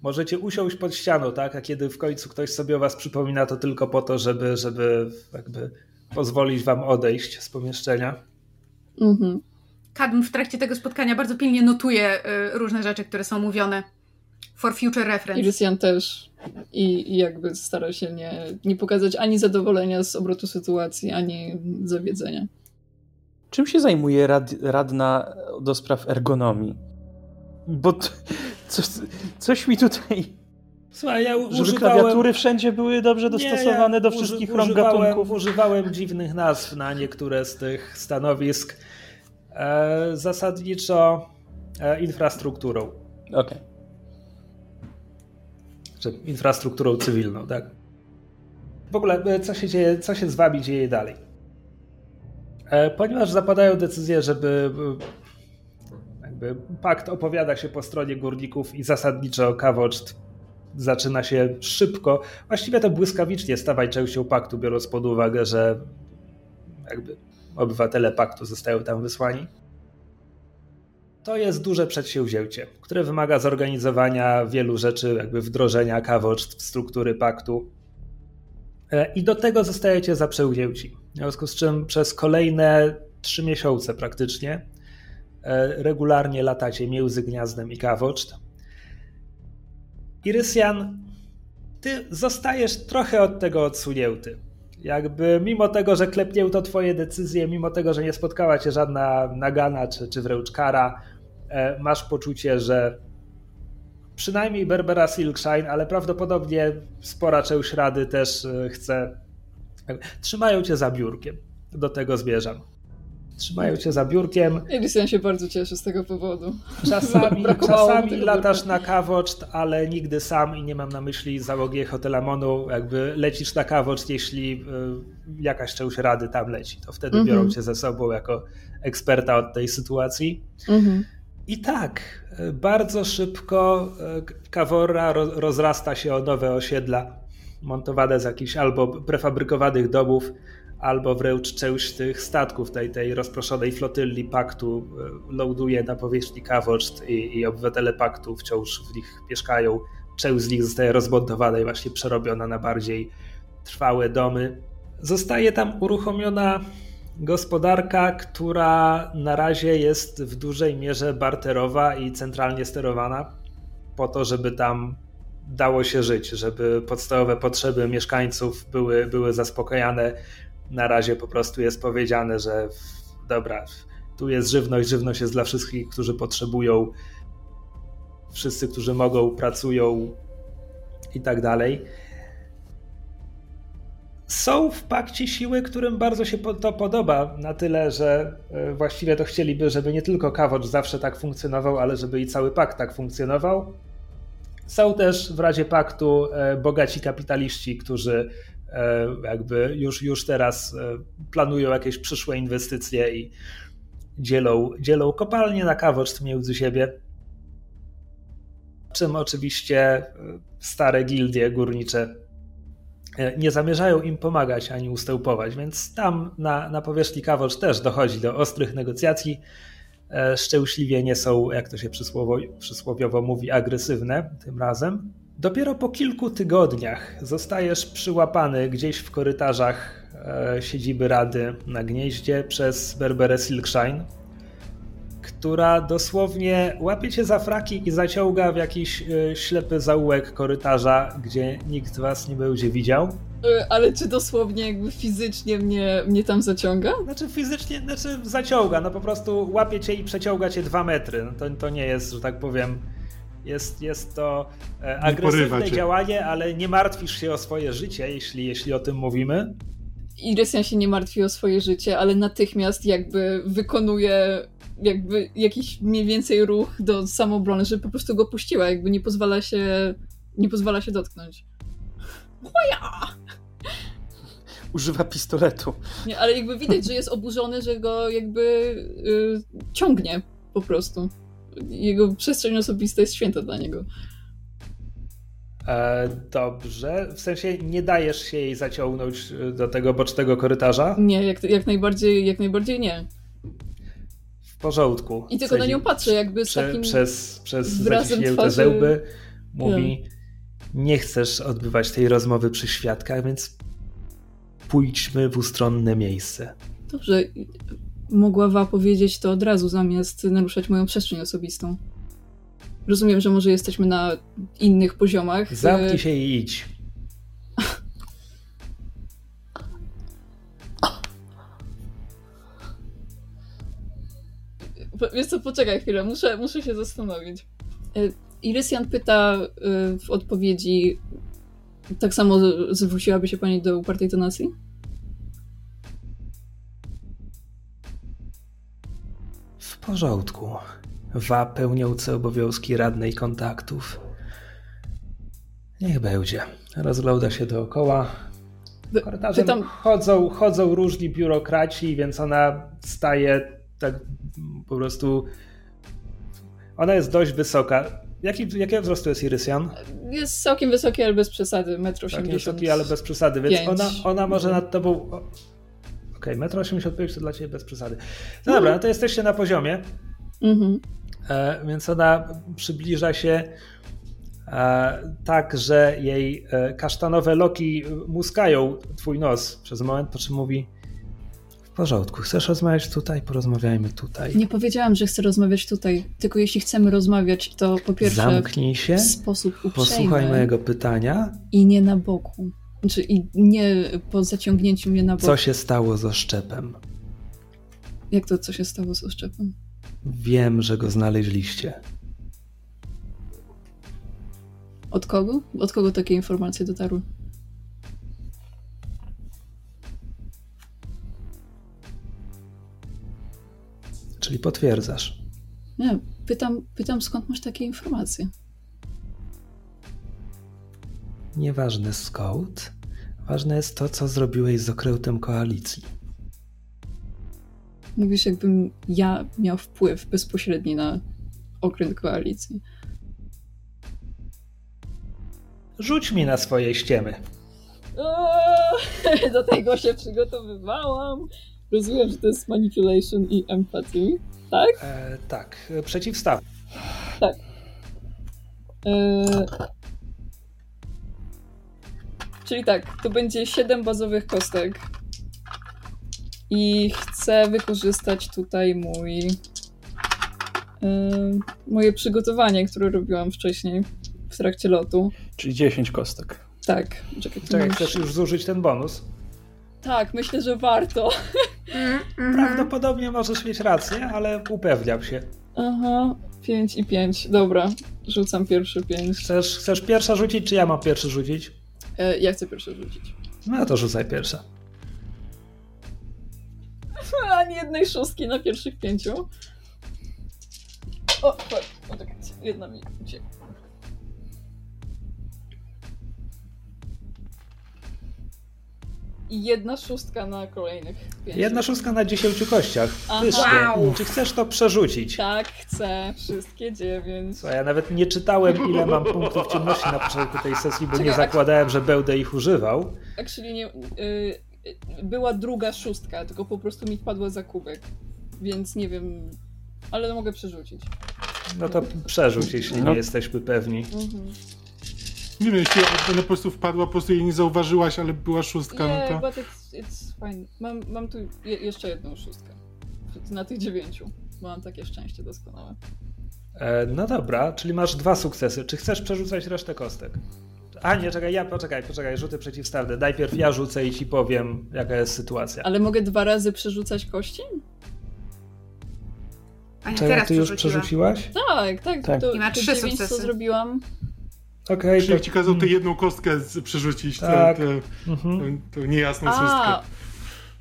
możecie usiąść pod ścianą, tak? A kiedy w końcu ktoś sobie o was przypomina, to tylko po to, żeby, żeby jakby pozwolić wam odejść z pomieszczenia. Mhm. Kadm w trakcie tego spotkania bardzo pilnie notuje y, różne rzeczy, które są mówione. For future reference. I też. I, I, jakby stara się nie, nie pokazać ani zadowolenia z obrotu sytuacji, ani zawiedzenia. Czym się zajmuje rad, radna do spraw ergonomii? Bo to, coś, coś mi tutaj Słuchaj, ja używałem... Żeby klawiatury wszędzie były dobrze dostosowane nie, ja do wszystkich rąk gatunków. Używałem dziwnych nazw na niektóre z tych stanowisk. E, zasadniczo e, infrastrukturą. Okej. Okay. Czy infrastrukturą cywilną, tak? W ogóle, e, co się dzieje, co się z wami dzieje dalej? Ponieważ zapadają decyzje, żeby jakby pakt opowiada się po stronie górników i zasadniczo kawoczt zaczyna się szybko, właściwie to błyskawicznie stawać częścią paktu, biorąc pod uwagę, że jakby obywatele paktu zostają tam wysłani. To jest duże przedsięwzięcie, które wymaga zorganizowania wielu rzeczy, jakby wdrożenia kawocz w struktury paktu. E, I do tego zostajecie zaprzęgnięci. W związku z czym przez kolejne trzy miesiące praktycznie e, regularnie latacie między gniazdem i kawoczt Irysjan, ty zostajesz trochę od tego odsunięty. Jakby mimo tego, że klepnięto twoje decyzje, mimo tego, że nie spotkała cię żadna nagana czy, czy wręcz kara, masz poczucie, że przynajmniej Berbera Silkshine, ale prawdopodobnie spora część rady też e, chce. Trzymają cię za biurkiem. Do tego zmierzam trzymają cię za biurkiem. Elysian się bardzo cieszy z tego powodu. Czasami, czasami latasz na kawoczt, ale nigdy sam i nie mam na myśli załogi Hotelamonu, jakby lecisz na kawoczt, jeśli y, jakaś część rady tam leci, to wtedy mhm. biorą cię ze sobą jako eksperta od tej sytuacji. Mhm. I tak, y, bardzo szybko y, Kawora rozrasta się o nowe osiedla montowane z jakichś albo prefabrykowanych domów, albo wręcz część tych statków tej, tej rozproszonej flotyli paktu e, loaduje na powierzchni Kawoczt i, i obywatele paktu wciąż w nich mieszkają część z nich zostaje rozmontowana i właśnie przerobiona na bardziej trwałe domy. Zostaje tam uruchomiona gospodarka, która na razie jest w dużej mierze barterowa i centralnie sterowana, po to, żeby tam dało się żyć, żeby podstawowe potrzeby mieszkańców były, były zaspokajane. Na razie po prostu jest powiedziane, że dobra, tu jest żywność, żywność jest dla wszystkich, którzy potrzebują, wszyscy, którzy mogą, pracują i tak dalej. Są w pakcie siły, którym bardzo się to podoba, na tyle, że e, właściwie to chcieliby, żeby nie tylko Kawocz zawsze tak funkcjonował, ale żeby i cały pakt tak funkcjonował. Są też w Radzie Paktu e, bogaci kapitaliści, którzy e, jakby już, już teraz planują jakieś przyszłe inwestycje i dzielą, dzielą kopalnie na Kawocz między siebie. Czym oczywiście stare gildie górnicze nie zamierzają im pomagać ani ustępować, więc tam na, na powierzchni Kawocz też dochodzi do ostrych negocjacji. E, szczęśliwie nie są, jak to się przysłowo, przysłowiowo mówi, agresywne tym razem. Dopiero po kilku tygodniach zostajesz przyłapany gdzieś w korytarzach e, siedziby Rady na gnieździe przez Berberę Silkshine, która dosłownie łapie cię za fraki i zaciąga w jakiś y, ślepy zaułek korytarza, gdzie nikt was nie będzie widział. Y, ale czy dosłownie jakby fizycznie mnie, mnie tam zaciąga? Znaczy fizycznie, znaczy zaciąga, no po prostu łapie cię i przeciąga cię dwa metry. No to, to nie jest, że tak powiem, jest, jest to e, agresywne działanie, ale nie martwisz się o swoje życie, jeśli, jeśli o tym mówimy. Irysian się nie martwi o swoje życie, ale natychmiast jakby wykonuje jakby jakiś mniej więcej ruch do samoobrony, żeby po prostu go puściła, jakby nie pozwala się nie pozwala się dotknąć. Moja! Używa pistoletu. Nie, ale jakby widać, że jest oburzony, że go jakby yy, ciągnie po prostu. Jego przestrzeń osobista jest święta dla niego. E, dobrze. W sensie nie dajesz się jej zaciągnąć do tego bocznego korytarza? Nie, jak, jak, najbardziej, jak najbardziej nie w porządku. I tylko na nią patrzę, jakby z takim Przez, przez zaciśnięte zęby mówi nie chcesz odbywać tej rozmowy przy świadkach, więc pójdźmy w ustronne miejsce. Dobrze. Mogła powiedzieć to od razu, zamiast naruszać moją przestrzeń osobistą. Rozumiem, że może jesteśmy na innych poziomach. Zamknij się i idź. Wiesz co, poczekaj chwilę, muszę, muszę się zastanowić. E, Irysian pyta e, w odpowiedzi, tak samo zwróciłaby się pani do upartej tonacji? W porządku. Wa pełniące obowiązki radnej kontaktów. Niech będzie. Rozgląda się dookoła. Korytarzem Pytam... chodzą, chodzą różni biurokraci, więc ona staje tak po prostu. Ona jest dość wysoka. Jaki, jakiego wzrostu jest Irysian? Jest całkiem wysoki, ale bez przesady. 1,80 m. Całkiem wysoki, ale bez przesady, więc ona, ona może nad tobą. Okej, okay, 1,85 m to dla ciebie bez przesady. No dobra, no to jesteście na poziomie. Mhm. E, więc ona przybliża się e, tak, że jej e, kasztanowe loki muskają twój nos przez moment, po czym mówi porządku. Chcesz rozmawiać tutaj? Porozmawiajmy tutaj. Nie powiedziałam, że chcę rozmawiać tutaj, tylko jeśli chcemy rozmawiać, to po pierwsze Zamknij się, w sposób uprzejmy. Posłuchaj mojego pytania. I nie na boku. Znaczy, i nie po zaciągnięciu mnie na boku. Co się stało z oszczepem? Jak to, co się stało z oszczepem? Wiem, że go znaleźliście. Od kogo? Od kogo takie informacje dotarły? Czyli potwierdzasz. Nie, pytam, pytam skąd masz takie informacje. Nieważne skąd. Ważne jest to, co zrobiłeś z okrętem koalicji. Mówisz, jakbym ja miał wpływ bezpośredni na okręt koalicji. Rzuć mi na swoje ściemy. O, do tego się przygotowywałam. Rozumiem, że to jest manipulation i empathy, tak? E, tak, przeciwstaw. Tak. E, czyli tak, to będzie 7 bazowych kostek. I chcę wykorzystać tutaj mój. Yy, moje przygotowanie, które robiłam wcześniej w trakcie lotu. Czyli 10 kostek. Tak, czekaj, Czekaj, masz- chcesz już zużyć ten bonus? Tak, myślę, że warto. Mm, mhm. Prawdopodobnie możesz mieć rację, ale upewniam się. Aha, 5 i 5. Dobra, rzucam pierwszy 5. Chcesz, chcesz pierwsza rzucić, czy ja mam pierwszy rzucić? E, ja chcę pierwszy rzucić. No to rzucaj pierwsza. Ani jednej szóstki na pierwszych pięciu. O, poczekajcie, jedna mi uciekła. I jedna szóstka na kolejnych pięciu. Jedna szóstka na dziesięciu kościach. Wow. Czy chcesz to przerzucić? Tak, chcę. Wszystkie dziewięć. Słuchaj, ja nawet nie czytałem, ile mam punktów ciemności na początku tej sesji, bo nie zakładałem, że będę ich używał. Actually nie... Y, była druga szóstka, tylko po prostu mi wpadła za kubek. Więc nie wiem... Ale mogę przerzucić. No to przerzuć, jeśli No. nie jesteśmy pewni. Mhm. Nie wiem, jeśli ona po prostu wpadła, po prostu jej nie zauważyłaś, ale była szóstka, Yeah, no to... but it's, it's fine. Mam, mam tu je, jeszcze jedną szóstkę. Na tych dziewięciu. Mam takie szczęście doskonałe. E, no dobra, czyli masz dwa sukcesy. Czy chcesz przerzucać resztę kostek? A nie, czekaj, ja poczekaj, poczekaj, rzuty przeciwstawne. Najpierw ja rzucę i ci powiem, jaka jest sytuacja. Ale mogę dwa razy przerzucać kości? A nie, Czekaj, teraz ty już przerzuciła. przerzuciłaś? Tak, tak. Tak. To, I ma trzy dziewięć, co sukcesy. zrobiłam. Okej, Krzyk to... ci kazał tę jedną kostkę przerzucić, Tak. tę, tę, Mhm. tę niejasną szóstkę.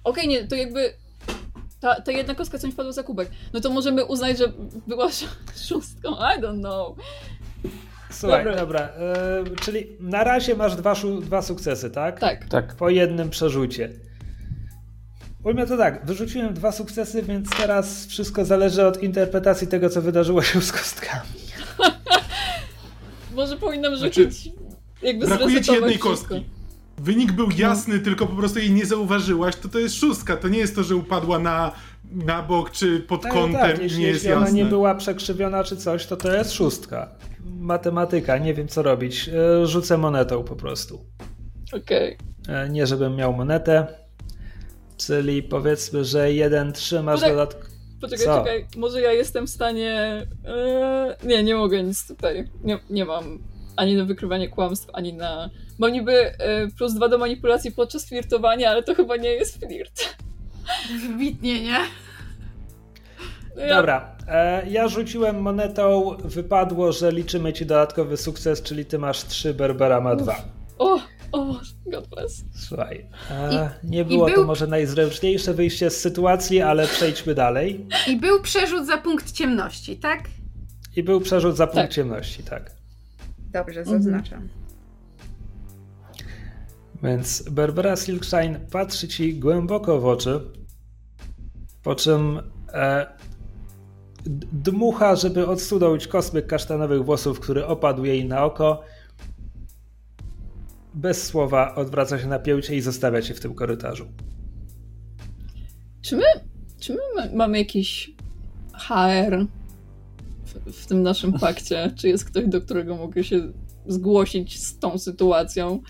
okej, nie, to jakby ta, ta jedna kostka, co mi wpadła za kubek. No to możemy uznać, że była sz- szóstką. I don't know. Słuchaj, Dobra. dobra, e, czyli na razie masz dwa, dwa sukcesy, tak? Tak. Tak. Po jednym przerzucie. Ujmę to tak, wyrzuciłem dwa sukcesy, więc teraz wszystko zależy od interpretacji tego, co wydarzyło się z kostkami. Może powinnam Znaczy, rzucić jakby Brakuje ci jednej wszystko. kostki. Wynik był jasny, tylko po prostu jej nie zauważyłaś, to to jest szóstka. To nie jest to, że upadła na, na bok czy pod Tak, kątem tak, jeśli, nie jest jeśli ona jasne. nie była przekrzywiona czy coś, to to jest szóstka. Matematyka, nie wiem co robić. E, Rzucę monetą po prostu. Okej. E, Nie żebym miał monetę. Czyli powiedzmy, że 1-3 masz Poczekaj. dodatkowo. Poczekaj, Co? czekaj. Może ja jestem w stanie. Eee, nie, nie mogę nic tutaj. Nie, nie mam ani na wykrywanie kłamstw, ani na. Mam niby e, plus dwa do manipulacji podczas flirtowania, ale to chyba nie jest flirt. Wybitnie, nie? Ja- Dobra, e, ja rzuciłem monetą, wypadło, że liczymy ci dodatkowy sukces, czyli ty masz 3, Berbera ma 2. O, o, God bless. Słuchaj, e, nie było był- to może najzręczniejsze wyjście z sytuacji, ale przejdźmy dalej. I był przerzut za punkt ciemności, tak? I był przerzut za punkt Tak. ciemności, tak. Dobrze, Mhm. zaznaczam. Więc Berbera Silkshine patrzy ci głęboko w oczy, po czym e, dmucha, żeby odsunąć kosmyk kasztanowych włosów, który opadł jej na oko. Bez słowa odwraca się na pięcie i zostawia cię w tym korytarzu. Czy my, czy my ma- mamy jakiś HR w, w tym naszym pakcie? Czy jest ktoś, do którego mogę się zgłosić z tą sytuacją?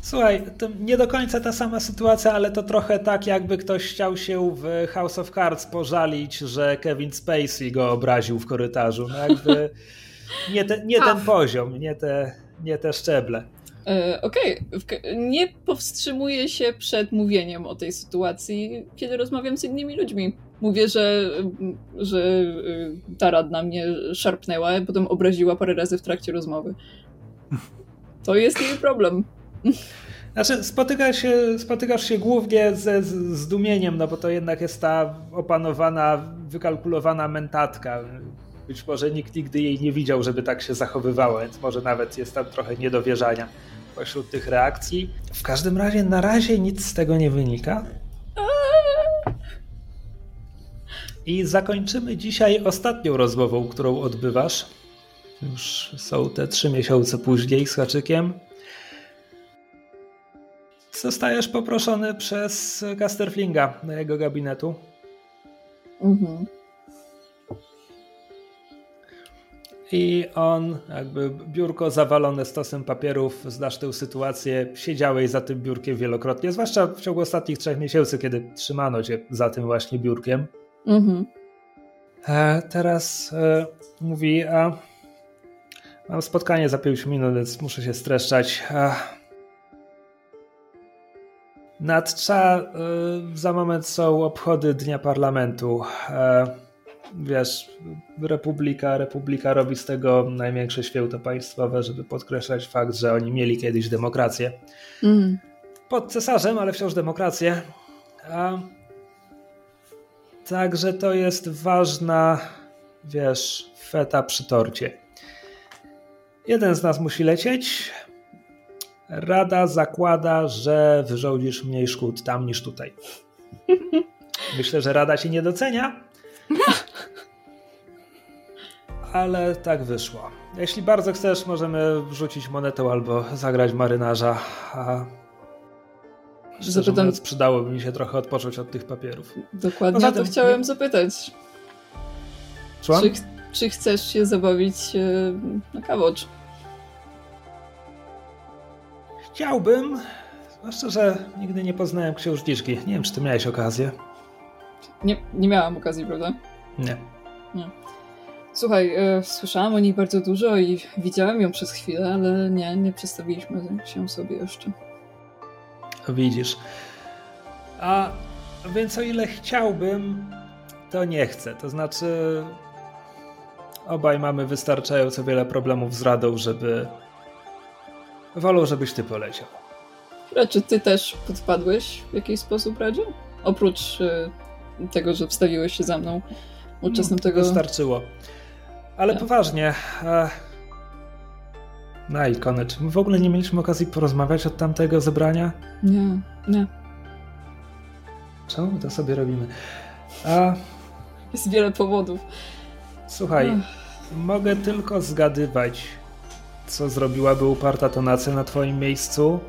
Słuchaj, to nie do końca ta sama sytuacja, ale to trochę tak, jakby ktoś chciał się w House of Cards pożalić, że Kevin Spacey go obraził w korytarzu. No jakby nie, te, nie ten poziom, nie te, nie te szczeble. E, Okej, w ka- nie powstrzymuję się przed mówieniem o tej sytuacji, kiedy rozmawiam z innymi ludźmi. Mówię, że, że y, ta radna mnie szarpnęła, potem obraziła parę razy w trakcie rozmowy. To jest jej problem. Znaczy, spotykasz się, spotykasz się głównie ze zdumieniem, no bo to jednak jest ta opanowana, wykalkulowana mentatka. Być może nikt nigdy jej nie widział, żeby tak się zachowywała, więc może nawet jest tam trochę niedowierzania pośród tych reakcji. W każdym razie na razie nic z tego nie wynika. I zakończymy dzisiaj ostatnią rozmową, którą odbywasz. Już są te trzy miesiące później z haczykiem. Zostajesz poproszony przez Casterflinga do jego gabinetu. Mhm. I on, jakby biurko zawalone stosem papierów, znasz tę sytuację, siedziałeś za tym biurkiem wielokrotnie, zwłaszcza w ciągu ostatnich trzech miesięcy, kiedy trzymano cię za tym właśnie biurkiem. Mhm. E, teraz e, mówi, a mam spotkanie za 5 minut, więc muszę się streszczać. E, nadcza, e, za moment są obchody Dnia Parlamentu. E, wiesz, Republika, Republika robi z tego największe święto państwowe, żeby podkreślać fakt, że oni mieli kiedyś demokrację. Mm. Pod cesarzem, ale wciąż demokrację. A... Także to jest ważna, wiesz, feta przy torcie. Jeden z nas musi lecieć. Rada zakłada, że wyrządzisz mniej szkód tam niż tutaj. Myślę, że Rada ci nie docenia, ale tak wyszło. Jeśli bardzo chcesz, możemy wrzucić monetę albo zagrać marynarza. A Zapytam... przydałoby mi się trochę odpocząć od tych papierów. Dokładnie, Poza to chciałem zapytać. Czy, czy, chcesz się zabawić e, na kawocz? Chciałbym, zwłaszcza, że nigdy nie poznałem księżniczki. Nie wiem, czy ty miałeś okazję. Nie, nie miałam okazji, prawda? Nie. nie. Słuchaj, e, słyszałam o niej bardzo dużo i widziałem ją przez chwilę, ale nie, nie przedstawiliśmy się sobie jeszcze. Widzisz. A więc o ile chciałbym, to nie chcę. To znaczy, obaj mamy wystarczająco wiele problemów z radą, żeby. Wolą, żebyś ty poleciał. A czy ty też podpadłeś w jakiś sposób, Radzie? Oprócz e, tego, że wstawiłeś się za mną uczestnikiem no, tego. Wystarczyło. Ale tak. poważnie. E... Na ikonę, czy my w ogóle nie mieliśmy okazji porozmawiać od tamtego zebrania? Nie, nie. Czemu to sobie robimy? A... Jest wiele powodów. Słuchaj, Ech. mogę tylko zgadywać, co zrobiłaby uparta tonacja na twoim miejscu.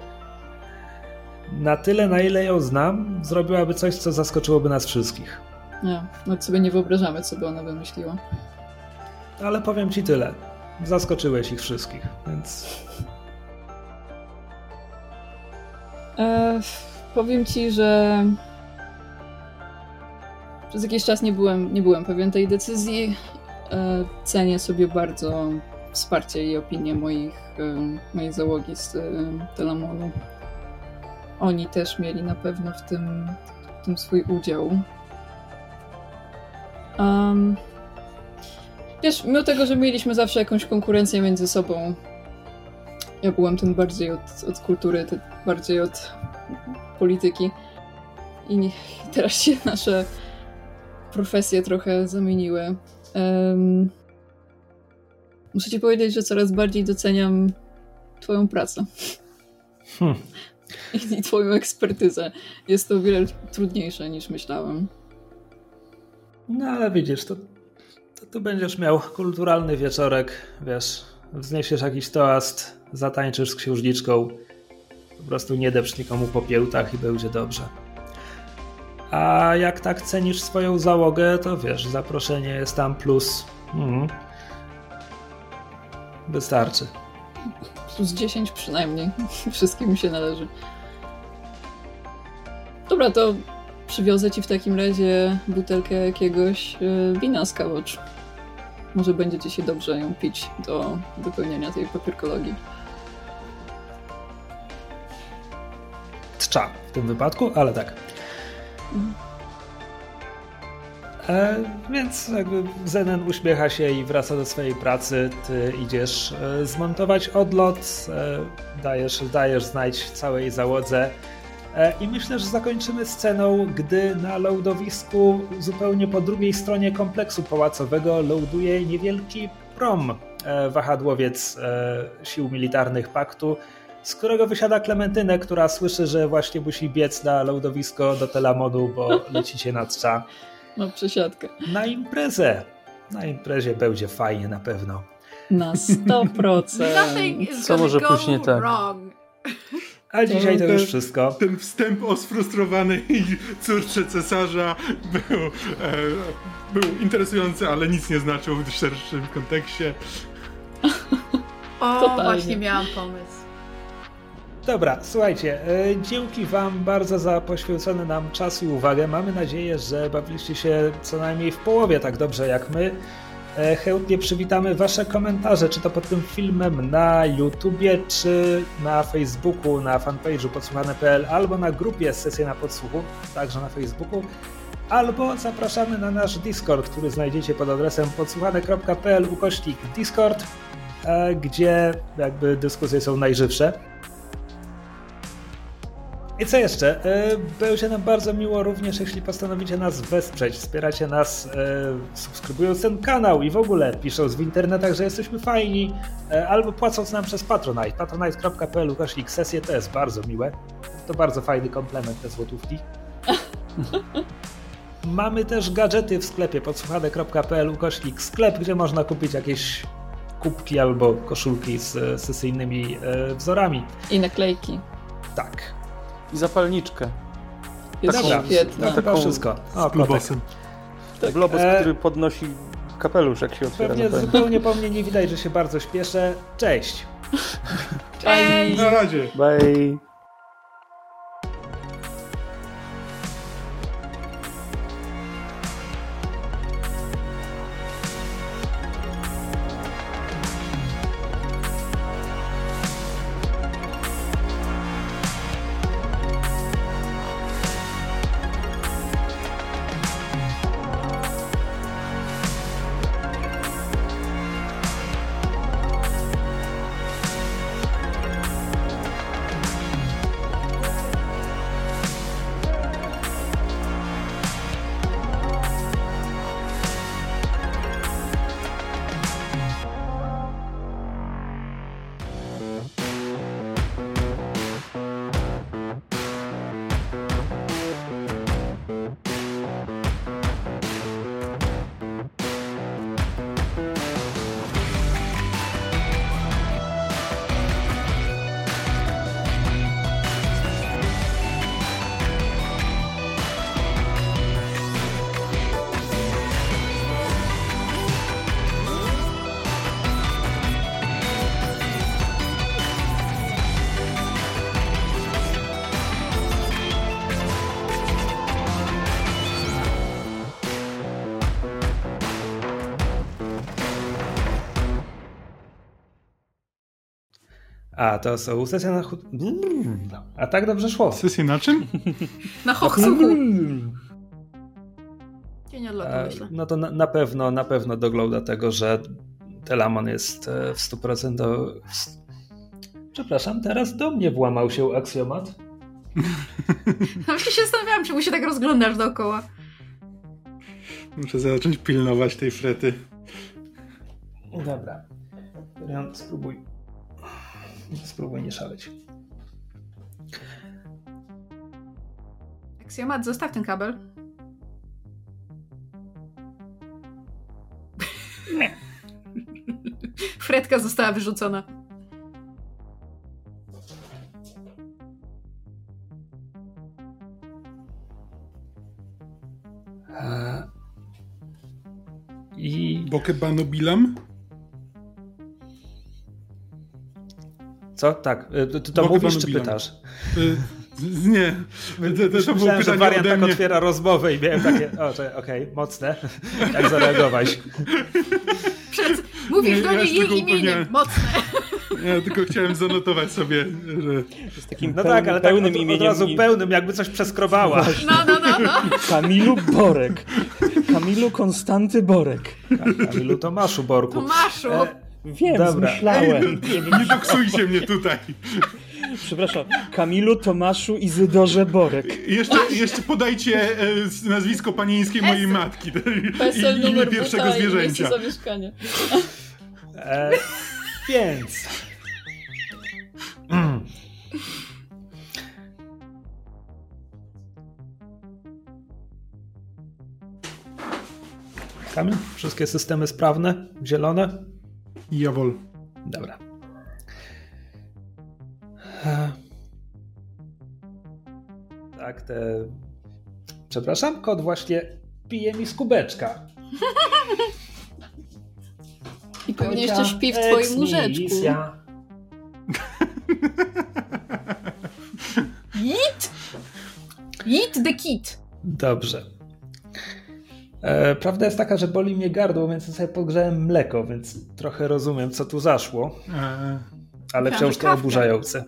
Na tyle, na ile ją znam, zrobiłaby coś, co zaskoczyłoby nas wszystkich. Nie, no sobie nie wyobrażamy, co by ona wymyśliła. Ale powiem ci tyle. Zaskoczyłeś ich wszystkich, więc. E, powiem ci, że przez jakiś czas nie byłem, nie byłem pewien tej decyzji. E, cenię sobie bardzo wsparcie i opinię moich, e, mojej załogi z e, Telamonu. Oni też mieli na pewno w tym, w tym swój udział. Um, wiesz, mimo tego, że mieliśmy zawsze jakąś konkurencję między sobą, ja byłem ten bardziej od, od kultury, ten bardziej od polityki. I teraz się nasze profesje trochę zamieniły. Um, muszę ci powiedzieć, że coraz bardziej doceniam Twoją pracę. Hmm. I Twoją ekspertyzę. Jest to o wiele trudniejsze niż myślałem. No ale widzisz, to, to tu będziesz miał kulturalny wieczorek, wiesz, wzniesiesz jakiś toast, zatańczysz z księżniczką, po prostu nie depcz nikomu po piełtach i będzie dobrze. A jak tak cenisz swoją załogę, to wiesz, zaproszenie jest tam plus. Mhm. Wystarczy. Plus 10 przynajmniej. Wszystkim mi się należy. Dobra, to Przywiozę ci w takim razie butelkę jakiegoś e, wina z kawocz. Może będziecie się dobrze ją pić do wypełnienia tej papierkologii. Trza w tym wypadku, ale tak. E, więc jakby Zenen uśmiecha się i wraca do swojej pracy. Ty idziesz e, zmontować odlot, e, dajesz, dajesz znać całej załodze E, I myślę, że zakończymy sceną, gdy na lądowisku zupełnie po drugiej stronie kompleksu pałacowego ląduje niewielki prom, e, wahadłowiec e, sił militarnych paktu, z którego wysiada Klementynę, która słyszy, że właśnie musi biec na lądowisko do Telamonu, bo lecicie na trza. No przesiadkę. Na imprezę. Na imprezie będzie fajnie na pewno. Na 100%. Co może później tak? Wrong. A dzisiaj to już wszystko. Ten wstęp o sfrustrowanej córce cesarza był, e, był interesujący, ale nic nie znaczył w szerszym kontekście. O, Totalnie. właśnie miałam pomysł. Dobra, słuchajcie, e, dzięki Wam bardzo za poświęcony nam czas i uwagę. Mamy nadzieję, że bawiliście się co najmniej w połowie tak dobrze jak my. E, chętnie przywitamy Wasze komentarze, czy to pod tym filmem na YouTubie, czy na Facebooku, na fanpage'u podsłuchane.pl, albo na grupie Sesja na Podsłuchu, także na Facebooku, albo zapraszamy na nasz Discord, który znajdziecie pod adresem podsłuchane.pl ukośnik Discord, e, gdzie jakby dyskusje są najżywsze. I co jeszcze? E, będzie nam bardzo miło również, jeśli postanowicie nas wesprzeć. Wspieracie nas e, subskrybując ten kanał i w ogóle pisząc w internetach, że jesteśmy fajni, e, albo płacąc nam przez Patronite. patronite.pl ukośnik sesję to jest bardzo miłe. To bardzo fajny komplement te złotówki. Mamy też gadżety w sklepie podsłuchane.pl ukośnik sklep, gdzie można kupić jakieś kubki albo koszulki z sesyjnymi wzorami. I naklejki. Tak i zapalniczkę. Jest taką, świetna. Taką wszystko. O, globosem. Tak. Globus, e... który podnosi kapelusz, jak się otwiera. Pewnie zupełnie po mnie nie widać, że się bardzo śpieszę. Cześć! Cześć! Na razie! Bye! A, to są sesje na... A tak dobrze szło. Sesje na czym? na hochsuchu. Cień odlotu, myślę. No to na, na, pewno, na pewno dogląd do tego, że Telamon jest e, w 100% do... Przepraszam, teraz do mnie włamał się aksjomat. Właśnie się zastanawiałam, czemu się tak rozglądasz dookoła. Muszę zacząć pilnować tej frety. Dobra. Spróbuj Spróbuj nie szaleć. Aksjomat, zostaw ten kabel. Fredka została wyrzucona. I... Bokebano Co? Tak. Y, to, to mówisz czy pytasz? Y, nie. To, to, to było że wariant tak otwiera rozmowę i miałem takie, okej, okay, mocne. Jak zareagować? Przed, mówisz do niej jej imieniem, mocne. Ja tylko chciałem zanotować sobie, że... Z takim no tak, ale pełnym tak od, imieniem. Od razu pełnym, jakby coś przeskrobała. No, no, no, no. Kamilu Borek. Kamilu Konstanty Borek. Kamilu Tomaszu Borku. Tomaszu. E Wiem, Dobra. myślałem. Nie, nie doksujcie mnie tutaj. Przepraszam, Kamilu Tomaszu Izydorze Borek. Jeszcze, jeszcze podajcie e, nazwisko panieńskie mojej matki PESEL i imię pierwszego zwierzęcia. zamieszkania. E, więc... Kamil, wszystkie systemy sprawne, zielone? Jawol. Dobra. Tak, te... Przepraszam, kot właśnie pije mi z kubeczka. I pewnie jeszcze śpi w twoim łóżeczku. Eat! Eat the kit! Dobrze. E, prawda jest taka, że boli mnie gardło, więc sobie podgrzałem mleko, więc trochę rozumiem, co tu zaszło. E... Ale wciąż to oburzające.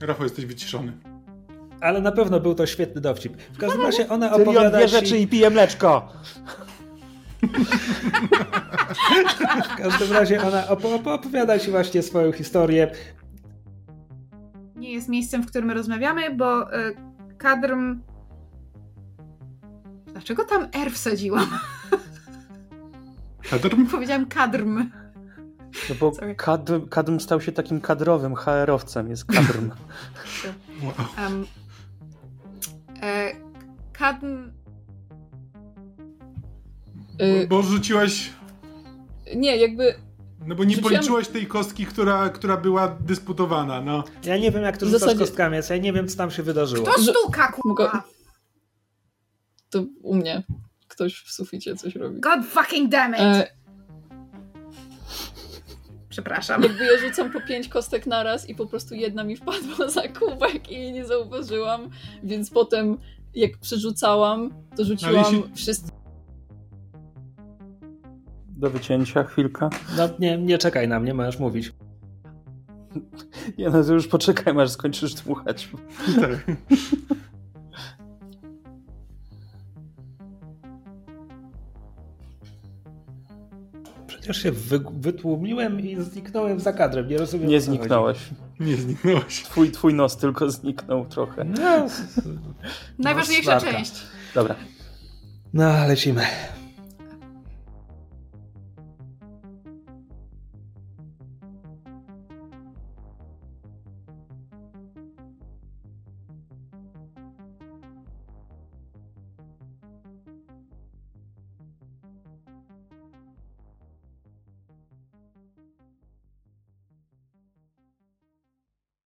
Rafał, jesteś wyciszony. Ale na pewno był to świetny dowcip. W każdym razie ona opowiada dwie ci... rzeczy i pije mleczko. w każdym razie ona op opowiada ci właśnie swoją historię. Nie jest miejscem, w którym rozmawiamy, bo y, kadrm... Dlaczego tam R wsadziłam? Kadrm? Powiedziałam kadrm. No bo kadm, kadm stał się takim kadrowym HR-owcem, jest kadrm. wow. um, e, kadm... Y, bo, bo rzuciłaś... Nie, jakby... No bo nie Rzuciłam... policzyłaś tej kostki, która, która była dysputowana, no. Ja nie wiem, jak to rzucasz zasadzie... kostkami, ja nie wiem, co tam się wydarzyło. Kto stuka, kurwa? To u mnie. Ktoś w suficie coś robi. God fucking damn it! E... Przepraszam. Jakby ja rzucam po pięć kostek naraz i po prostu jedna mi wpadła za kubek i jej nie zauważyłam, więc potem jak przerzucałam, to rzuciłam jeśli... wszystkie do wycięcia, chwilka. No nie, nie czekaj na mnie, możesz mówić. Nie no, to już poczekaj, aż skończysz dmuchać. Tak. Przecież się wy, wytłumiłem i zniknąłem za kadrem, nie rozumiem. Nie zniknąłeś. Nie zniknąłeś. Twój, twój nos tylko zniknął trochę. No, Najważniejsza część. Dobra. No, lecimy.